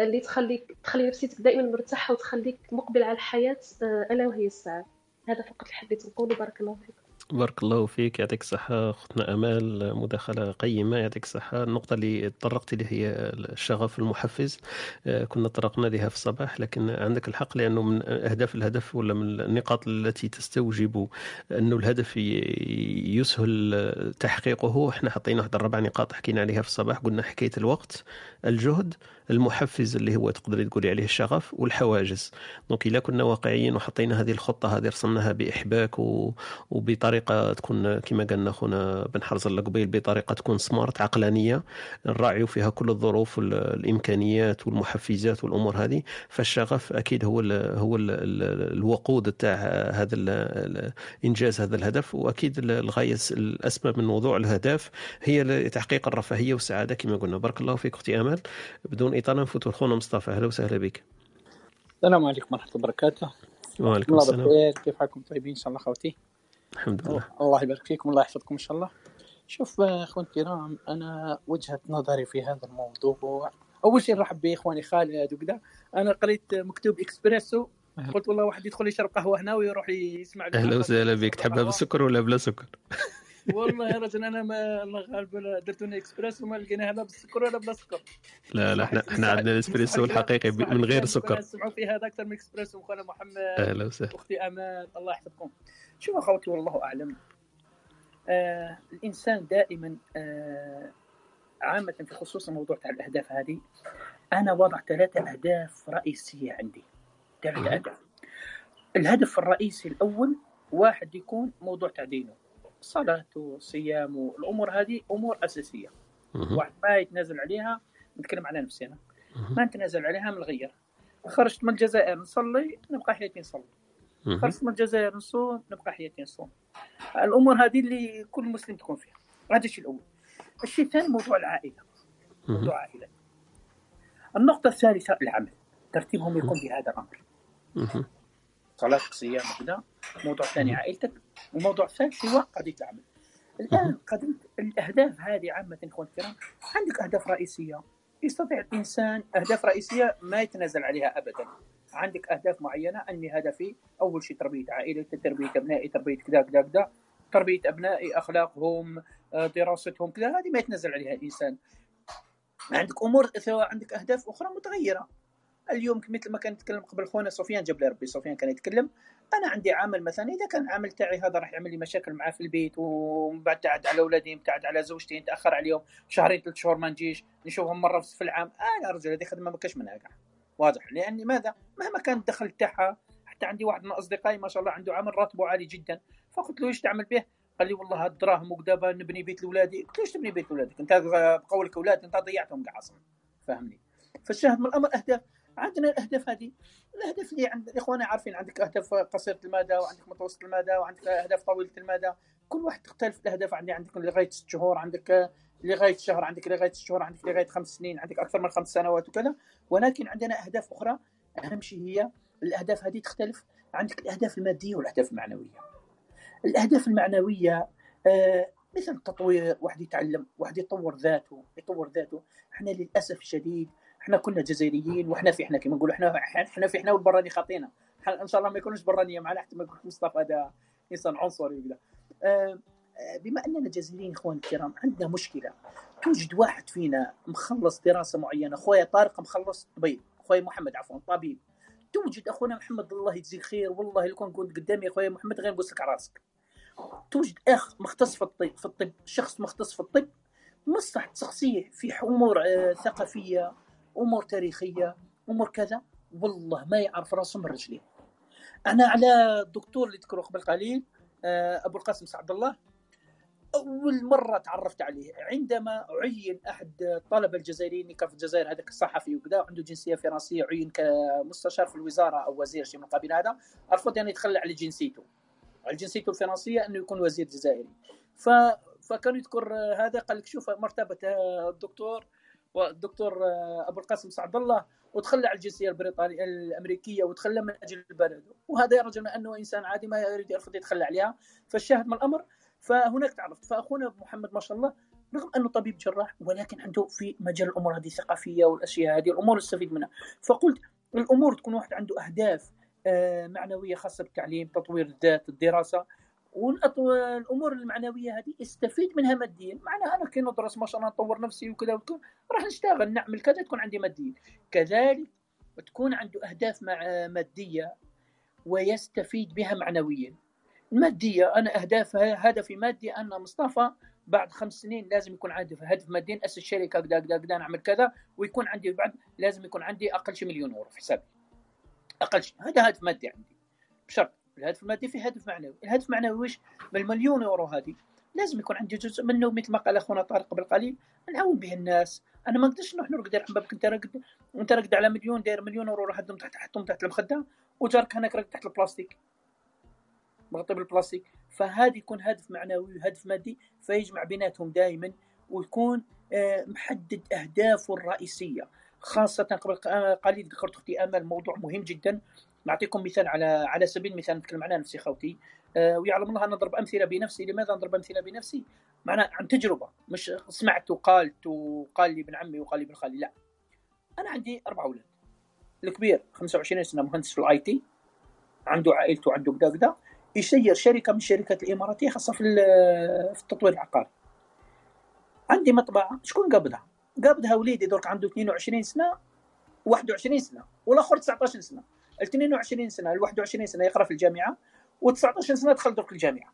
اللي تخليك تخلي نفسيتك دائما مرتاحة وتخليك مقبل على الحياة آه، ألا وهي السعادة. هذا فقط اللي حبيت نقوله. بارك الله فيكم بارك الله فيك يعطيك الصحة أختنا أمال مداخلة قيمة يعطيك الصحة. النقطة اللي تطرقت لها هي الشغف المحفز. آه، كنا طرقنا لها في الصباح لكن عندك الحق لأنه من أهداف الهدف ولا من النقاط التي تستوجب أنه الهدف يسهل تحقيقه. إحنا حطينا واحد الربع نقاط حكينا عليها في الصباح قلنا حكاية الوقت الجهد. المحفز اللي هو تقدري تقولي عليه الشغف والحواجز. دونك إلا كنا واقعيين وحطينا هذه الخطة هذه رسمناها بإحباك و... وبطريقة تكون كما قالنا خونا بن حرز قبيل بطريقة تكون سمارت عقلانية نراعيو فيها كل الظروف الإمكانيات والمحفزات والأمور هذه. فالشغف أكيد هو ال هو ال الوقود تاع هذا ال- إنجاز هذا الهدف. وأكيد ال- الغاية الأسمى من موضوع الأهداف هي تحقيق الرفاهية والسعادة كما قلنا. بارك الله فيك أختي أمل بدون إطالة نفوت خونا مصطفى أهلا وسهلا بك. السلام عليكم ورحمة الله وبركاته. وعليكم الله السلام. بخير كيف حالكم طيبين إن شاء الله خوتي؟ الحمد لله. الله يبارك فيكم الله يحفظكم إن شاء الله. شوف أخوان الكرام أنا وجهة نظري في هذا الموضوع أول شيء نرحب بإخواني خالد وكذا. أنا قريت مكتوب إكسبريسو. قلت والله واحد يدخل يشرب قهوة هنا ويروح يسمع محاضرة وسهلا بك. تحبها بالسكر ولا بلا سكر؟ والله يا رجل أنا ما الله غالب درت لنا إكسبريسو ما لقيناها لا بالسكر ولا بلا سكر لا لا إحنا إحنا عندنا الاسبريسو الحقيقي من غير سكر. سمعوا في هذا أكثر من إكسبريسو أخونا محمد. أهلا وسهلا. أختي أمال الله يحفظكم. شوف أخوتي والله أعلم. آه الإنسان دائما آه عامة في خصوص الموضوع تاع الأهداف هذه أنا وضع ثلاثة أهداف رئيسية عندي. ثلاثة اهداف الهدف؟ الرئيسي الأول واحد يكون موضوع تاع دينه صلاة وصيام والأمور هذه أمور أساسية. واحد ما يتنازل عليها نتكلم على نفسي أنا. ما نتنازل عليها من الغير خرجت من الجزائر نصلي نبقى حياتي نصلي. خرجت من الجزائر نصوم نبقى حياتي نصوم. الأمور هذه اللي كل مسلم تكون فيها. هذا الشيء الأول. الشيء الثاني موضوع العائلة. موضوع العائلة. النقطة الثالثة العمل. ترتيبهم يكون بهذا الأمر. صلاة صيام وكذا. موضوع ثاني عائلتك الموضوع الثالث هو قضية العمل. الآن قضية الأهداف هذه عامة اخوان الكرام عندك أهداف رئيسية؟ يستطيع الإنسان أهداف رئيسية ما يتنازل عليها ابدا. عندك أهداف معينة؟ اني هدفي أول شيء تربية عائلتي تربية أبنائي تربية كذا كذا كذا. تربية أبنائي أخلاقهم آه، دراستهم كذا هذه ما يتنازل عليها الإنسان. عندك أمور عندك أهداف أخرى متغيرة. اليوم مثل ما كان يتكلم قبل خونا سفيان جبل ربي سفيان كان يتكلم. أنا عندي عمل مثلا إذا كان العمل تاعي هذا راح يعمل لي مشاكل معاه في البيت ومبتعد على اولادي مبتعد على زوجتي نتأخر عليهم شهرين ثلاث شهور ما نجيش نشوفهم مرة في العام. أنا رجل هذه خدمه ما كاش منها كاع واضح. لأني ماذا؟ مهما كان الدخل تاعها حتى عندي واحد من أصدقائي ما شاء الله عنده عمل راتبه عالي جدا. فقلت له إيش تعمل به؟ قال لي والله هالدراهم وكذا نبني بيت لاولادي قلت له إيش تبني بيت لاولادك؟ أنت بقولك أولاد أنت ضيعتهم كاع أصلا. فهمني. فالشاهد من الأمر أهداف. عندنا الأهداف هذه. الأهداف اللي عند الاخوان عارفين عندك أهداف قصيرة المدى وعندك متوسط المدى وعندك أهداف طويلة المدى كل واحد تختلف الأهداف. عندي عندك لغايه ست شهور عندك لغايه شهر عندك لغايه ست شهور عندك لغايه خمس سنين عندك أكثر من خمس سنوات وكذا. ولكن عندنا أهداف أخرى. أهم شيء هي الأهداف هذه تختلف. عندك الأهداف المادية والأهداف المعنوية. الأهداف المعنوية آه، مثل التطوير واحد يتعلم واحد يطور ذاته يطور ذاته. إحنا للأسف الشديد إحنا كنا جزائريين وإحنا في إحنا كما نقولوا إحنا إحنا في إحنا والبراني خاطينا. إن شاء الله ما يكونوش برانيه معنا حتى ما يكون مصطفى هذا إنسان عنصري وكذا. آه، بما أننا جزائريين اخواني الكرام عندنا مشكلة. توجد واحد فينا مخلص دراسة معينة خويا طارق مخلص طبيب خويا محمد عفوا طبيب. توجد أخونا محمد الله يجزيه خير والله لو كنت قدامي اخويا محمد غير نبوسك على راسك. توجد أخ مختص في الطب في الطب شخص مختص في الطب مصلح تسقسيه في امور آه، ثقافية أمور تاريخية أمور كذا. والله ما يعرف راسه من رجليه. أنا على الدكتور اللي ذكره قبل قليل آه، أبو القاسم سعد الله. أول مرة تعرفت عليه عندما عين أحد الطلبه الجزائريين كان في الجزائر هذاك الصحفي وكذا عنده جنسية فرنسية عين كمستشار في الوزارة أو وزير شيء من القبيل هذا رفض ان يتخلى على جنسيته. على جنسيته الفرنسية أنه يكون وزير جزائري. ف فكان يذكر هذا قال لك شوف مرتبة الدكتور والدكتور أبو القاسم سعد الله وتخلى على الجنسية البريطانية الأمريكية وتخلى من أجل البلد. وهذا يرجع أنه إنسان عادي ما يريد يرفض يتخلى عليها فالشاهد من الأمر. فهناك تعرفت فأخونا محمد ما شاء الله رغم أنه طبيب جراح ولكن عنده في مجال الأمور هذه الثقافية والأشياء هذه الأمور نستفيد منها. فقلت الأمور تكون واحد عنده أهداف آه، معنوية خاصة بالتعليم تطوير الذات الدراسة. والامور المعنوية هذه استفيد منها ماديا. معناها أنا كي ندرس ما شاء الله نطور نفسي وكذا وكذا راح نشتغل نعمل كذا تكون عندي ماديا. كذلك تكون عنده أهداف مادية ويستفيد بها معنويا. المادية أنا اهداف هدفي مادي أن مصطفى بعد خمس سنين لازم يكون عندي هدف مادي أسس شركة كذا كذا كذا نعمل كذا ويكون عندي بعد لازم يكون عندي أقل شيء مليون أورو في حسابي. أقل شيء هذا هدف مادي عندي. بشرط الهدف المادي في هدف معنوي. الهدف المعنوي وش بالمليون يورو هذه لازم يكون عندي جزء منه مثل ما قال أخونا طارق قبل قليل نعاون به الناس. أنا ما نقدرش نروح نرقد على بابك انت راقد أنت راقد على مليون داير مليون يورو راح تحت حطهم تحت المخدة وجارك هناك راقد تحت البلاستيك. مغطي بالبلاستيك. فهذا يكون هدف معنوي وهدف مادي فيجمع بيناتهم دائما ويكون آه، محدد أهدافه الرئيسية. خاصة قبل قليل ذكرت أختي امل موضوع مهم جدا. نعطيكم مثال على على سبيل المثال نتكلم عن نفسي خوتي. آه، ويعلم الله نضرب أمثلة بنفسي. لماذا نضرب أمثلة بنفسي؟ معناه عن تجربة مش سمعت وقالت وقال لي ابن عمي وقال لي ابن خالي لا. أنا عندي أربع أولاد. الكبير 25 سنة مهندس في الآي تي. عنده عائلته وعنده كذا كذا يسير شركة من الشركات الإماراتية خاصة في في التطوير العقاري. عندي مطبعة. شكون قابضها؟ قابضها وليدي درك عنده 22 سنة 21 سنة والآخر 19 سنة. ال 22 سنة ال 21 سنة يقرأ في الجامعة و19 سنة دخل درك الجامعة.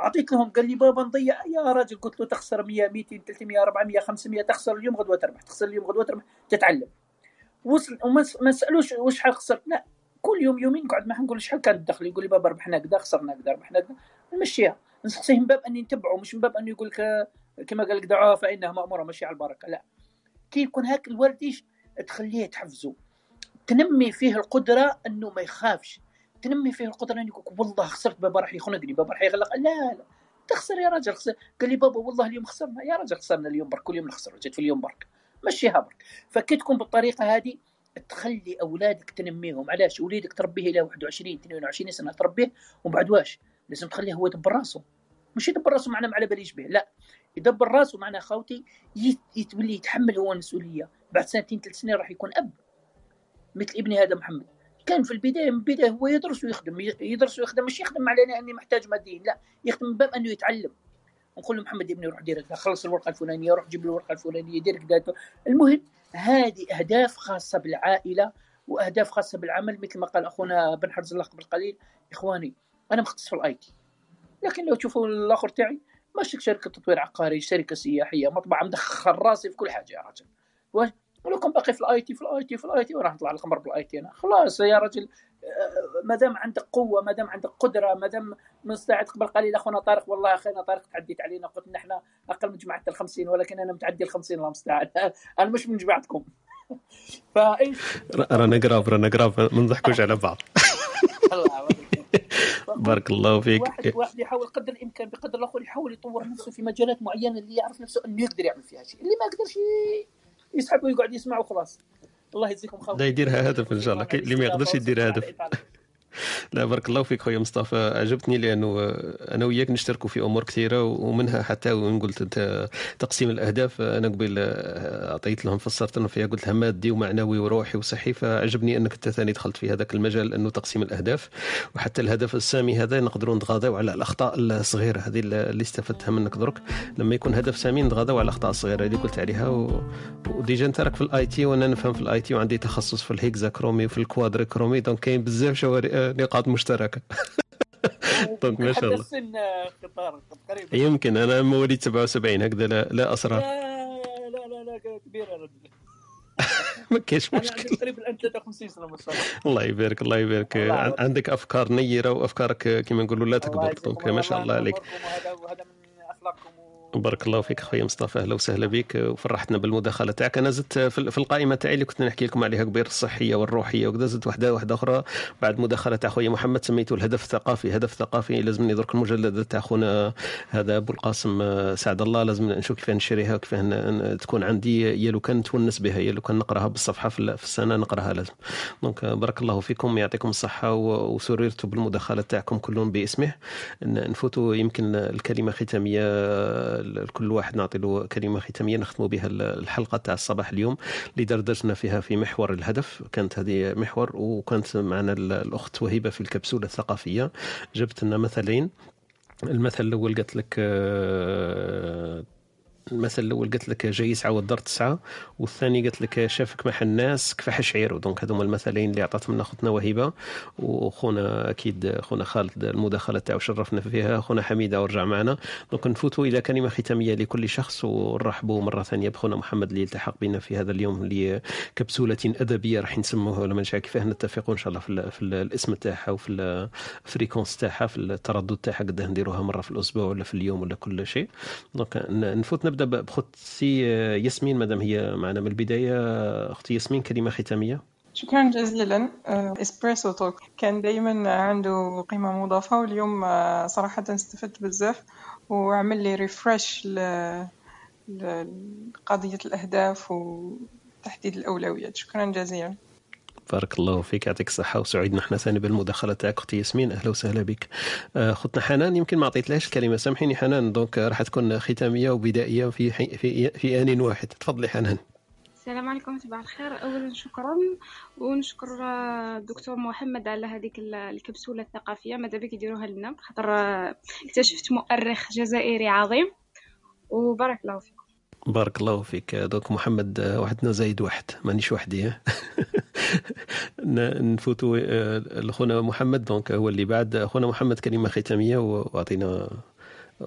اعطيت لهم قال لي بابا نضيع. يا راجل قلت له تخسر 100 200 300 400 500 تخسر اليوم غدوة تربح تخسر اليوم غدوة تربح تتعلم. وصل وما سألوش وش حال خسرت لا كل يوم يومين نقعد معاه نقول شحال كان الدخل يقول لي بابا ربحنا كذا خسرنا كذا ربحنا كذا نمشيها. نسقسيه من باب أني نتبعه مش من باب أنه يقول لك كما قال لك دعوه فإنها مأمورة ماشي على البركة. لا. كي يكون هاك الولد إيش تخليه تحفزه تنمي فيه القدرة إنه ما يخافش. تنمي فيه القدرة إنه يقول والله خسرت بابا راح يخنقني بابا راح يغلق. لا لا. تخسر يا راجل خسر. قال لي بابا والله اليوم خسرنا. يا راجل خسرنا اليوم برك كل يوم نخسر جيت في اليوم برك. مشيها برك. فكي تكون بالطريقة هذه تخلي أولادك تنميهم. علاش؟ وليدك تربيه إلى 21 22 سنة تربيه ومن بعد واش؟ لازم تخليه هو يدبر راسه. مش يدبر راسه معناه على باليش به لا. يدبر راسه معناه خوتي يتولي يتحمل هو المسؤولية. بعد سنتين ثلاث سنين راح يكون أب. مثل ابني هذا محمد. كان في البداية من البداية هو يدرس ويخدم يدرس ويخدم مش يخدم علينا اني محتاج ماديا لا يخدم من باب أنه يتعلم. نقول له محمد ابني روح دير خلص الورقة الفلانية روح جيب الورقة الفلانية دير كذا. المهم هذه أهداف خاصة بالعائلة وأهداف خاصة بالعمل مثل ما قال أخونا بن حرز الله قبل قليل إخواني أنا مختص في ال IT. لكن لو تشوفوا الآخر تاعي ماشي شركة تطوير عقاري شركة سياحية مطبعة مدخل راسي في كل حاجة يا رجل. ولو كان باقي في ال IT في ال IT في ال IT. وراح نطلع الخمر بال IT أنا. خلاص يا رجل آه، ما دام عندك قوة ما دام عندك قدرة ما دام مستعد قبل قليل أخونا طارق. والله اخينا طارق تعديت علينا قلت نحن أقل من جماعة ال 50 ولكن أنا متعدي ال 50 الله المستعان أنا مش من جماعتكم. فايش رانا قراب رانا قراب ما نضحكوش على بعض. بارك الله فيك. واحد واحد يحاول قدر الإمكان بقدر الآخر يحاول يطور نفسه في مجالات معينة اللي يعرف نفسه إنه يقدر يعمل فيها شيء اللي ما يقدرش يسحب ويقعد يسمع وخلاص الله يجزيكم خير. لا يديرها هدف إن شاء الله. اللي ما يقدرش يدير هدف لا بارك الله فيك خويا مصطفى. عجبتني لأنه أنا وياك نشتركوا في أمور كثيرة ومنها حتى وين قلت أنت تقسيم الأهداف أنا قبل أعطيت لهم فسرت لهم فيها قلت لها مادي ومعنوي وروحي وصحي فعجبني أنك أنت ثاني دخلت في هذاك المجال أنه تقسيم الأهداف. وحتى الهدف السامي هذا نقدروا نتغاضوا على الأخطاء الصغيرة هذه اللي استفدتها منك درك. لما يكون هدف سامي نتغاضوا على الأخطاء الصغيرة اللي قلت عليها. و... و déjà أنت راك في ال IT وأنا نفهم في ال IT وعندي تخصص في ال hexachromie وفي ال quadrichromie donc كاين بزاف شوارع نقاط مشتركة. donc ما شاء الله. السن قطار يمكن أنا مواليد 77 هكذا لا, لا اسرار لا لا لا لا كبيره ما كاينش مشكل تقريبا الان 53 سنة ما شاء الله. الله يبارك الله يبارك. عندك أفكار نيرة وأفكارك كما نقولوا لا تكبر. دونك ما شاء الله عليك. اخلاقكم بارك الله فيك خويا مصطفى أهلا وسهلا بك وفرحتنا بالمداخلة تاعك. أنا زدت في القائمة تاعي اللي كنت نحكي لكم عليها قبيل الصحية والروحية وكذا زدت واحدة واحدة أخرى بعد مداخلة تاع خويا محمد سميته الهدف الثقافي. هدف ثقافي لازمني درك المجلد تاع خونا هذا أبو القاسم سعد الله لازم نشوف كيف نشريها وكيف تكون عندي يا لو كان نتونس بها يا لو كان نقراها بالصفحة في ال- في السنة نقراها لازم. دونك بارك الله فيكم يعطيكم الصحة وسررت بالمداخلة تاعكم كلهم باسمه. نفوتوا يمكن الكلمة ختامية لكل واحد نعطي له كلمة ختامية نختموا بها ال- الحلقة تاع الصباح اليوم اللي دردشنا فيها في محور الهدف. كانت هذه محور وكانت معنا ال- الأخت وهبه في الكبسولة الثقافية. جبت لنا مثلين. المثل الأول قالت لك آه، المثل الأول قالت لك جاي يسعى والدار تسعى والثاني قالت لك شافك محل الناس كفح شعيره donc هذوما المثلين اللي عطاتهم لنا أختنا وهبه وخونا أكيد خونا خالد المداخلة تاعو شرفنا فيها خونا حميدة ورجع معنا. donc نفوتوا إلى كلمة ختامية لكل شخص ونرحبوا مرة ثانية بخونا محمد اللي التحق بنا في هذا اليوم اللي كبسولة أدبية راح نسموها ولا ما نعرف كيفاه نتفقوا إن شاء الله في, ال- في ال- الاسم تاعها وفي ال fréquence تاعها في التردد تاعها قد نديروها مرة في الأسبوع ولا في اليوم ولا كل شيء. donc ن- نفوت نبدأ ب- بخوتي ياسمين مادام هي معنا من البداية. أختي ياسمين كلمة ختامية. شكرا جزيلا. آه، Espresso Talk كان دايما عنده قيمة مضافة واليوم آه، صراحة استفدت بزاف. وعمل لي refresh لقضية الأهداف وتحديد الأولويات. شكرا جزيلا. بارك الله فيك يعطيك الصحة وسعيد نحن ثاني بالمداخلة تاعك. أختي ياسمين أهلا وسهلا بك. آه، أختنا حنان يمكن ما عطيتلهاش الكلمة. سامحيني حنان donc راح تكون ختامية وبدائية في في في آن واحد. تفضلي حنان. السلام عليكم صباح الخير. اولا شكرا ونشكر الدكتور محمد على هذيك ال- الكبسولة الثقافية. ماذا بك يديروها لنا؟ خاطر آه، اكتشفت مؤرخ جزائري عظيم. وبارك الله فيكم. بارك الله فيك. donc محمد آه، وحدنا زايد واحد. مانيش وحدي؟ ن- نفوتوا آه، لخونا محمد. دونك هو اللي بعد. اخونا محمد كلمة ختامية وأعطينا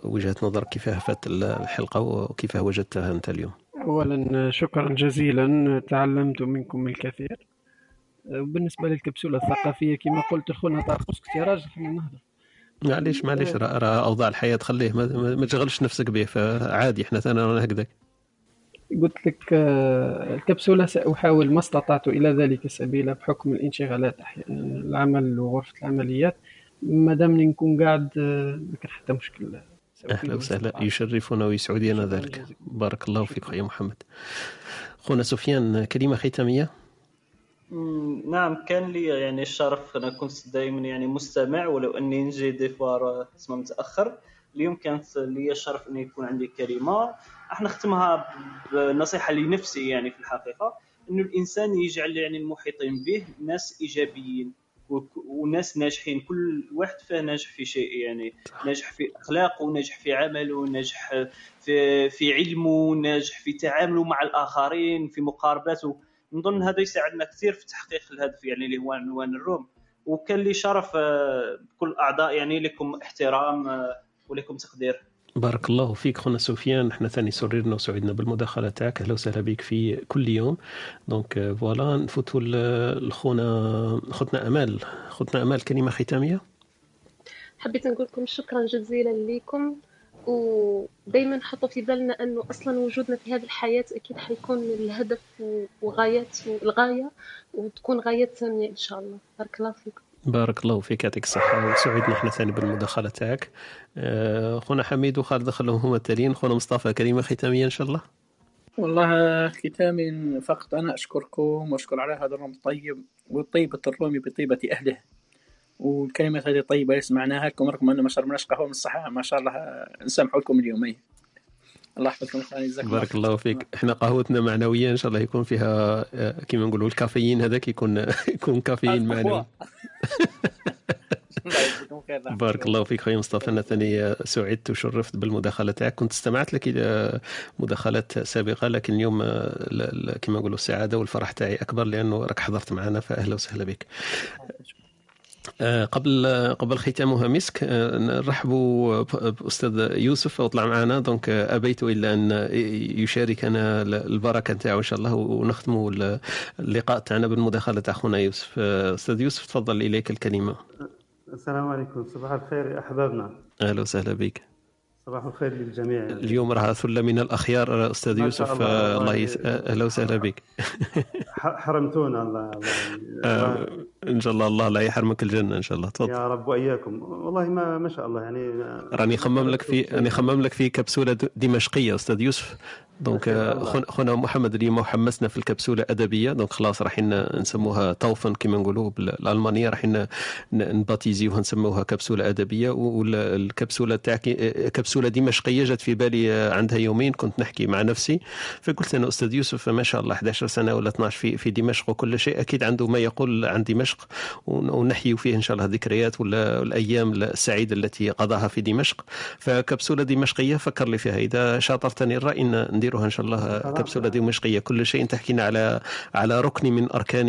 وجهة نظر كيف فات الحلقة وكيف وجدتها أنت اليوم. أولا شكرا جزيلا. تعلمت منكم الكثير. وبالنسبة للكبسولة الثقافية كما قلت أخونا طارق يا راجل خلينا نهضر. معليش معليش. راه أوضاع الحياة خليه ما, تشغلش نفسك به فعادي إحنا ثاني رانا هكذاك. قلت لك آه، الكبسولة سأحاول ما استطعت إلى ذلك سبيلا بحكم الانشغالات أحيانا العمل وغرفة العمليات. ما دامني نكون قاعد آه، ما كان حتى مشكل. أهلا وسهلا. يشرفنا ويسعدنا ذلك. بارك الله فيك يا محمد. خونا سفيان كلمة ختامية؟ مم، نعم كان لي يعني الشرف أنا كنت دائما يعني مستمع ولو أني نجي دي فوا تسمى متأخر. اليوم كانت لي الشرف اني يكون عندي كلمة. راح نختمها بنصيحة لنفسي يعني في الحقيقة إنه الإنسان يجعل يعني المحيطين به ناس إيجابيين وناس ناجحين كل واحد فيه ناجح في شيء يعني ناجح في أخلاقه ناجح في عمله ناجح في في علمه ناجح في تعامله مع الآخرين في مقارباته. نظن هذا يساعدنا كثير في تحقيق الهدف يعني اللي هو عنوان الروم. وكان لي شرف آه، بكل الاعضاء يعني لكم احترام آه، ولكم تقدير. بارك الله فيك خونا سفيان إحنا ثاني سررنا وسعدنا بالمداخلة تاعك. أهلا وسهلا بك في كل يوم. donc voilà نفوتوا ل- لخونا خوتنا أمال. خوتنا أمال كلمة ختامية؟ حبيت نقول لكم شكرا جزيلا لكم ودايما حطوا في بالنا أنه أصلا وجودنا في هذه الحياة أكيد حيكون الهدف وغايات الغاية وتكون غايات ساميه إن شاء الله. بارك الله فيكم. بارك الله فيك يعطيك الصحة وسعدنا إحنا ثاني بالمداخلة تاعك. آه، خونا حميد وخالد خلوهم هما التاليين. خونا مصطفى كلمة ختامية إن شاء الله. والله ختامي فقط. أنا أشكركم وأشكر على هذا الروم الطيب وطيبة الروم بطيبة أهله. والكلمات هذه طيبة اللي سمعناها لكم رغم أنه ما شربناش قهوة من الصحة ما شاء الله نسامحوا لكم اليومين. الله يحفظكم اخواني جزاكم الله بارك. الله فيك. إحنا قهوتنا معنوية إن شاء الله يكون فيها آه، كيما نقولوا الكافيين هذاك يكون يكون كافيين معنوي. يجزيكم خير نعم. بارك الله فيك خويا مصطفى. أنا ثاني سعدت وشرفت بالمداخلة تاعك. كنت استمعت لك إلى مداخلات سابقة لكن اليوم آه، كما نقولوا السعادة والفرح تاعي أكبر لأنه راك حضرت معنا فأهلا وسهلا بك. آه، قبل قبل ختامها مسك آه، نرحبوا باستاذ يوسف وطلع معنا. donc آه، أبيت إلا أن يشاركنا ال- البركة نتاعو إن شاء الله ونختموا ال- اللقاء تاعنا بالمداخلة تاع اخونا يوسف. آه، أستاذ يوسف تفضل إليك الكلمة. السلام عليكم. صباح الخير يا أحبابنا. أهلا وسهلا بك. صباح الخير للجميع. اليوم راه ثله من الأخيار أستاذ يوسف. الله، آه، الله. يس... آه، أهلا وسهلا بك. حرمتونا الله, الله. آه، إن شاء الله الله لا يحرمك الجنة إن شاء الله. تفضل. يا رب وإياكم. والله ما ما شاء الله يعني راني خمم لك في راني خمم لك في كبسولة دمشقية أستاذ يوسف. donc خونا محمد اليوم حمسنا في الكبسولة أدبية. donc خلاص رايحين نسموها taufen كما نقولوا بالالمانيه رايحين ن- ن baptiser وها نسموها كبسولة أدبية. والكبسوله تاعك كبسولة دمشقية جات في بالي عندها يومين كنت نحكي مع نفسي. فقلت أنا أستاذ يوسف ما شاء الله 11 سنة ولا 12 في في دمشق وكل شيء أكيد عنده ما يقول عن دمشق. ون- ونحيي فيه إن شاء الله ذكريات ولا الأيام السعيدة التي قضاها في دمشق. فكبسولة دمشقية فكر لي فيها. إذا شاطرتني الرأي إن نديروها إن شاء الله كبسولة دمشقية. كل شيء تحكينا على على ركن من أركان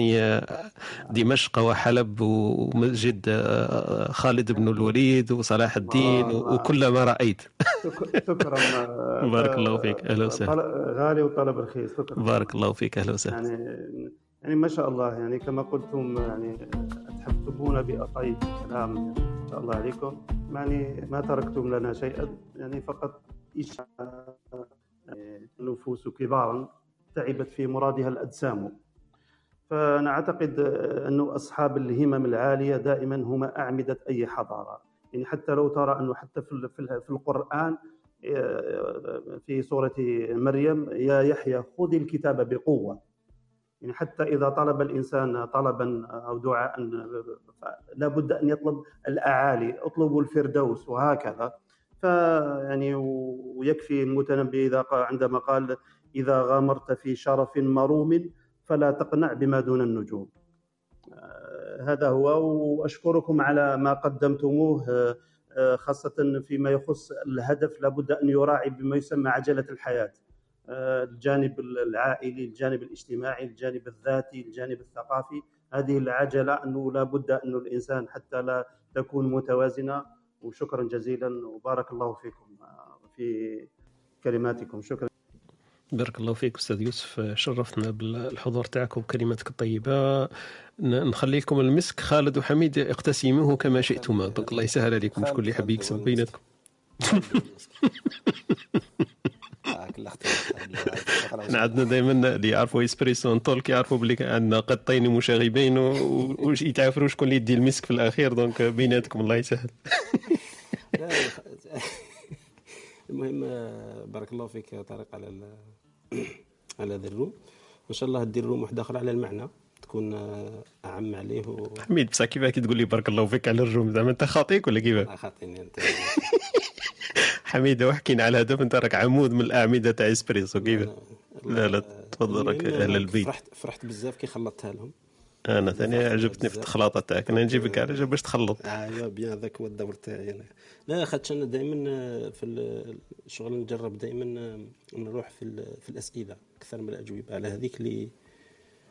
دمشق وحلب ومسجد آه، خالد بن الوليد وصلاح الدين. وكل ما رأيت. شك- شكرا. آه، بارك الله فيك. أهلا وسهلا. غالي وطلب رخيص شكرا. بارك الله فيك. أهلا وسهلا. يعني يعني ما شاء الله يعني كما قلتم يعني تحببون بأطيب الكلام يعني ما شاء الله عليكم. يعني ما تركتم لنا شيئا يعني فقط إشعاع يعني النفوس كبارا تعبت في مرادها الأجسام. فأنا أعتقد أنه أصحاب الهمم العالية دائما هم أعمدة أي حضارة. يعني حتى لو ترى أنه حتى في في القرآن آه، في سورة مريم يا يحيى خذ الكتاب بقوة. يعني حتى إذا طلب الإنسان طلبا أو دعاء لا بد أن يطلب الأعالي اطلبوا الفردوس وهكذا. فيعني ويكفي المتنبي إذا عندما قال إذا غامرت في شرف مروم فلا تقنع بما دون النجوم. آه، هذا هو. وأشكركم على ما قدمتموه. آه، آه، خاصة فيما يخص الهدف لابد أن يراعي بما يسمى عجلة الحياة. الجانب العائلي الجانب الاجتماعي الجانب الذاتي الجانب الثقافي. هذه العجلة أنه لا بد أن الإنسان حتى لا تكون متوازنة. وشكرا جزيلا. وبارك الله فيكم آه، في كلماتكم. شكرا. بارك الله فيك أستاذ يوسف. شرفتنا بالحضور تاعك وبكلماتك الطيبة. نخلي لكم المسك. خالد وحميد اقتسموه كما شئتما. donc الله يسهل عليكم. شكون اللي يحب يكسب بيناتكم. إحنا عندنا دائما اللي يعرفوا Espresso Talk يعرفوا بلي عندنا قطين مشاغبين ويتعافروا شكون اللي يدي المسك في الأخير donc بيناتكم الله يسهل. المهم بارك الله فيك طارق على على هذا ال room. وان شاء الله دير room واحدة أخرى على المعنى تكون آه، أعم عليه و... حميد بصح كيف كي تقول لي بارك الله فيك على ال room؟ زعما أنت خاطيك ولا كيف خاطيني أنت. حميدة وحكينا على الهدف انت راك عمود من الأعمدة تاع إسبريسو كيف؟ لا لا تفضل راك أهل البيت. فرحت فرحت بزاف كي خلطتها لهم. أنا ثاني عجبتني في التخلاطه تاعك. أنا نجيبك على جال باش تخلط. ايوا bien هذاك هو الدور تاعي أنا. لا خاطش أنا دائما في ال- الشغل نجرب دائما نروح في في الأسئلة أكثر من الأجوبة. على هذيك اللي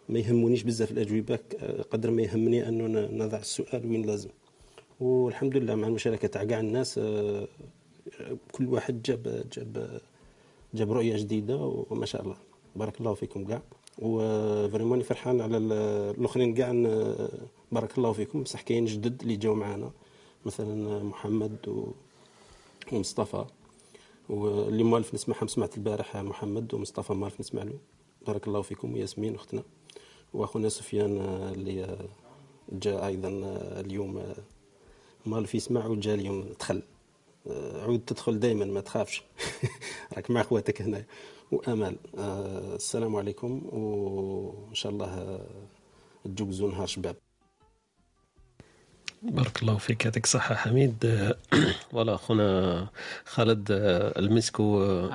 ما يهمونيش بزاف الأجوبة قدر ما يهمني أنه نضع السؤال وين لازم. والحمد لله مع المشاركة تاع كاع الناس آه، كل واحد جاب جاب جاب رؤية جديدة وما شاء الله. بارك الله فيكم كاع. وفريمون فرحان على ال- الأخرين كاع. بارك الله فيكم. بصح كاين جدد اللي جاو معنا مثلا محمد و... ومصطفى. واللي موالف نسمعهم سمعت البارح محمد ومصطفى موالف نسمع له. بارك الله فيكم. وياسمين أختنا. وأخونا سفيان اللي جاء أيضا اليوم. مالف يسمع وجا اليوم. دخل عود تدخل دائما ما تخافش. راك مع اخواتك هنا وامال آه، السلام عليكم وإن شاء الله آه، تجوزوا نهار شباب. بارك الله فيك يعطيك الصحة حميد. فوالا أخونا خالد المسك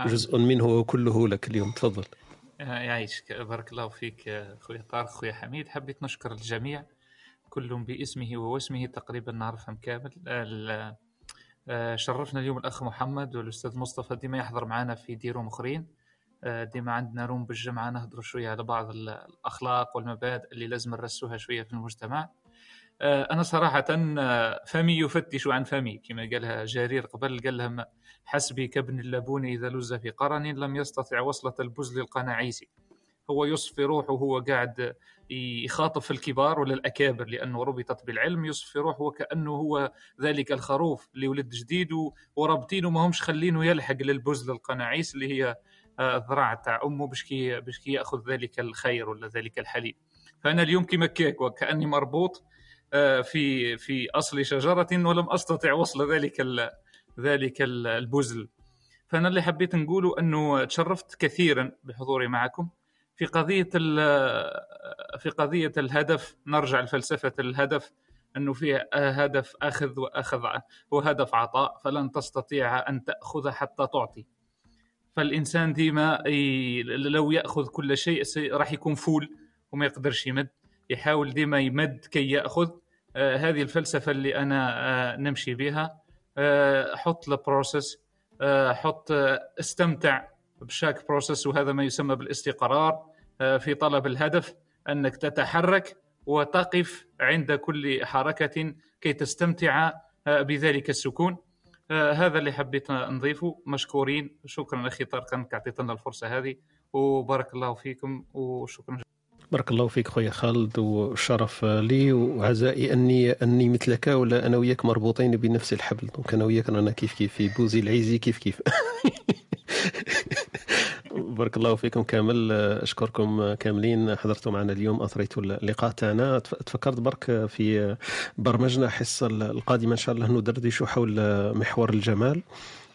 جزء منه وكله لك اليوم تفضل. يعيشك. بارك الله فيك خويا طارق خويا حميد. حبيت نشكر الجميع كل باسمه ووسمه تقريبا نعرفهم كامل. آه، شرفنا اليوم الأخ محمد والأستاذ مصطفى. ديما يحضر معنا في ديروم أخرين. آه، ديما عندنا روم بالجمعة نهضروا شوية على بعض ال- الأخلاق والمبادئ اللي لازم نرسوها شوية في المجتمع. آه، أنا صراحة آه، فمي يفتش عن فمي كما قالها جرير قبل قال لهم حسبي كابن اللبون إذا لز في قرن لم يستطع وصلة البزل القناعيسي. هو يصفي روحه وهو قاعد يخاطب في الكبار ولا الأكابر لأنه ربطت بالعلم. يصفي روحه وكأنه هو ذلك الخروف اللي ولد جديد ورابطينه ما همش خلينه يلحق للبزل القناعيس اللي هي آه، الذراع تاع أمه باش كي باش كي يأخذ ذلك الخير ولا ذلك الحليب. فأنا اليوم كما كيك وكأني مربوط آه، في في أصل شجرة ولم أستطع وصل ذلك ذلك ال- البزل. فأنا اللي حبيت نقوله أنه تشرفت كثيرا بحضوري معكم. في قضية ال- في قضية الهدف نرجع لفلسفة الهدف أنه فيه هدف أخذ وأخذ وهدف عطاء فلن تستطيع أن تأخذ حتى تعطي. فالإنسان ديما لو يأخذ كل شيء راح يكون full وما يقدرش يمد. يحاول ديما يمد كي يأخذ. آه هذه الفلسفة اللي أنا آه نمشي بها. آه حط ال process حط استمتع ب chaque process وهذا ما يسمى بالاستقرار. في طلب الهدف أنك تتحرك وتقف عند كل حركة كي تستمتع آه بذلك السكون. آه هذا اللي حبيت نضيفه مشكورين. شكرا أخي طارق أنك أعطيتنا الفرصة هذه وبارك الله فيكم وشكرا. بارك الله فيك خويا خالد والشرف لي وعزائي أني أني مثلك ولا أنا وياك مربوطين بنفس الحبل. donc أنا وياك رانا كيف كيف في بوزي العيزي كيف كيف. بارك الله فيكم كامل. أشكركم كاملين. حضرتوا معنا اليوم اثريتوا اللقاء تاعنا. تفكرت برك في برمجنا الحصه القادمة إن شاء الله ندردشوا حول محور الجمال.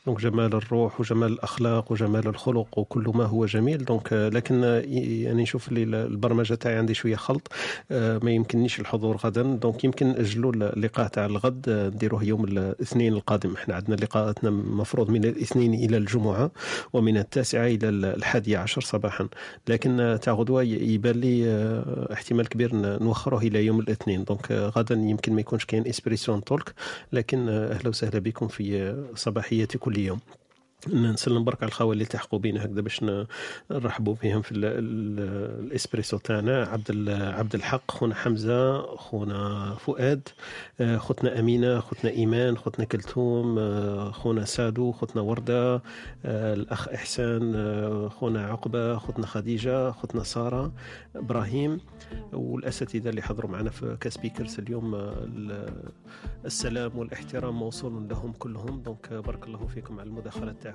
donc جمال الروح وجمال الاخلاق وجمال الخلق وكل ما هو جميل donc لكن يعني نشوف اللي البرمجه تاعي عندي شوية خلط ما يمكننيش الحضور غدا donc يمكن اجلوا اللقاء تاع الغد نديروه يوم الاثنين القادم إحنا عندنا لقاءاتنا مفروض من الاثنين إلى الجمعه ومن التاسعه إلى الحادية عشر صباحا لكن تاع غدوه يبان لي احتمال كبير نوخره إلى يوم الاثنين donc غدا يمكن ما يكونش كاين Espresso Talk لكن أهلا وسهلا بكم في صباحيه كل يوم نسلم برك على الخوال اللي التحقوا بينا هكذا باش نرحبوا بهم في ال ال الإسبريسو تاعنا. عبد عبد الحق خونا حمزة خونا فؤاد خوتنا أمينة خوتنا إيمان خوتنا كلثوم خونا سادو خوتنا وردة الأخ إحسان خونا عقبة خوتنا خديجة خوتنا سارة إبراهيم والأساتذة اللي حضروا معنا في ك speakers اليوم السلام والإحترام موصول لهم كلهم. donc بارك الله فيكم على المداخلات تاعكم.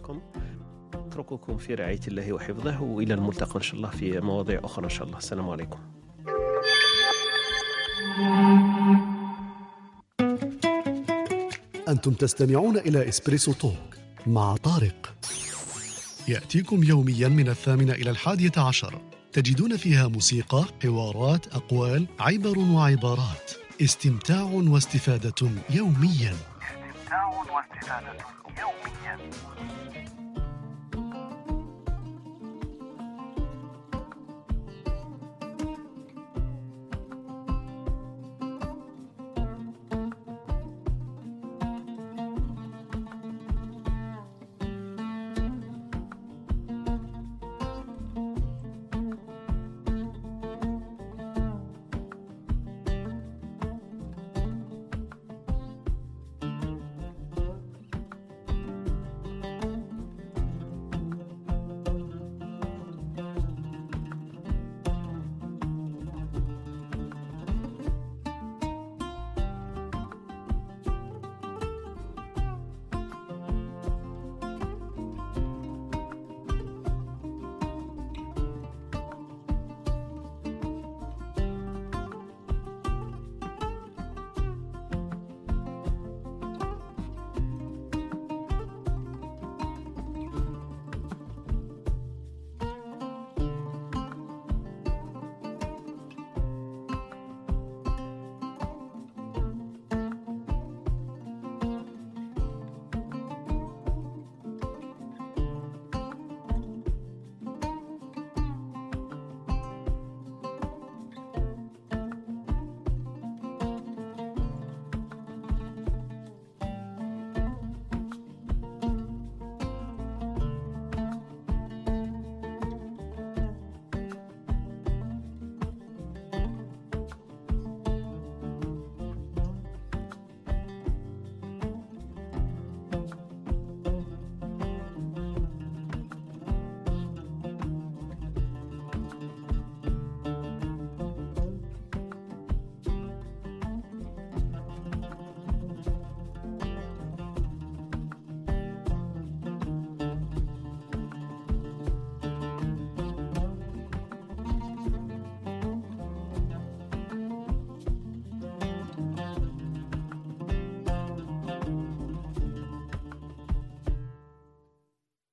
أترككم في رعاية الله وحفظه وإلى الملتقى إن شاء الله في مواضيع أخرى إن شاء الله. السلام عليكم. أنتم تستمعون إلى إسبريسو توك مع طارق. يأتيكم يوميا من الثامنة إلى الحادية عشر. تجدون فيها موسيقى حوارات أقوال عبر وعبارات. استمتاع واستفادة يوميا. استمتاع واستفادة يوميا.